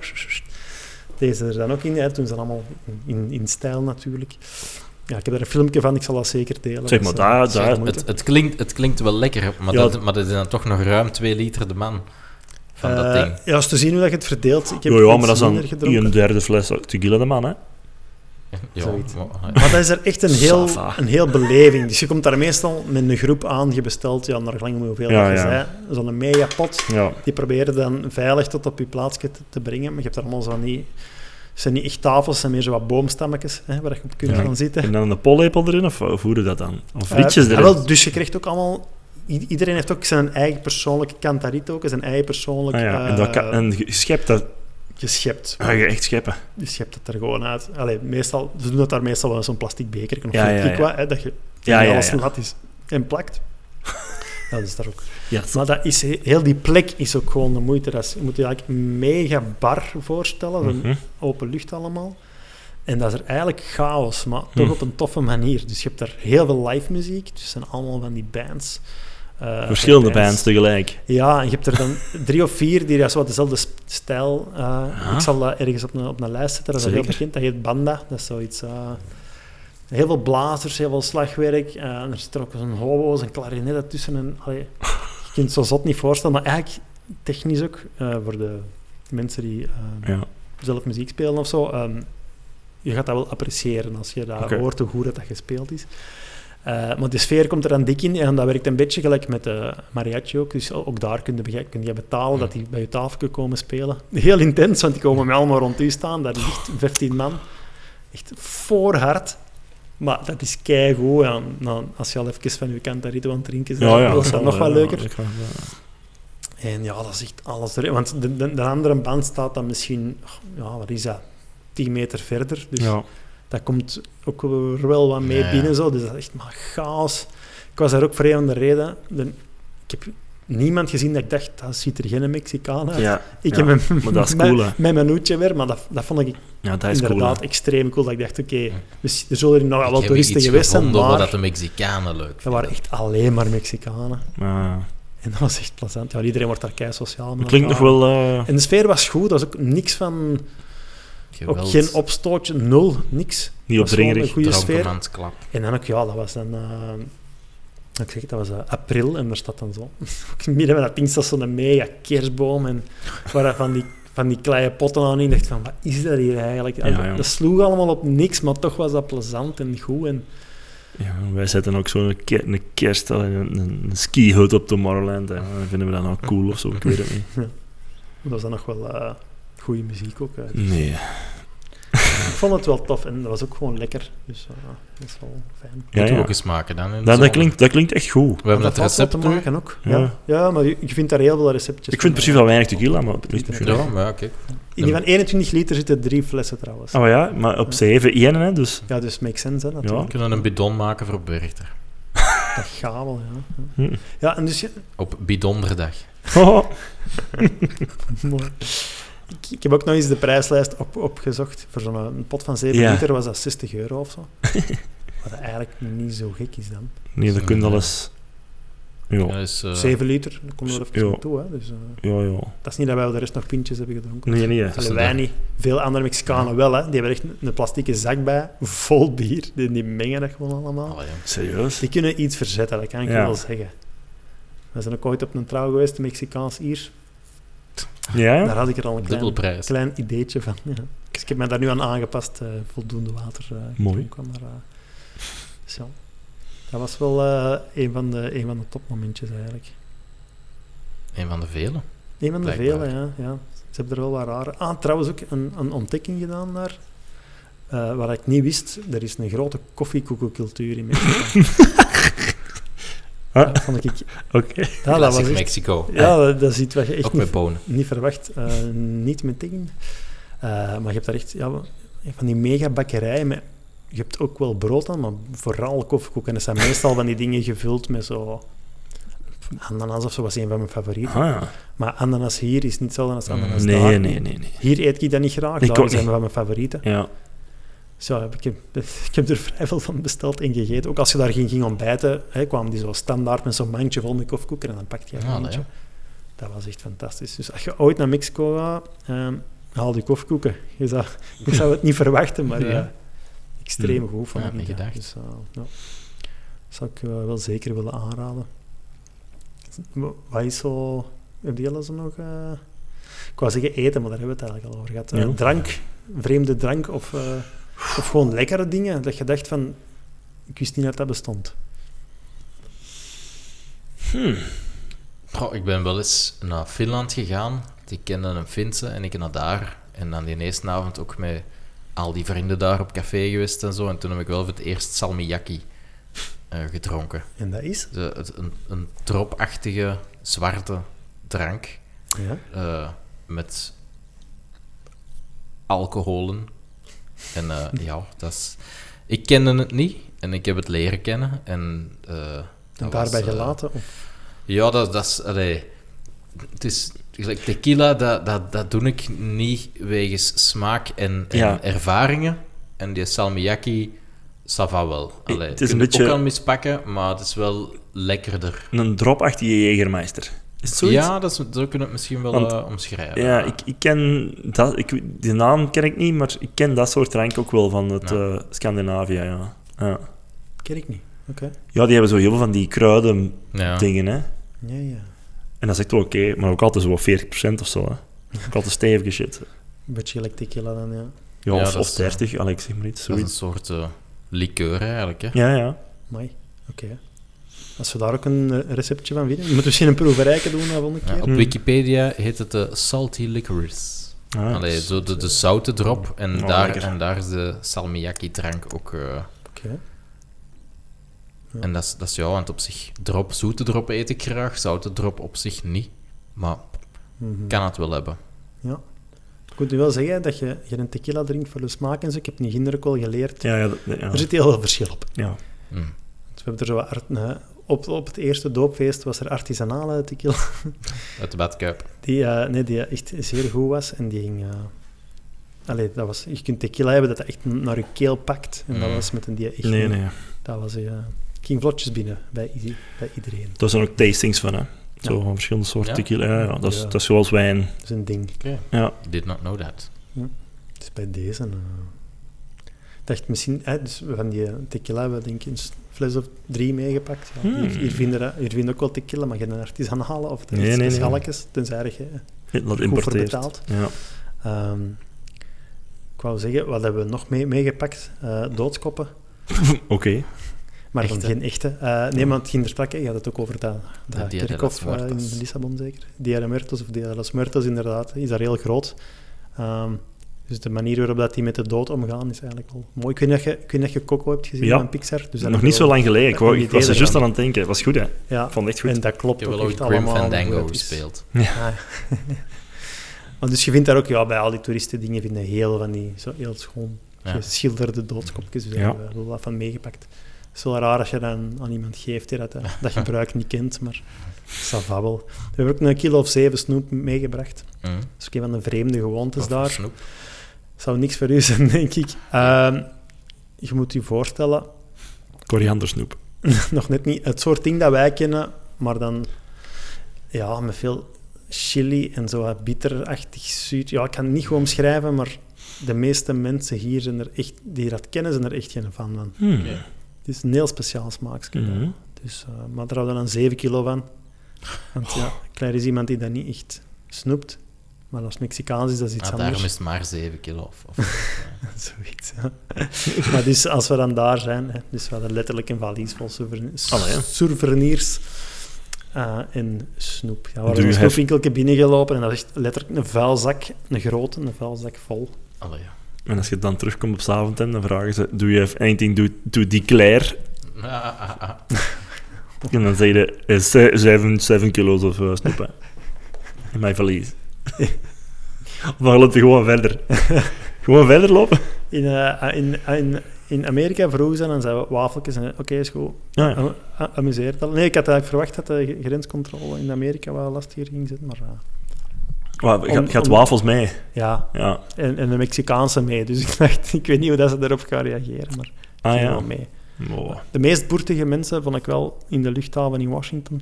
Deze er dan ook in. Hè. Toen zijn allemaal in, in stijl natuurlijk. Ja, ik heb er een filmpje van, ik zal dat zeker delen. Zeg maar, daar- daar-. Het, het, klinkt, het klinkt wel lekker, maar, Ja. dat, maar dat is dan toch nog ruim twee liter de man van dat Eh, ding. Ja, is te zien hoe dat je het verdeelt. Ik heb Jo, ja, iets maar dat is dan een derde fles tequila de man, hè? Ja, maar- Maar dat is er echt een heel, een heel beleving. Dus je komt daar meestal met een groep aan, je bestelt, ja, naar gelang hoeveel Ja, dat je ja. zei, zo'n mega pot. Ja. Die proberen dan veilig tot op je plaatsje te, te brengen. Maar je hebt daar allemaal zo niet... Het zijn niet echt tafels, het zijn meer zo wat boomstammetjes hè, waar je op kunt Ja. gaan zitten. En dan een pollepel erin, of, of hoe doe dat dan? Of Eh, frietjes ah, erin? wel, dus je krijgt ook allemaal... Iedereen heeft ook zijn eigen persoonlijke cantarito, ook zijn eigen persoonlijk Ah, ja. en, dat kan, eh, en je schept dat... geschept. Ah, je echt scheppen. Je schept het er gewoon uit. Allee, meestal, ze doen dat daar meestal wel in zo'n plastic beker of Ja, ja, ja. hè, dat je Ja, alles nat is en plakt. Dat is daar ook. Ja, Maar dat is, he- heel die plek is ook gewoon de moeite. Dat is, je moet je eigenlijk mega bar voorstellen, Mhm. open lucht allemaal. En dat is er eigenlijk chaos, maar toch Hm. op een toffe manier. Dus je hebt daar heel veel live muziek, dus het zijn allemaal van die bands. Eh, Verschillende bands tegelijk. Ja, en je hebt er dan drie of vier die ja, zo dezelfde stijl. eh, Ja. Ik zal dat ergens op een, op een lijst zetten, dat is heel bekend. Dat heet Banda, dat is zoiets... eh, heel veel blazers, heel veel slagwerk. en er zit er ook zo'n hobo's en klarinet ertussen. En, allee, je kunt het zo zot niet voorstellen, maar eigenlijk technisch ook, voor de mensen die Ja. zelf muziek spelen of zo, ehm, je gaat dat wel appreciëren als je dat hoort hoe goed dat, dat gespeeld is. Eh, maar de sfeer komt er dan dik in en dat werkt een beetje gelijk met de mariachi ook. Dus ook daar kun je, kun je betalen dat die bij je tafel komen spelen. Heel intens, want die komen met allemaal rond u staan. Daar ligt 15 man. Echt voor hard. Maar dat is keigoed. Ja, nou, als je al even van je cantarito aan het drinken bent, Ja, ja. dat is dat nog wel Ja, leuker. kan. En ja, dat is echt alles erin. Want de, de, de andere band staat dan misschien, ja, wat is dat, 10 meter verder. Dus Ja. Dat komt ook er wel wat mee Ja, binnen. Zo. Dus dat is echt maar chaos. Ik was daar ook voor een van de reden. De, ik heb niemand gezien dat ik dacht, dat ziet er geen Mexicaan uit. Ja, ik heb mijn, maar dat is mijn- cool, hè. mijn menuutje weer, maar dat, dat vond ik Ja, dat is inderdaad extreem cool. Dat ik dacht, oké, dus er zullen er nog wel toeristen geweest zijn, maar dat de Mexicanen leuk dat waren echt alleen maar Mexicanen. En dat was echt plezant. Ja, iedereen wordt daar kei sociaal met klinkt nog wel... eh, En de sfeer was goed, dat was ook niks van... Geweld, Ook geen opstootje, nul, niks. Niet opdringerig. Een goede sfeer. En dan ook, ja, dat was dan... eh, ik zeg het, dat was eh, april en daar staat dan zo... ook midden van dat ding staat zo'n mega kerstboom en waar van die, van die kleine potten aan in. Ik dacht van, wat is dat hier eigenlijk? Ja. Dat sloeg allemaal op niks, maar toch was dat plezant en goed. En, Ja, wij zetten ook zo'n ke een kerst, een, een, een ski-hut op Tomorrowland. En dan vinden we dat nou cool of zo, ik weet het niet. dat was dan nog wel eh goede muziek ook. eh. Nee. Ik vond het wel tof en dat was ook gewoon lekker. Dus eh, dat is wel fijn. Ja, Moeten we ja. ook eens maken dan. in de Dat, klinkt, dat klinkt echt goed. We hebben het dat recept te maken ook. Ja. Ja. Ja. maar je, je vindt daar heel veel receptjes Ik vind precies eh. wel weinig tequila, maar het ligt misschien. Ja, maar ja, kijk. In die van 21 liter zitten drie flessen trouwens. Oh ja, maar op 7 één, hè, dus... Ja, dus makes sense, hè, We natuurlijk. kunnen een bidon maken voor Berchter. Dat gaat wel, ja. Ja, en dus... je- Op bidonderdag. Oh, Mooi. Ik, ik heb ook nog eens de prijslijst op, opgezocht. Voor zo'n een pot van 7 Ja. liter was dat 60 euro of zo. Wat eigenlijk niet zo gek is dan. nee, dat kun je alles... Ja, Ja, dus, eh, 7 liter, daar komen we er even Ja. naartoe. Hè. Dus, eh, ja, ja. dat is niet dat wij de rest nog pintjes hebben gedronken. Nee, nee. Allee, wij niet. Veel andere Mexicanen wel. Hè. Die hebben echt een, plastieke zak bij, vol bier. Die, die mengen dat gewoon allemaal. allee. Serieus? Die kunnen iets verzetten, dat kan ik wel zeggen. We zijn ook ooit op een trouw geweest, Mexicaans-Iers. Ja? Daar had ik er al een klein, ideetje van. Ja. Dus ik heb me daar nu aan aangepast, eh, voldoende water. eh, Mooi. eh, dus ja. Dat was wel eh, een, van de, een van de topmomentjes eigenlijk. Een van de vele. Een van de Blijkbaar. vele, ja, ja. Ze hebben er wel wat rare... Ah, trouwens ook een, een ontdekking gedaan daar. eh wat ik niet wist, er is een grote koffiekoekencultuur in Mexico. Ah, Dat vond ik... Oké. Ja, dat was Mexico. ja, dat, dat is iets wat je echt Ook niet, niet verwacht. Eh, niet met dingen. Eh, maar je hebt daar echt ja, van die mega bakkerijen. Met, je hebt ook wel brood aan, maar vooral koffiekoeken. En dat zijn meestal van die dingen gevuld met zo... Ananas of zo was een van mijn favorieten. Ah, ja. Maar ananas hier is niet hetzelfde als ananas Mm, daar. Nee, nee, nee, nee. Hier eet ik dat niet graag. Ik dat ook zijn niet. van mijn favorieten. Ja. Zo heb ik, ik heb er vrij veel van besteld en gegeten. Ook als je daar ging, ging ontbijten, hè, kwamen die zo standaard met zo'n mandje vol met koffiekoeken en dan pakte je een Ja, mandje. ja. Dat was echt fantastisch. Dus als je ooit naar Mexico gaat, ehm, haal die koffiekoeken. Je zou, je zou het niet verwachten, maar Ja. eh, extreem goed van Ja, ik. niet ja. gedacht. Dus, eh, ja. Dat zou ik eh, wel zeker willen aanraden. Wat is zo... Heb je zo nog... eh, ik wou zeggen eten, maar daar hebben we het eigenlijk al over gehad. Eh, Ja. Drank, vreemde drank of, eh, of gewoon lekkere dingen. Dat je dacht van... Ik wist niet dat dat bestond. Hmm. Goh, ik ben wel eens naar Finland gegaan. Die kende een Finse en ik naar daar. En dan die eerste avond ook met al die vrienden daar op café geweest en zo. En toen heb ik wel voor het eerst salmiakki eh, gedronken. En dat is... De, het, een, een dropachtige zwarte drank Ja. eh, met alcoholen. En eh, ja, dat is... Ik kende het niet en ik heb het leren kennen. En, eh, En dat was, daarbij eh, gelaten? Of, ja, dat, dat is... Allee, het is... gelijk Tequila, dat, dat, dat doe ik niet wegens smaak en, en Ja. ervaringen. En die salmiakki, ça va wel. Allee, Het is kun een je beetje- ook al mispakken, maar het is wel lekkerder. Een dropachtige Jägermeister. Is het zoiets? Ja, dat is, zo kunnen we het misschien wel Want- eh, omschrijven. Ja, ik, ik ken dat... Ik, die naam ken ik niet, maar ik ken dat soort drank ook wel van het Ja. eh, Scandinavië, ja. ja. ken ik niet. Oké. Ja, die hebben zo heel veel van die kruiden Ja. dingen, hè. Ja, ja. En dat is echt wel oké, maar ook altijd zo 40% of zo, hè. Ook altijd stevige shit. Een beetje gelijk tequila dan, ja. Ja, of, dat of is, 30, Alex, zeg maar iets, Dat is een soort eh liqueur eigenlijk. Hè? Ja, ja. Mooi. Oké. Als we daar ook een eh, receptje van vinden. Je moet misschien een proeverijke doen de volgende Ja, keer. op Hmm. Wikipedia heet het de salty licorice. Ah, Allee, zo de, de zoute drop. En, Oh, daar, lekker. en daar is de salmiakki-drank ook... eh, Oké. Ja. En dat is, dat is ja, want op zich... Drop, zoete drop eet ik graag, zoute drop op zich niet. Maar Mhm. kan het wel hebben. Ja. Ik moet nu wel zeggen dat je, je een tequila drinkt voor de smaak en zo. Ik heb niet ginder ook wel geleerd. Ja, ja, dat- ja. Er zit heel veel verschil op. ja. Hm. Dus we hebben er zo wat art- eh, op, op het eerste doopfeest was er artisanale tequila. Uit de badkuip. Die, eh, nee, die echt zeer goed was. En die ging... eh, allee, dat was, je kunt tequila hebben dat dat echt naar je keel pakt. En dat Mm. was met een die echt... Nee, nee. Dat was... eh ging vlotjes binnen bij, bij iedereen. Er zijn ook tastings van, hè. Zo Ja. van verschillende soorten Ja? tequila. Ja, ja. Dat, is, Ja. dat is zoals wijn. Dat is een ding. Oké. Ja. Did not know that. Dus bij deze... ik dacht misschien... hè, dus van die tequila hebben we denk ik fles of drie meegepakt. Ja, Hmm. hier, hier, vinden, dat- hier vinden ook wel tequila, maar geen artisanale of Nee, nee, nee, nee. specialekes, tenzij je Dat goed voor betaalt. Ja. Ehm, ik wou zeggen, wat hebben we nog mee, meegepakt? Eh, doodskoppen. Oké. Maar dan Echte? geen echte. Eh nee, maar het ging er straks, je had het ook over dat, de kerkhof eh, in. Lissabon zeker. Dia de Muertos of Dia de los Muertos inderdaad, is daar heel groot. Ehm, dus de manier waarop dat die met de dood omgaan is eigenlijk wel mooi. Ik weet niet of je, ik weet of je Coco hebt gezien Ja. van Pixar. Dus dat Nog niet zo lang geleden. Ik, wou, ik was er juist aan het denken. was goed, hè. Ja, Ik vond het echt en goed. dat klopt Ik heb ook echt ooit Grim allemaal. Fandango gespeeld. Maar dus je vindt daar ook, ja, bij al die toeristen dingen vind je heel van die, zo heel schoon Ja. geschilderde doodskopjes. Dus daar Ja. hebben we wel wat van meegepakt. Het is wel raar als je dan aan iemand geeft die dat, eh, dat gebruik niet kent, maar ça va wel. We hebben ook een kilo of zeven snoep meegebracht. Hm. Dat is ook een van de vreemde gewoontes daar. snoep. Zou niks voor u zijn, denk ik. Ehm, je moet je voorstellen, Koriandersnoep. nog net niet, het soort ding dat wij kennen maar dan ja, met veel chili en zo wat bitterachtig zuur. Ja, ik kan het niet gewoon omschrijven, maar de meeste mensen hier zijn er echt, die dat kennen, zijn er echt geen fan van. Hmm. Het is een heel speciaal smaakje. Mhm. Dus, eh, maar daar hadden we dan 7 kilo van. Want ja, Claire is iemand die dat niet echt snoept. Maar als Mexicaans is dat iets Ah, anders. daarom is het maar 7 kilo. Of, of, Zoiets, ja. maar dus als we dan daar zijn, hè, dus we hadden letterlijk een valies vol souvenirs, Allee, ja. souvenirs eh, en snoep. Ja, we you een have- snoepwinkeltje binnengelopen en dat echt letterlijk een vuilzak, een grote, een vuilzak vol. Allee, ja. En als je dan terugkomt op Zaventem, dan vragen ze: Do you have anything to, to declare? Ah, ah, ah. En dan zeg je: eh, ze- zeven, zeven kilo's of eh, snoep in mijn valies. of loopt je gewoon verder. gewoon verder lopen? In, eh, in, in, in Amerika vroegen ze dan zeiden we wafeltjes en oké, is goed. Ja, ja. A- Amuseert al. Nee, ik had eigenlijk verwacht dat de grenscontrole in Amerika wel lastiger ging zijn, maar eh, Maar je Om- gaat wafels mee. ja, Ja. en, en de Mexicaanse mee. Dus ik dacht, ik weet niet hoe dat ze daarop gaan reageren, maar Ah ja. wel mee. De meest boertige mensen vond ik wel in de luchthaven in Washington.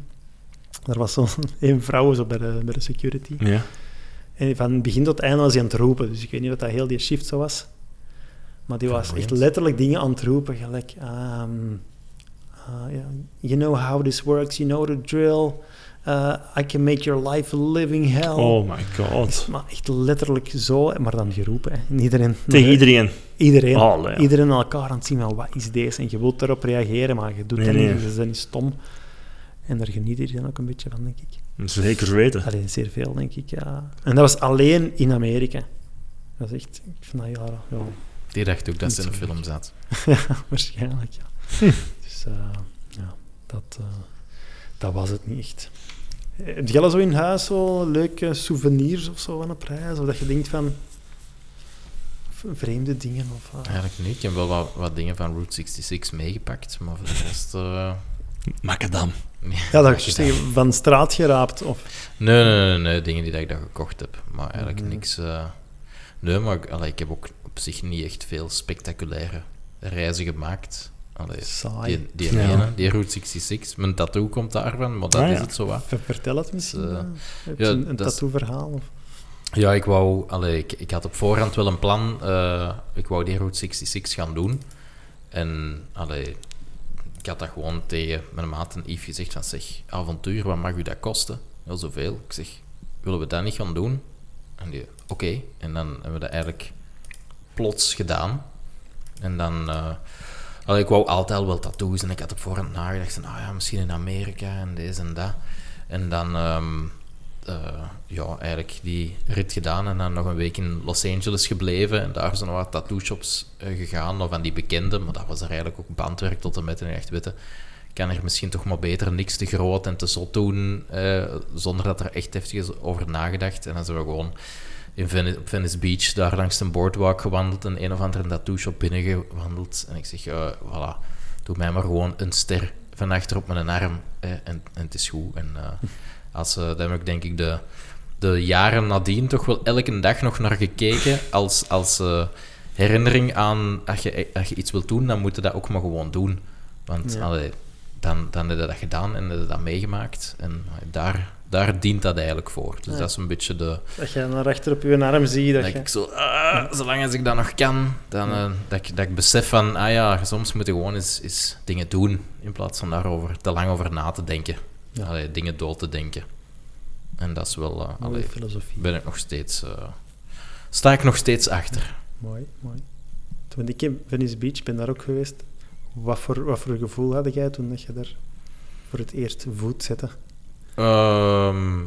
Daar was zo'n een vrouw zo bij de, bij de security. Ja. En van begin tot einde was hij aan het roepen. Dus ik weet niet wat dat heel die shift zo was. Maar die was echt letterlijk dingen aan het roepen. Gelijk, ehm, uh, yeah, you know how this works, you know the drill. Uh, I can make your life a living hell. Oh my god. Maar echt letterlijk zo, maar dan geroepen. Hè. En iedereen, Tegen iedereen. Iedereen, Allee, ja. iedereen aan elkaar aan het zien van wat is deze? En je wilt daarop reageren, maar je doet Nee, dat nee. niet. Dus dat is stom. En daar geniet iedereen ook een beetje van, denk ik. Zeker weten. Alleen zeer veel, denk ik, ja. En dat was alleen in Amerika. Dat is echt... Ik vind dat heel raar. Ja, Die dacht ook dat ze in een film zat. ja waarschijnlijk, ja. Dus eh, ja, dat, eh, dat was het niet echt. Eh, Heb jij al zo in huis zo leuke souvenirs of zo van een prijs? Of dat je denkt van... Vreemde dingen of... eh, Eigenlijk niet. Ik heb wel wat, wat dingen van Route 66 meegepakt, maar voor de rest... Macadam. Ja, dat je van straat geraapt. Of, Nee, nee, nee, nee, dingen die dat ik dat gekocht heb. Maar eigenlijk Mhm. niks... eh, nee, maar ik- allee, ik heb ook op zich niet echt veel spectaculaire reizen gemaakt. Allee, saai. die, die Ja. ene, die Route 66. Mijn tattoo komt daarvan, maar dat Ah, is ja. het zo wat. Ver- Vertel het misschien. eh, eh. Heb je ja, een, een tattoo-verhaal? Of? Ja, ik wou... Allee, ik, ik had op voorhand wel een plan. eh, ik wou die Route 66 gaan doen. En allee, ik had dat gewoon tegen mijn maat en Yves gezegd van... Zeg, avontuur, wat mag u dat kosten? Heel zoveel. Ik zeg, willen we dat niet gaan doen? En die, oké. En dan hebben we dat eigenlijk plots gedaan. En dan... allee, ik wou altijd al wel tattoos en ik had op voorhand nagedacht. Ah ja, misschien in Amerika en deze en dat. En dan... ehm, eh, ja, eigenlijk die rit gedaan en dan nog een week in Los Angeles gebleven. En daar zijn nog wat tattoo shops eh, gegaan, of van die bekende, maar dat was er eigenlijk ook bandwerk tot en met. En echt weten, kan er misschien toch maar beter niks te groot en te zot doen, eh, zonder dat er echt heftig is over nagedacht. En dan zijn we gewoon in Venice, op Venice Beach daar langs een boardwalk gewandeld en een of andere tattoo shop binnengewandeld. En ik zeg, voilà, doe mij maar gewoon een ster van achter op mijn arm en, en het is goed. En als, eh, daar heb ik denk ik de, de jaren nadien toch wel elke dag nog naar gekeken als, als eh, herinnering aan als je, als je iets wilt doen, dan moet je dat ook maar gewoon doen. Want Ja. allee, dan, dan heb je dat gedaan en heb je dat meegemaakt. En daar, daar dient dat eigenlijk voor. Dus Ja. dat is een beetje de... Dat je naar achter op je arm ziet. Dat Dat je... ik zo, ah, zolang als ik dat nog kan, dan, eh, dat, ik, dat ik besef van, ah ja, soms moet je gewoon eens, eens dingen doen, in plaats van daarover te lang over na te denken. Ja. Allee, dingen dood te denken. En dat is wel, eh, allee, filosofie. ben ik nog steeds, eh, sta ik nog steeds achter. Mooi, mooi. Toen ik in Venice Beach ben daar ook geweest. Wat voor, wat voor gevoel had jij toen dat je daar voor het eerst voet zette? Ehm,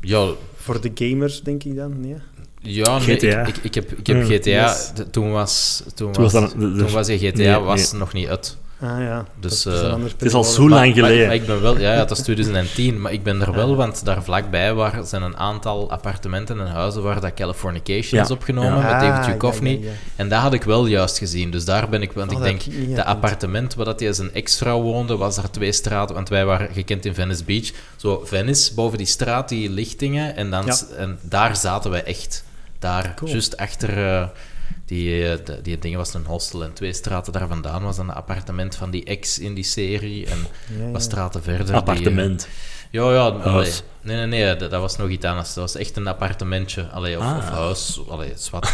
ja, Voor de gamers, denk ik dan? Nee? ja nee, GTA. Ik, ik, ik heb, ik heb Ja, GTA, yes. de- toen was, toen Toen was, was dan de- de- toen was je GTA nee, was nee. nog niet uit. Ah ja. Dus, dat is een eh, Het is al zo lang Maar- geleden. Maar, ik ben wel, ja, ja, dat is 2010, maar ik ben er wel, Ja. want daar vlakbij waar, zijn een aantal appartementen en huizen waar dat Californication Ja. is opgenomen Ja. met David Ah, Duchovny. ja, ja, ja. En dat had ik wel juist gezien, dus daar ben ik, want Oh, ik denk, ik dat appartement waar dat hij zijn ex-vrouw woonde, was er twee straten, want wij waren gekend in Venice Beach. Zo, Venice, boven die straat, die lichtingen, en, dan, Ja. en daar zaten wij echt. Daar, Cool. juist achter, eh, Die, eh, de- die dingen was een hostel en twee straten daar vandaan was dan een appartement van die ex in die serie. En Ja, ja. wat straten verder. die, eh, Appartement. ja, ja. allee. Nee, nee, nee, dat, dat was nog iets anders. Dat was echt een appartementje. Allee, of, Ah. of huis. Allee, zwart.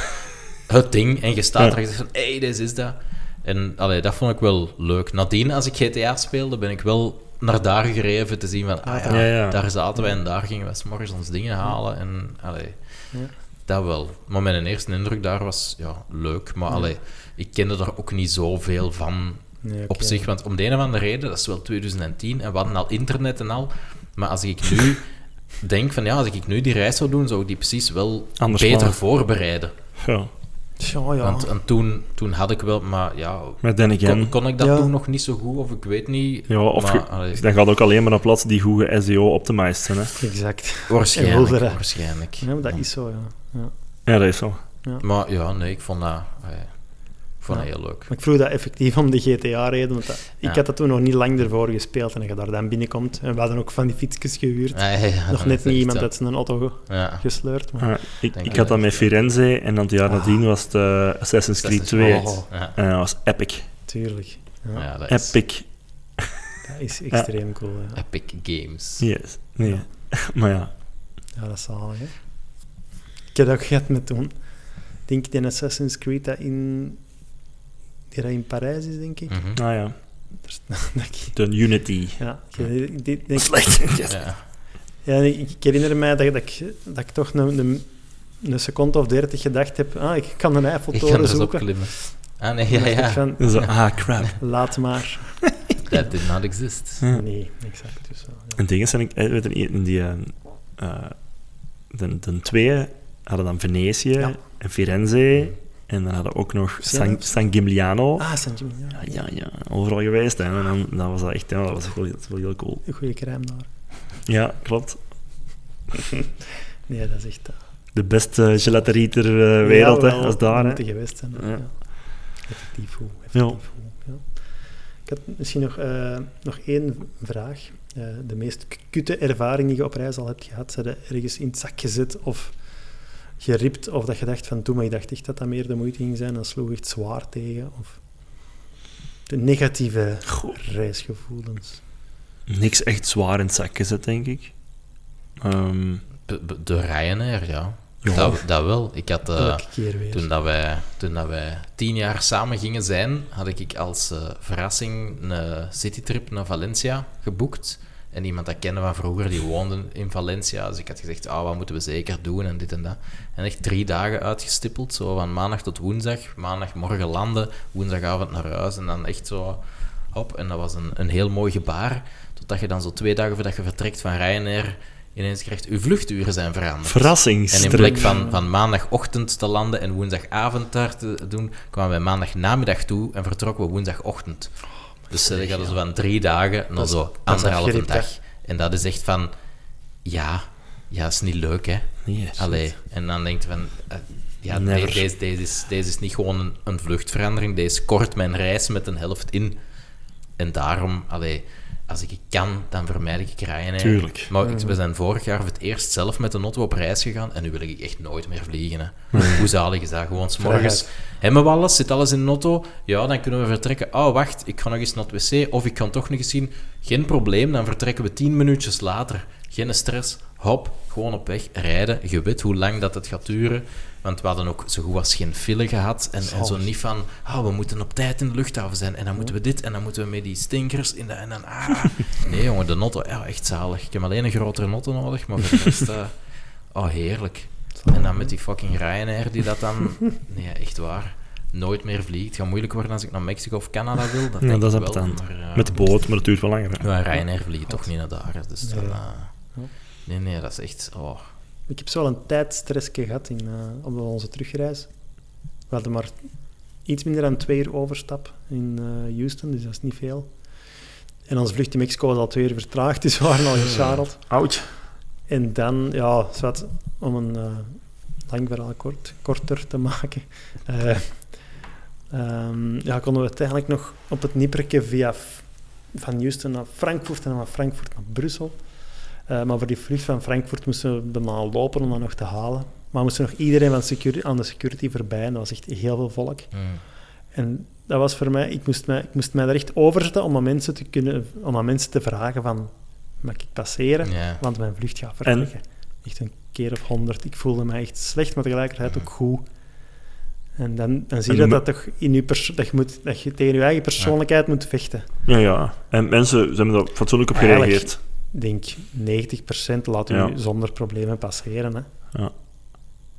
Het ding. En je staat Ja. er en je zegt van, hé, hey, deze is dat. En allee, dat vond ik wel leuk. Nadien, als ik GTA speelde, ben ik wel naar daar gereden te zien van, ah ja, Ja, ja. daar zaten wij en daar gingen wij 's morgens ons dingen halen. En allee, Ja. Dat wel. Maar mijn eerste indruk daar was ja, leuk. Maar allee, ik kende er ook niet zoveel van Nee, op zich. Want om de een of andere reden, dat is wel 2010 en we hadden al internet en al. Maar als ik nu denk van ja, als ik nu die reis zou doen, zou ik die precies wel Anders beter voorbereiden. Ja. Tja, ja. Want en toen, toen had ik wel, maar ja, Maar kon, kon ik dat Ja. toen nog niet zo goed of ik weet niet. Ja, of maar, dan gaat ook alleen maar naar plaatsen die goed SEO-optimized zijn. Hè. Exact. waarschijnlijk, waarschijnlijk. Ja, maar dat is zo, ja. ja. Ja, dat is zo. Maar ja, nee, ik vond dat, allee, vond Ja. dat heel leuk. Maar ik vroeg dat effectief om de GTA-reden, want dat- ik Ja. had dat toen nog niet lang ervoor gespeeld en als je daar dan binnenkomt, en we hadden ook van die fietsjes gehuurd, Ja, ja, ja, nog net niet iemand uit zijn auto Ja. gesleurd, maar... Ah, ik, ik had dat met Firenze en dan het jaar Ah. nadien was het eh, Assassin's Creed Assassin's 2. Oh, Ja. En dat was epic. tuurlijk. Ja, Ja, dat is Epic. Dat is extreem cool, ja. Epic Games. Yes. Nee. maar ja. Ja, dat is zalig, hè. Ik heb dat ook gehad met toen... Ik denk die Assassin's Creed dat in... Die dat in Parijs is, denk ik. Mhm. Ah ja. De Unity. Ja, ik, denk, Slecht. Ja. ja, ik, ik herinner mij dat, dat, ik, dat ik toch een, een, een seconde of dertig gedacht heb, ah, ik kan een Ik ga Eiffeltoren er op zoeken. klimmen. Ah, nee, ja, ja. van, Zo, ah, crap. laat maar. That did not exist. Ja. Nee, exact. Dus, zo, ja. En dingen zijn, ik eh, weet je, in die, eh, eh, de, de twee hadden dan Venetië Ja. en Firenze. En dan hadden we ook nog San. San Gimignano. Ah, San Gimignano. Ja, ja, ja, overal geweest. Hè. En dan, dan was dat echt ja, dat was wel, dat was wel heel cool. Een goede crème daar. Ja, klopt. Nee, dat is echt... eh, De beste gelaterie ter eh, wereld, ja, hè, als daar. Hè. geweest zijn. Ja. Ja. Effectief goed. Effectief. Ja. Ik had misschien nog, eh, nog één vraag. De meest kutte ervaring die je op reis al hebt gehad, zijn ergens in het zak gezet of geript, of dat je dacht van toen, maar je dacht echt dat dat meer de moeite ging zijn, dan sloeg echt zwaar tegen, of de negatieve Goh. reisgevoelens. Niks echt zwaar in het zak gezet, denk ik. Ehm, b- De Ryanair, ja. Ja. Dat, dat wel. Ik had... eh, toen, dat wij, toen dat wij tien jaar samen gingen zijn, had ik als eh, verrassing een citytrip naar Valencia geboekt. En iemand dat kende van vroeger, die woonde in Valencia. Dus ik had gezegd, ah, wat moeten we zeker doen en dit en dat. En echt drie dagen uitgestippeld, zo van maandag tot woensdag. Maandagmorgen landen, woensdagavond naar huis. En dan echt zo, hop. En dat was een, een heel mooi gebaar. Totdat je dan zo twee dagen voordat je vertrekt van Ryanair, ineens krijgt, uw vluchturen zijn veranderd. En verrassingstrip. in plek van, van maandagochtend te landen en woensdagavond daar te doen, kwamen wij maandagnamiddag toe en vertrokken we woensdagochtend. Dus uh, hadden ze van drie dagen naar Dat zo anderhalve dag. En dat is echt van, ja, ja, is niet leuk, hè. Nee, Allee, en dan denkt je van, eh, ja, nee, deze, deze, is, deze is niet gewoon een, een vluchtverandering, deze kort mijn reis met een helft in. En daarom, allee, als ik kan, dan vermijd ik Ryanair. Tuurlijk. Maar ik, we zijn vorig jaar voor het eerst zelf met de auto op reis gegaan en nu wil ik echt nooit meer vliegen. Hè. Hoe zalig is dat? Gewoon s'morgens, hebben we alles? Zit alles in de auto? Ja, dan kunnen we vertrekken. Oh, wacht, ik ga nog eens naar het wc of ik kan toch nog eens zien. Geen probleem, dan vertrekken we tien minuutjes later. Geen stress. Hop, gewoon op weg, rijden. Je weet hoe lang dat het gaat duren. Want we hadden ook zo goed als geen file gehad. En, en zo niet van, ah, we moeten op tijd in de luchthaven zijn. En dan moeten we dit, en dan moeten we met die stinkers in de... En dan, ah. Nee, jongen, de notto, ja, echt zalig. Ik heb alleen een grotere notto nodig, maar voor de rest... eh, oh, heerlijk. En dan met die fucking Ryanair die dat dan... Nee, echt waar. Nooit meer vliegt. Het gaat moeilijk worden als ik naar Mexico of Canada wil. Dat Ja, dat is wel, maar, eh, Met de boot, maar dat duurt wel langer. hè. Ja, Ryanair vliegt toch niet naar daar. Dus dan, Nee. Eh, nee, nee, dat is echt... Oh. Ik heb zo wel een tijdstressje gehad in, eh, op onze terugreis. We hadden maar iets minder dan twee uur overstap in eh, Houston, dus dat is niet veel. En onze vlucht in Mexico was al twee uur vertraagd, dus we waren al gescharreld. Ouch. En dan, ja, zwart, om een eh, lang verhaal kort, korter te maken, eh, ehm, ja, konden we uiteindelijk nog op het nippertje via van Houston naar Frankfurt en dan van Frankfurt naar Brussel. Eh, maar voor die vlucht van Frankfurt moesten we bijna lopen om dat nog te halen. Maar moesten nog iedereen van security, aan de security voorbij. En dat was echt heel veel volk. Mm. En dat was voor mij... Ik moest mij, ik moest mij daar echt over zetten om aan mensen te, kunnen, om aan mensen te vragen van... Mag ik passeren? Want mijn vlucht gaat verleggen. Echt een keer of honderd. Ik voelde me echt slecht, maar tegelijkertijd ook goed. En dan, dan zie je dat, dat, toch in je dat, je moet, dat je tegen je eigen persoonlijkheid moet vechten. Ja, ja. En mensen ze hebben daar fatsoenlijk op Eigenlijk- gereageerd. Ik denk 90% laat u Ja. zonder problemen passeren. Hè. Ja.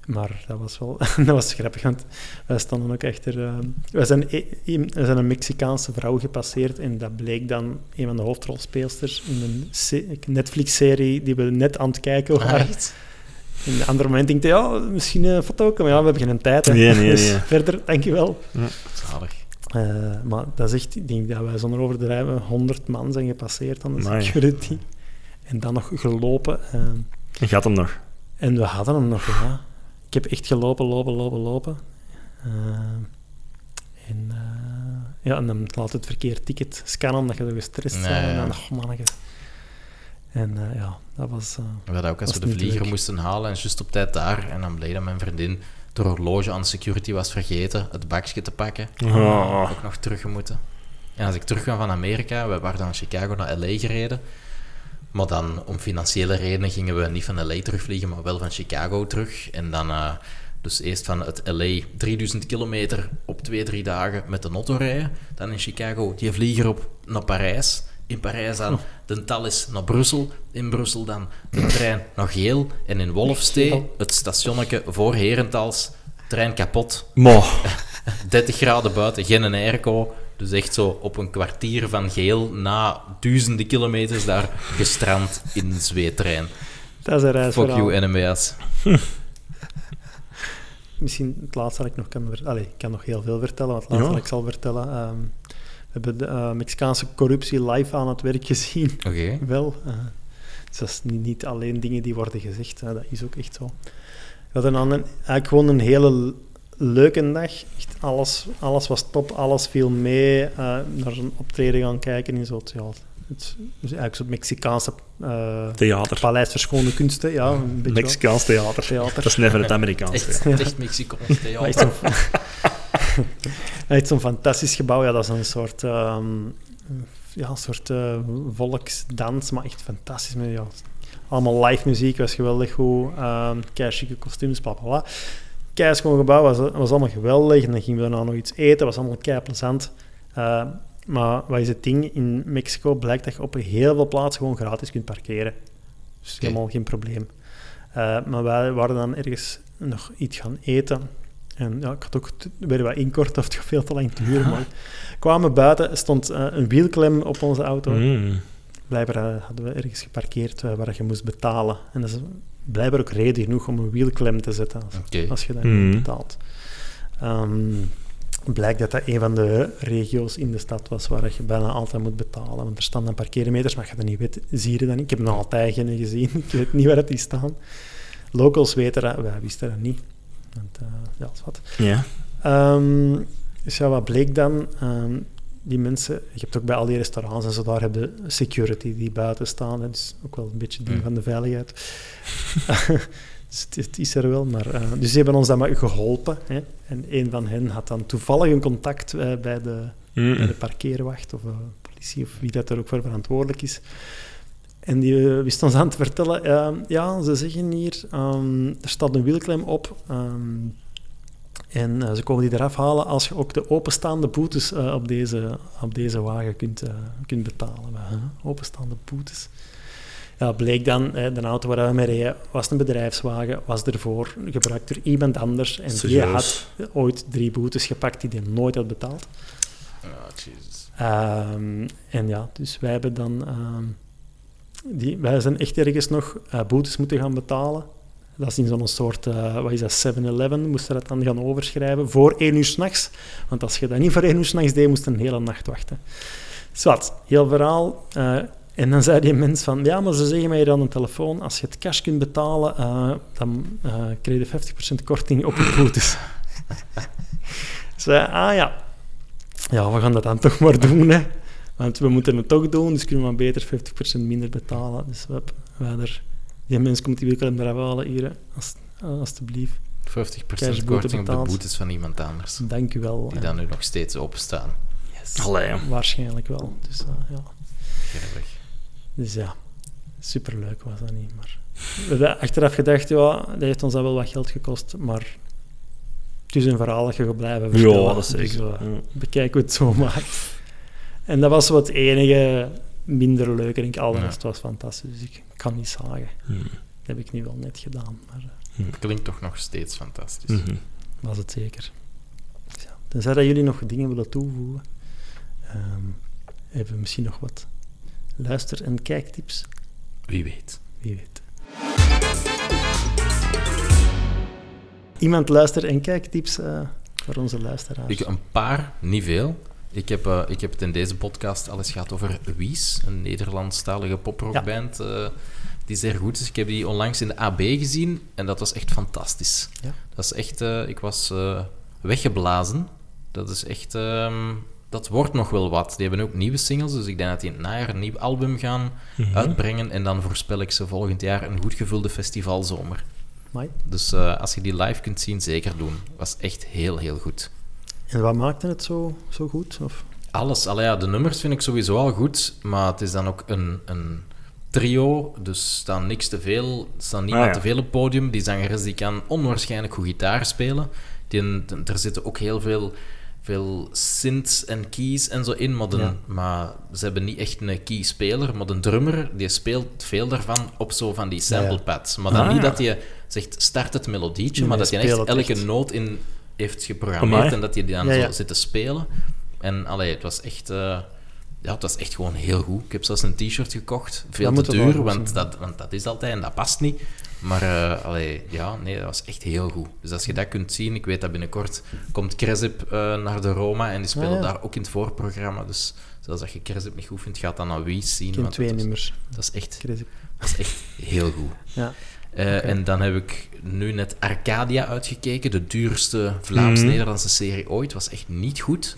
Maar dat was wel dat was grappig, want wij stonden ook achter... eh, wij zijn, e- i- we zijn een Mexicaanse vrouw gepasseerd en dat bleek dan een van de hoofdrolspeelsters in een se- Netflix-serie die we net aan het kijken waren. In een ander moment denk ik, ja, misschien een foto, maar ja, we hebben geen tijd. Hè. Nee, nee, Dus nee. verder, dankjewel. Zalig. Eh, maar dat is echt, ik denk dat wij zonder overdrijven 100 man zijn gepasseerd aan de security. En dan nog gelopen. eh, En gaat hem nog? en we hadden hem nog, ja. Ik heb echt gelopen, lopen, lopen, lopen. Eh, en, eh, ja, en dan laat het verkeerd ticket scannen, omdat je zo gestrest Nee, bent. En dan, oh manneke. En eh, ja, dat was... eh, We hadden ook als we de vlieger leuk. moesten halen en juist op tijd daar. En dan bleek dat mijn vriendin de horloge aan de security was vergeten het bakje te pakken. Oh. Ook nog terug moeten. En als ik terugkwam van Amerika, we waren dan van Chicago naar LA gereden. Maar dan om financiële redenen gingen we niet van LA terugvliegen, maar wel van Chicago terug. En dan eh, dus eerst van het LA 3000 kilometer op twee, drie dagen met de auto rijden. Dan in Chicago die vlieger op naar Parijs. In Parijs dan de Thalys naar Brussel. In Brussel dan de trein naar Geel. En in Wolfstee het stationnetje voor Herentals. Trein kapot. Mo. 30 graden buiten, geen airco. Dus echt zo op een kwartier van geel na duizenden kilometers daar gestrand in een zweettrein. dat is een reis Fuck you, NMBS. Misschien het laatste dat ik nog kan vertellen. Allee, ik kan nog heel veel vertellen, maar het laatste Ja. dat ik zal vertellen. ehm, we hebben de eh, Mexicaanse corruptie live aan het werk gezien. Oké. Wel. eh, dus dat is niet, niet alleen dingen die worden gezegd, hè, dat is ook echt zo. We hadden dan een, eigenlijk gewoon een hele leuke dag. Echt alles, alles was top, alles viel mee. eh, naar een optreden gaan kijken in zo'n ja, het, dus eigenlijk zo'n Mexicaanse eh Theater. paleis verschone kunsten. Ja, een beetje. Mexicaans theater. Theater. Dat is never het Amerikaans. Echt, theater. echt Mexicaans theater. echt zo'n zo'n fantastisch gebouw. Ja, dat is een soort, ehm, ja, een soort eh, volksdans, maar echt fantastisch. Met, ja, allemaal live muziek, was geweldig goed. Um, chique kostuums, bla bla bla. Kei schoon gebouw, was, was allemaal geweldig. En dan gingen we daarna nog iets eten, was allemaal kei plezant. Eh, maar wat is het ding? In Mexico blijkt dat je op heel veel plaatsen gewoon gratis kunt parkeren. Dus helemaal geen probleem. Eh, maar wij waren dan ergens nog iets gaan eten. En ja, ik had ook weer wat inkorten of het veel te lang te duren. Maar we kwamen buiten, stond eh, een wielklem op onze auto. Mm. Blijkbaar eh, hadden we ergens geparkeerd eh, waar je moest betalen. En dat is blijkbaar ook reden genoeg om een wielklem te zetten als, je dat Mhm. niet betaalt. Ehm, blijkt dat dat een van de regio's in de stad was waar je bijna altijd moet betalen. Want er staan dan parkeermeters, maar je dat niet weet, zie je dat niet. Ik heb nog altijd geen gezien. Ik weet niet waar dat die staan. Locals weten dat, wij wisten dat niet. Want, eh, ja, dat is wat. Ja. Ehm, dus ja, wat bleek dan? Ehm, die mensen, je hebt ook bij al die restaurants en zo, daar heb je security die buiten staan. Dat is ook wel een beetje ding Mm. van de veiligheid. dus het, het is er wel, maar... eh, dus die hebben ons dan maar geholpen. Hè? En een van hen had dan toevallig een contact eh, bij, de, Mm. bij de parkeerwacht of eh, politie of wie dat er ook voor verantwoordelijk is. En die wist ons aan te vertellen, ja, ze zeggen hier, ehm, er staat een wielklem op ehm, en eh, ze komen die eraf halen als je ook de openstaande boetes eh, op, deze, op deze wagen kunt, eh, kunt betalen. Huh? Openstaande boetes. Ja, bleek dan, eh, de auto waar we mee reden, was een bedrijfswagen, was ervoor gebruikt door iemand anders en die had ooit drie boetes gepakt die hij nooit had betaald. Oh, Jesus. Ehm, en ja, dus wij hebben dan... ehm, die, wij zijn echt ergens nog boetes moeten gaan betalen. Dat is in zo'n soort, eh, wat is dat, 7-Eleven, moesten dat dan gaan overschrijven voor één uur s'nachts. Want als je dat niet voor één uur s'nachts deed, moest je een hele nacht wachten. Zwat, heel verhaal. eh, en dan zei die mens van, ja, maar ze zeggen mij hier aan de telefoon, als je het cash kunt betalen, eh, dan krijg je 50% korting op je boetes. zei, ah ja, ja, we gaan dat dan toch maar doen, hè. Want we moeten het toch doen, dus kunnen we beter 50% minder betalen. Dus we, hadden er, die mens komt die winkel eraf halen hier. hè. Als, alstublieft. 50% Cashboete korting op de boetes van iemand anders. Dank u wel. Die En dan nu nog steeds openstaan. yes. Allee. Waarschijnlijk wel. Dus, eh, ja. Grappig. dus ja, superleuk was dat niet. Maar we hebben achteraf gedacht, ja, dat heeft ons al wel wat geld gekost, maar het is een verhaal dat je gaat blijven vertellen. Ja, dat is Dus, zeker. Ja. bekijk hoe het zo maakt. En dat was wat het enige minder leuk. En ik, al de Ja. rest was fantastisch. Dus ik kan niet zagen. Hm. Dat heb ik nu wel net gedaan, maar eh, Klinkt toch nog steeds fantastisch. Mhm. was het zeker. Ja. Tenzij dat jullie nog dingen willen toevoegen, ehm, hebben we misschien nog wat luister- en kijktips. Wie weet. Wie weet. Iemand luister- en kijktips eh, voor onze luisteraars. Ik, een paar, niet veel. Ik heb, eh, ik heb het in deze podcast alles gehad over Wies, een Nederlandstalige poprockband eh, die zeer goed is. Ik heb die onlangs in de AB gezien en dat was echt fantastisch. Ja. Dat is echt, eh, ik was weggeblazen. Dat is echt, ehm, dat wordt nog wel wat. Die hebben ook nieuwe singles, dus ik denk dat die in het najaar een nieuw album gaan Mhm. uitbrengen en dan voorspel ik ze volgend jaar een goed gevulde festivalzomer. Dus als je die live kunt zien, zeker doen. Was echt heel, heel goed. En wat maakte het zo, zo goed? Of? Alles. Allee, ja, de nummers vind ik sowieso al goed, maar het is dan ook een, een trio, dus staan niks te veel, er staan niemand Ah, ja. te veel op het podium. Die zangeres die kan onwaarschijnlijk goed gitaar spelen. Die, er zitten ook heel veel, veel synths en keys en zo in, maar, de- Ja. maar ze hebben niet echt een keyspeler, maar de drummer die speelt veel daarvan op zo van die Ja, ja. sample pads. Maar dan Ah, niet ja. dat je zegt start het melodietje, Nee, maar dat je echt elke echt. noot in heeft geprogrammeerd Amai. en dat je die dan Ja, ja. zo zit te spelen. En allee, het was echt... eh, ja, het was echt gewoon heel goed. Ik heb zelfs een t-shirt gekocht. Veel Dat te duur, want dat, want dat is altijd en dat past niet. Maar eh, allee, ja, nee, dat was echt heel goed. Dus als je dat kunt zien, ik weet dat binnenkort komt Cresip eh, naar de Roma en die spelen Ah, ja. daar ook in het voorprogramma. Dus zelfs als je Cresip niet goed vindt, gaat dan naar Wies zien. Ik twee nummers. dat, is echt, dat is echt heel goed. Ja. Eh, En dan heb ik nu net Arcadia uitgekeken, de duurste Vlaams-Nederlandse serie ooit. Was echt niet goed.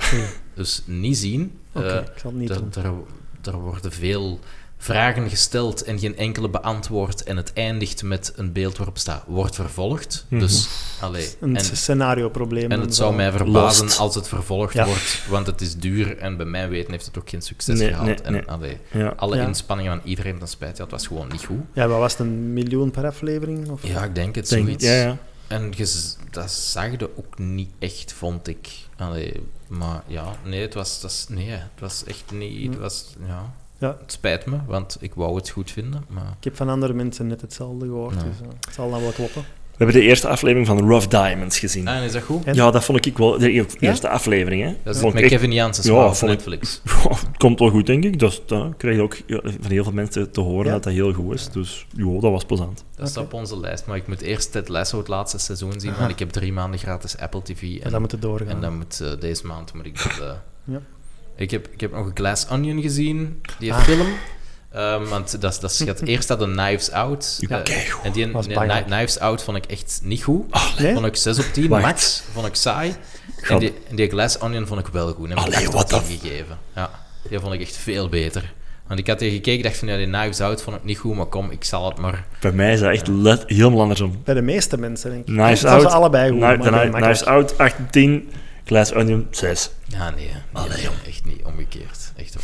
Dus niet zien. Oké, Eh, ik zal het niet doen. er worden veel vragen gesteld en geen enkele beantwoord. En het eindigt met een beeld waarop staat, wordt vervolgd. Mhm. Dus, allee. Een En, scenario-probleem. en dan het zou mij verbazen Lost. als het vervolgd Ja. wordt, want het is duur. En bij mijn weten heeft het ook geen succes Nee, gehad. nee, en nee. allee, Ja. alle Ja. inspanningen van iedereen ten spijt, ja, het was gewoon niet goed. Ja, wat was het, een miljoen per aflevering? Of? Ja, ik denk het, Denk- zoiets. ja, ja. En dat zag je ook niet echt, vond ik. Allee, maar ja, nee, het was, dat nee, het was echt niet... Het, was, ja, Ja. het spijt me, want ik wou het goed vinden, maar... Ik heb van andere mensen net hetzelfde gehoord, Ja. dus eh, het zal dan wel kloppen. We hebben de eerste aflevering van Rough Diamonds gezien. Ah, is dat goed? Ja, dat vond ik wel... De e- eerste aflevering, hè. Dat is Vond met ik Kevin Janssens Ja, op ik- Netflix. Het komt wel goed, denk ik. Dus, dat krijg je ook van heel veel mensen te horen Ja. dat dat heel goed is. Dus joh, dat was plezant. Dat staat op onze lijst, maar ik moet eerst Ted Lasso het laatste seizoen zien, Aha. want ik heb drie maanden gratis Apple TV. En En, dan moet het doorgaan. en dan moet, eh, deze maand moet ik dat... eh, Ja. Ik, heb, ik heb nog Glass Onion gezien, die Ah. film. Ehm, want dat, dat gaat eerst dat de Knives Out. Ja, Eh, en die nee. Knives Out vond ik echt niet goed. Nee? Vond ik 6 op 10, Wacht. max. Vond ik saai. En die, en die Glass Onion vond ik wel goed. En heb ik Allee, 8 what op the 10 gegeven. Ja, die vond ik echt veel beter. Want ik had tegen gekeken dacht van ja, die Knives Out vond ik niet goed, maar kom, ik zal het maar. Bij mij is dat echt let- helemaal andersom. Bij de meeste mensen, denk ik. Knives ze Out. allebei goed. Knives Out, 8 op 10. Glass Onion, 6. Ja, nee, nee, nee, echt niet omgekeerd. Echt.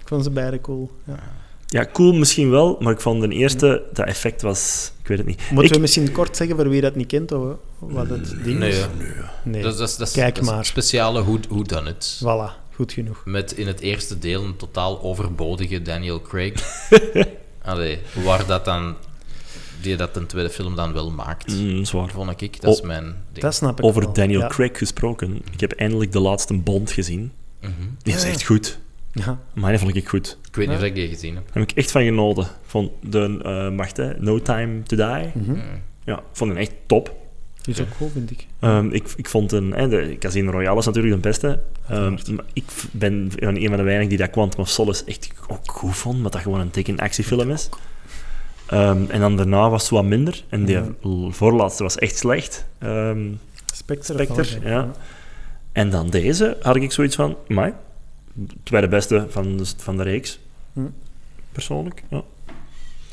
Ik vond ze beide cool. Ja. Ja, cool misschien wel, maar ik vond de eerste, dat effect was... Ik weet het niet. Moeten Ik- we misschien kort zeggen voor wie dat niet kent, of, wat het ding Nee, is? ja. Nee. Dat, is- dat, Kijk dat is maar. een speciale Who, who Done It. Voilà, goed genoeg. Met in het eerste deel een totaal overbodige Daniel Craig. Allee, waar dat dan... Die dat een tweede film dan wel maakt, Mm, zwaar. vond ik. Dat is Oh. mijn ding. Dat snap ik Over wel. Daniel ja. Craig gesproken. Ik heb eindelijk de laatste Bond gezien. Mhm. Die is Ja. echt goed. Ja. Maar die vond ik goed. Ik weet niet of ik die gezien heb. Daar heb ik echt van genoten. Ik vond de, eh wacht, hè, No Time to Die. Mhm. Mm. Ja, ik vond die echt top. Die is ook cool, vind ik. Ehm, ik, ik vond een, hè, de Casino Royale is natuurlijk de beste. Ehm, maar ik ben van een van de weinigen die dat Quantum of Solace echt ook goed vond, omdat dat gewoon een dikke actiefilm is. Ehm, en dan daarna was het wat minder. En die voorlaatste was echt slecht. Ehm, Spectre. Ja. en dan deze had ik zoiets van, maar tweede beste van de, van de reeks. Hm. Persoonlijk, ja.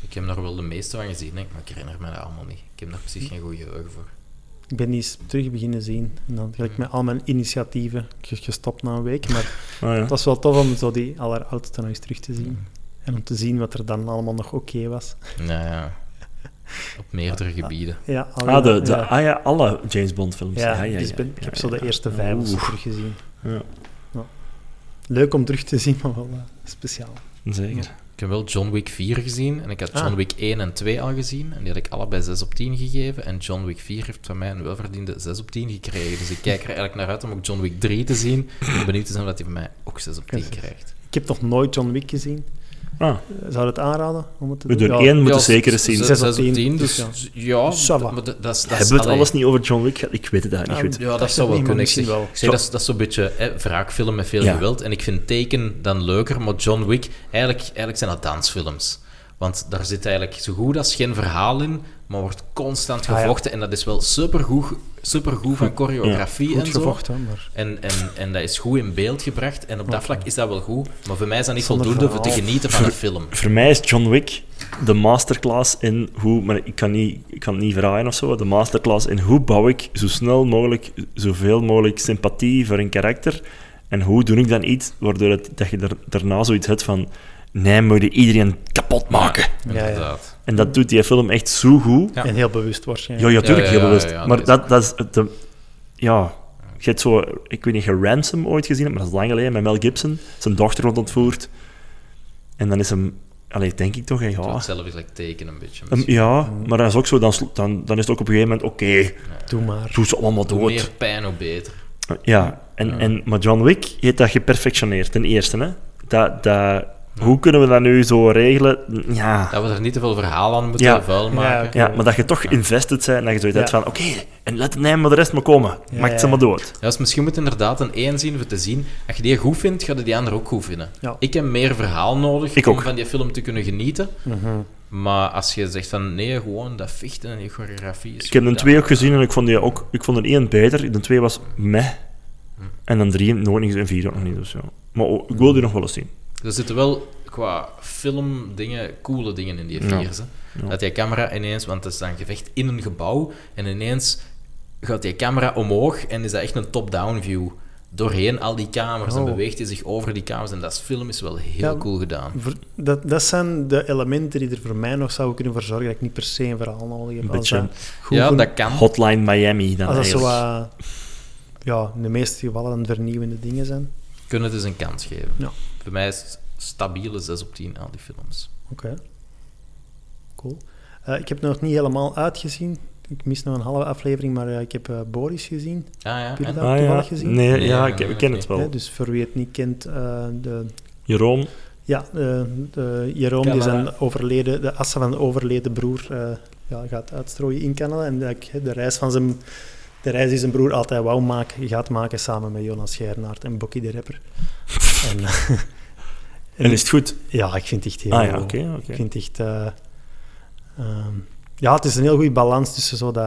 Ik heb daar wel de meeste van gezien, denk ik, maar ik herinner me dat allemaal niet. Ik heb daar precies geen goed geheugen voor. Ik ben die eens terug beginnen zien. En dan heb ik met al mijn initiatieven ge- gestopt na een week. Maar Ah, ja. het was wel tof om zo die alleroudste nog eens terug te zien. En om te zien wat er dan allemaal nog oké was. Nou ja, op meerdere gebieden. Ja, Ah, de, de, ja. ah ja, alle James Bond films. Ja, Ja, ja, ja, dus ben- ik ja, heb zo ja. de eerste vijf of zo teruggezien. Ja, Leuk om terug te zien, maar wel eh, speciaal. zeker. Ik heb wel John Wick 4 gezien en ik had Ah. John Wick 1 en 2 al gezien. En die had ik allebei 6 op 10 gegeven. En John Wick 4 heeft van mij een welverdiende 6 op 10 gekregen. Dus ik kijk er eigenlijk naar uit om ook John Wick 3 te zien. Ik ben benieuwd te zijn wat hij van mij ook 6 op 10 Yes. krijgt. Ik heb nog nooit John Wick gezien. Ah, Zou je het aanraden om het te we doen? doen Ja, één, moeten Ja, zeker eens zien. z- Zes zes op op 10, 10, dus dus ja, maar dat, dat, is- dat is- Hebben we het alles niet over John Wick? Ik weet het eigenlijk niet goed. Ja, dat zou wel kunnen. Ik zeg, wel. zeg, dat, is, dat is zo'n beetje hè, wraakfilm met veel Ja. geweld. En ik vind Taken dan leuker, maar John Wick, eigenlijk, eigenlijk zijn dat dansfilms. Want daar zit eigenlijk zo goed als geen verhaal in, maar wordt constant Ah, ja. gevochten. En dat is wel supergoed, supergoed van choreografie Goed en zo. gevochten, maar... En, en, en dat is goed in beeld gebracht. En op dat vlak is dat wel goed. Maar voor mij is dat niet Zonder voldoende voor te genieten van een film. Voor mij is John Wick de masterclass in hoe... Maar ik kan, niet, ik kan niet verraaien of zo. De masterclass in hoe bouw ik zo snel mogelijk, zoveel mogelijk sympathie voor een karakter. En hoe doe ik dan iets waardoor het, dat je er, daarna zoiets hebt van... Nee, moet je iedereen kapot maken. Ja, ja. Inderdaad. En dat doet die film echt zo goed. Ja. En heel bewust Ja, waarschijnlijk. ja, tuurlijk, Ja, ja, heel ja, bewust. ja, maar dat dat, is... het- De, ja, je hebt zo... Ik weet niet, je Ransom ooit gezien hebt, maar dat is lang geleden, met Mel Gibson. Zijn dochter wordt ontvoerd. En dan is hem... Allee, denk ik toch, hè, Ja. ja... Hetzelfde is like Taken een beetje. Um, ja, maar dat is ook zo, dan, dan, dan is het ook op een gegeven moment, oké, Doe maar. doe ze allemaal Hoe dood. meer pijn, hoe beter. Ja, en, Ja. En, maar John Wick heeft dat geperfectioneerd, ten eerste. Hè. Dat, dat, Hoe kunnen we dat nu zo regelen? Ja. Dat we er niet te veel verhaal aan moeten Ja. vuil maken. ja, maar dat je toch invested bent en dat je zoiets hebt van, oké, en laat nee, maar de rest maar komen. Ja, Maak ja, ze maar dood. Ja, dus misschien moet je inderdaad een één zien voor te zien. Als je die goed vindt, ga je die ander ook goed vinden. Ja. Ik heb meer verhaal nodig Ik om ook. van die film te kunnen genieten. Mhm. Maar als je zegt van nee, gewoon dat vechten en die choreografie is Ik heb de dan- twee ook gezien en ik vond, die ook, ik vond er één beter. De twee was meh. En dan drie nooit niet en vier ook nog niet. Dus ja. Maar ik wil die nog wel eens zien. Er zitten wel qua filmdingen, coole dingen in die Ja. viers. Ja. Dat die camera ineens, want het is dan gevecht in een gebouw, en ineens gaat die camera omhoog en is dat echt een top-down view. Doorheen al die kamers en Oh. beweegt hij zich over die kamers. En dat is- film is wel heel Ja. cool gedaan. Voor- Dat, dat zijn de elementen die er voor mij nog zouden kunnen voor zorgen dat ik niet per se een verhaal nodig heb. Een beetje dat goed ja, dat kan. Hotline Miami dan als dat zo eigenlijk. wat, ja, in de meeste gevallen dan vernieuwende dingen zijn. Kunnen het eens een kans geven. Ja. Voor mij is het stabiele 6 op 10 al die films. Oké. Cool. Eh, ik heb nog niet helemaal uitgezien. Ik mis nog een halve aflevering, maar eh, ik heb eh, Boris gezien. Ah ja, Heb je dat? Ah, ja. toevallig gezien? Nee, Nee, ja, nee, ik, nee, ik ken nee. het wel. Dus voor wie het niet kent, eh, de, Jeroen, ja, de, de Jeroen die zijn overleden, de assen van de overleden broer eh, ja, gaat uitstrooien in Canada. En de, de reis van zijn... De reis die zijn broer altijd wou maken, gaat maken samen met Jonas Geirnaert en Bokkie de Rapper. en, eh, en is het goed? Ja, ik vind het echt heel... Ah ja, oké. oké. Ik vind het echt... eh, ehm, ja, het is een heel goede balans tussen zo dat...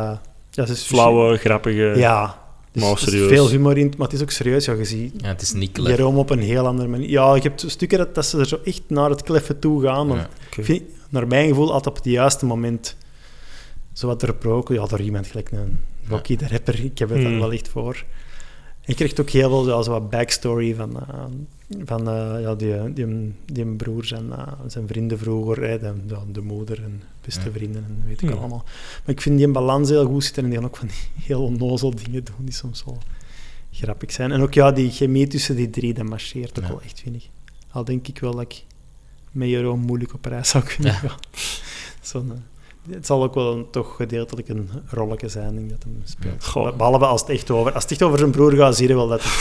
Ja, het is Flauwe, grappige... Ja. Dus maar er is serieus. veel humor in, maar het is ook serieus. Ja, je ziet Ja, het is niet klef. Jerome op een heel andere manier. Ja, je hebt stukken dat, dat ze er zo echt naar het kleffen toe gaan. Maar Ja. Ik vind, naar mijn gevoel altijd op het juiste moment zo wat doorbroken. Ja, door iemand gelijk een Rocky de rapper. Ik heb het dan Hmm. wel echt voor. Je krijgt ook heel veel ja, zo wat backstory van, eh, van eh, ja, die, die, die broer, zijn, eh, zijn vrienden vroeger, hè, de, de, de moeder en beste Ja. vrienden en weet ik Hmm. allemaal. Maar ik vind die balans heel goed zitten en die gaan ook van die heel onnozel dingen doen die soms wel grappig zijn. En ook ja, die chemie tussen die drie, dat marcheert ook Ja. wel echt, vind ik. Al denk ik wel dat ik met Jeroen moeilijk op reis zou kunnen Ja. gaan. Zo'n, het zal ook wel een, toch gedeeltelijk een rolletje zijn, denk ik, dat hem speelt. Goh. Behalve als het echt over, als het echt over zijn broer gaat, zie je wel dat het,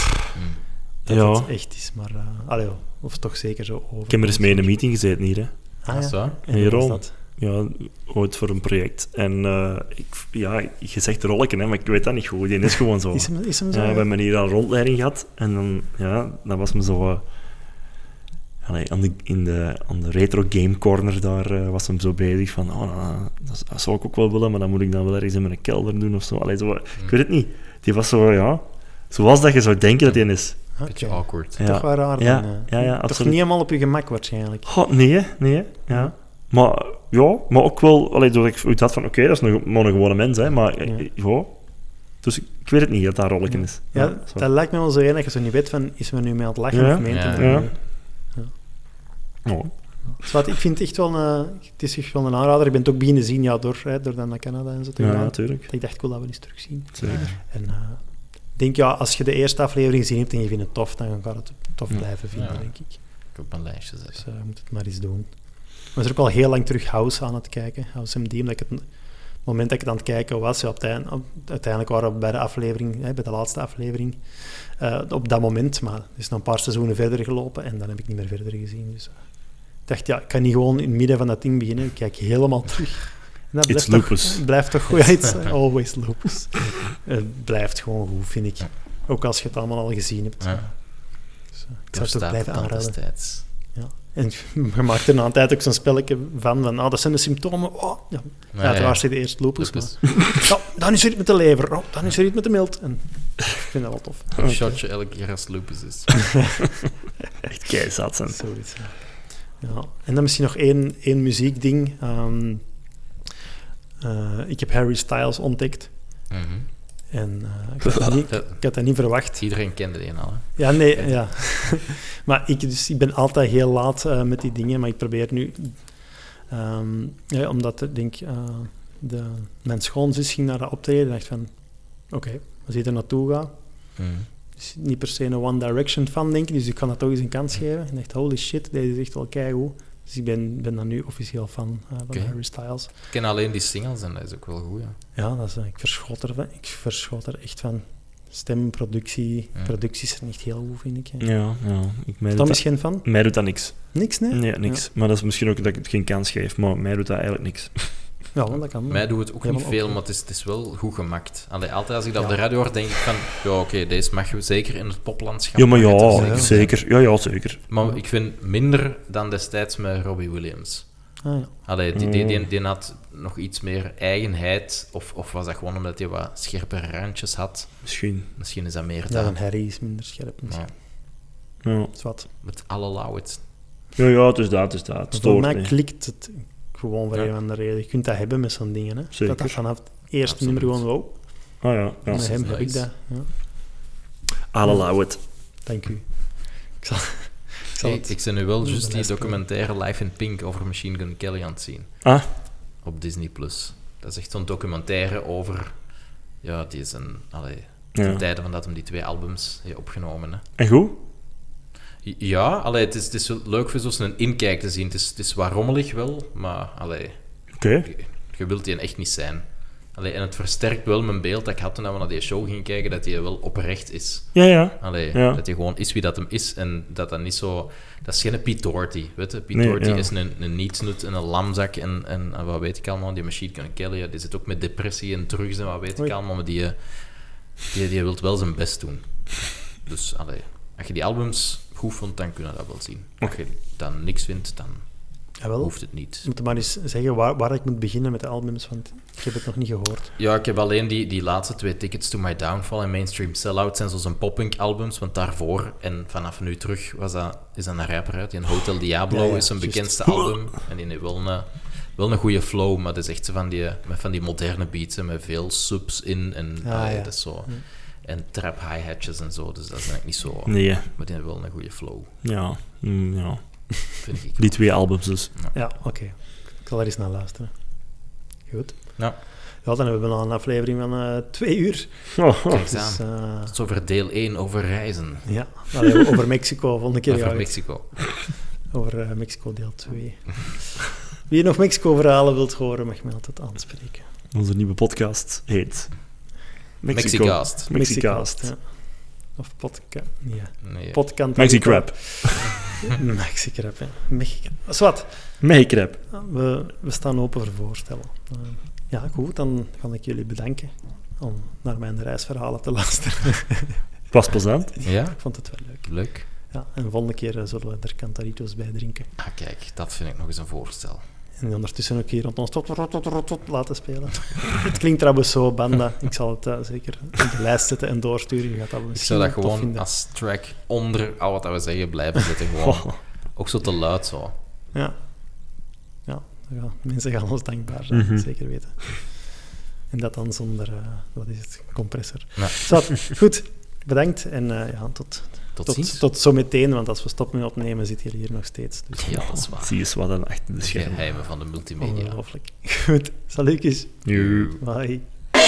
dat Ja. het echt is. Maar, eh allee, of toch zeker zo over. Ik heb er eens mee in een meeting gezeten hier. Hè. Ah, Dat is ja. dat? Ja, ooit voor een project. En eh, ik, ja, je zegt rolleken, hè, maar ik weet dat niet goed. Die is gewoon zo. Is hem, is hem zo? Ja, we hebben hier al rondleiding gehad. En dan, ja, dan was me zo... eh, allee, aan, de, in de, aan de retro game corner daar eh, was hem zo bezig van... Oh, nou, dat, dat zou ik ook wel willen, maar dan moet ik dan wel ergens in mijn kelder doen of zo. Allee, zo ik weet het niet. Die was zo, ja... Zoals dat je zou denken dat hij is. Beetje awkward. Ja. Toch wel raar Ja, dan, eh. ja, ja, Toch niet helemaal op je gemak waarschijnlijk. God, nee, nee. Ja. Maar ja, maar ook wel, allee, doordat ik zoiets had van, oké, dat is nog, maar een gewone mens, hè, maar Ja. ja. ja. Dus ik, ik weet het niet, dat daar een rolletje is. Ja, dat lijkt me wel zo één dat je zo niet weet van, is men nu mee aan het lachen Ja. of meent Ja. Ja. Ja. Dus wat, ik vind het echt wel een, het is echt wel een aanrader. Ik ben het ook beginnen zien, ja, door, hè, door dan naar Canada en zo te Ja, gaan. natuurlijk. Dat ik dacht, ik wil dat wel eens terugzien. Zeker. En eh, ik denk, ja, als je de eerste aflevering gezien hebt en je vindt het tof, dan gaat het tof Ja. blijven vinden, Ja. denk ik. Ik op mijn lijstje zetten. Dus je moet het maar eens doen. Ik was er ook al heel lang terug House aan het kijken. House MD, omdat ik het, het moment dat ik het aan het kijken was, ja, op het eind- op- uiteindelijk waren we bij de aflevering, hè, bij de laatste aflevering, eh, op dat moment, maar het is nog een paar seizoenen verder gelopen en dan heb ik niet meer verder gezien. Dus dacht, ja, ik kan niet gewoon in het midden van dat ding beginnen, ik kijk helemaal terug. En dat It's blijft toch- lupus. blijft toch goed, it's always lupus. Het blijft gewoon goed, vind ik. Ook als je het allemaal al gezien hebt. Ja. Dus, eh, ik zou het toch Doorstaat blijven aanraden. Ja. En je maakt er na een tijd ook zo'n spelletje van, van ah, dat zijn de symptomen. Oh, ja. Ja, Uiteraard ja. zit eerst lupus, Lupus. maar... Ja, dan is er iets met de lever. Oh, dan is er iets met de milt. En ik vind dat wel tof. Een shotje elke keer als het lupus is. Echt keizat zijn. Zoiets, ja. En dan misschien nog één, één muziekding. Eh, ik heb Harry Styles ontdekt. Mhm. En eh, ik, had dat niet, Ja, ik had dat niet verwacht. Iedereen kende die al. Hè? Ja, nee, ja. maar ik, dus, ik ben altijd heel laat eh, met die dingen, maar ik probeer nu... ehm, ja, omdat ik denk, de, mijn schoonzus ging naar dat optreden en dacht van... Oké, als je er naartoe gaat... Mhm. Is niet per se een One Direction fan, denk ik, dus ik kan dat toch eens een kans geven. En dacht, holy shit, deze is echt wel keigoed. Dus ik ben, ben dan nu officieel fan eh, van. Harry Styles. Ik ken alleen die singles en dat is ook wel goed. Ja. Ja, dat is, eh, ik, verschot er, ik verschot er echt van. Stem, productie, Ja. productie is er niet heel goed, vind ik. hè. Ja, ja. Ik, mij, Tom is geen fan? mij doet dat niks. Niks, nee? Nee, niks. Maar dat is misschien ook dat ik het geen kans geef, maar mij doet dat eigenlijk niks. Ja, want dat kan. Mij doet het ook Helemaal niet veel, maar het is, het is wel goed gemaakt. Allee, altijd als ik dat op Ja. de radio hoor, denk ik van... Ja, oké, deze mag je zeker in het poplandschap. Ja, maar ja, ja. zeker. Ja, ja, zeker. Maar ik vind minder dan destijds met Robbie Williams. Ah, ja. Allee, die, die, die, Mm. die had nog iets meer eigenheid. Of, of was dat gewoon omdat hij wat scherpe randjes had? Misschien. Misschien is dat meer ja, dan. van Harry is minder scherp. misschien. Ja, Ja, Zwat. met alle it. ja, ja het is dat, het is dat. Het Voor stoort mij klikt het gewoon voor Ja. een of andere reden. Je kunt dat hebben met zo'n dingen. Hè. Zeker. Dat dat vanaf het eerste Absoluut. nummer gewoon... Wow, Ah ja, ja. met hem heb ik dat. Ja. I'll allow it. Dank u. Ik zal, ik zal Hey, het... ik ben nu wel de juist die documentaire Life in Pink over Machine Gun Kelly aan het zien. Ah, Op Disney+. Plus. Dat is echt zo'n documentaire over... Ja, die is een... Allee, ja. tijde van dat hem die twee albums heeft opgenomen. Hè. En goed? Ja, allee, het, is, het is leuk voor zo'n inkijk te zien. Het is, het is wat rommelig wel, maar allee, Oké. je, je wilt die echt niet zijn. Allee, en het versterkt wel mijn beeld dat ik had toen we naar die show gingen kijken, dat hij wel oprecht is. Ja, ja. Allee, Ja. Dat hij gewoon is wie dat hem is en dat dat niet zo... Dat is geen Pete Doherty, weet je? Pete Nee, Doherty ja. is een, een nietsnut en een lamzak en, en, en wat weet ik allemaal. Die Machine Gun Kelly, ja, die zit ook met depressie en drugs en wat weet Oei. ik allemaal, maar die, die, die wil wel zijn best doen. Dus, allee, als je die albums goed vond, dan kun je dat wel zien. Als je dan niks vindt, dan Jawel. hoeft het niet. Ik moet maar eens zeggen waar, waar ik moet beginnen met de albums, want ik heb het nog niet gehoord. Ja, ik heb alleen die, die laatste twee tickets to My Downfall en Mainstream Sellout zijn zo'n pop-punk albums, want daarvoor en vanaf nu terug was dat, is dat een rapper uit. Die Hotel Diablo Ja, ja, is zijn bekendste album en die heeft wel een, wel een goede flow, maar dat is echt zo van die, met van die moderne beats met veel subs in en Ah, allee, ja. dat is zo. En trap hi-hatjes en zo, dus dat is eigenlijk niet zo. Nee. Maar die heeft wel een goede flow, Ja. Mm, ja. vind ik. Die twee albums dus. Ja, oké. Ik zal er eens naar luisteren. Goed. Ja. Ja, dan hebben we nog een aflevering van eh, twee uur. Oh, Kijk eens Dus, aan. eh, Het is over deel 1, over reizen. ja, Allee, over Mexico. Volgende keer Over Mexico. over eh, Mexico deel 2. Wie nog Mexico-verhalen wilt horen, mag mij altijd aanspreken. Onze nieuwe podcast heet... Mexico. Mexicast. Mexicast. Ja. Of podcast. Ja. Nee. Podcast. Mexicrap. Mexicrap, ja. Mexicrap. Zwat. Mexicrap. We, we staan open voor voorstellen. Eh, ja, goed, dan ga ik jullie bedanken om naar mijn reisverhalen te luisteren. Was plezant. Ja, ik vond het wel leuk. leuk. Ja, en de volgende keer eh, zullen we er Cantaritos bij drinken. Ah, kijk, dat vind ik nog eens een voorstel. En ondertussen ook hier rond ons tot, tot, tot, tot, tot laten spelen. het klinkt trouwens zo, Banda. Ik zal het eh, zeker op de lijst zetten en doorsturen. Je gaat dat Ik misschien zou dat gewoon vinden. als track onder al wat we zeggen blijven zetten. Gewoon. Oh. Ook zo te luid zo. Ja. Ja, ja, mensen gaan ons dankbaar zijn, Mhm. zeker weten. En dat dan zonder, eh, wat is het, compressor. Ja. Zat, goed, bedankt en eh, ja, tot, tot, tot, ziens. Zometeen, want als we stoppen met opnemen, zit jullie hier nog steeds. Dus. Ja, dat is waar. Zie eens wat dan achter de schermen. Geheimen van de multimedia. Ongelooflijk. Goed, salutjes. Joe. Bye. Bye.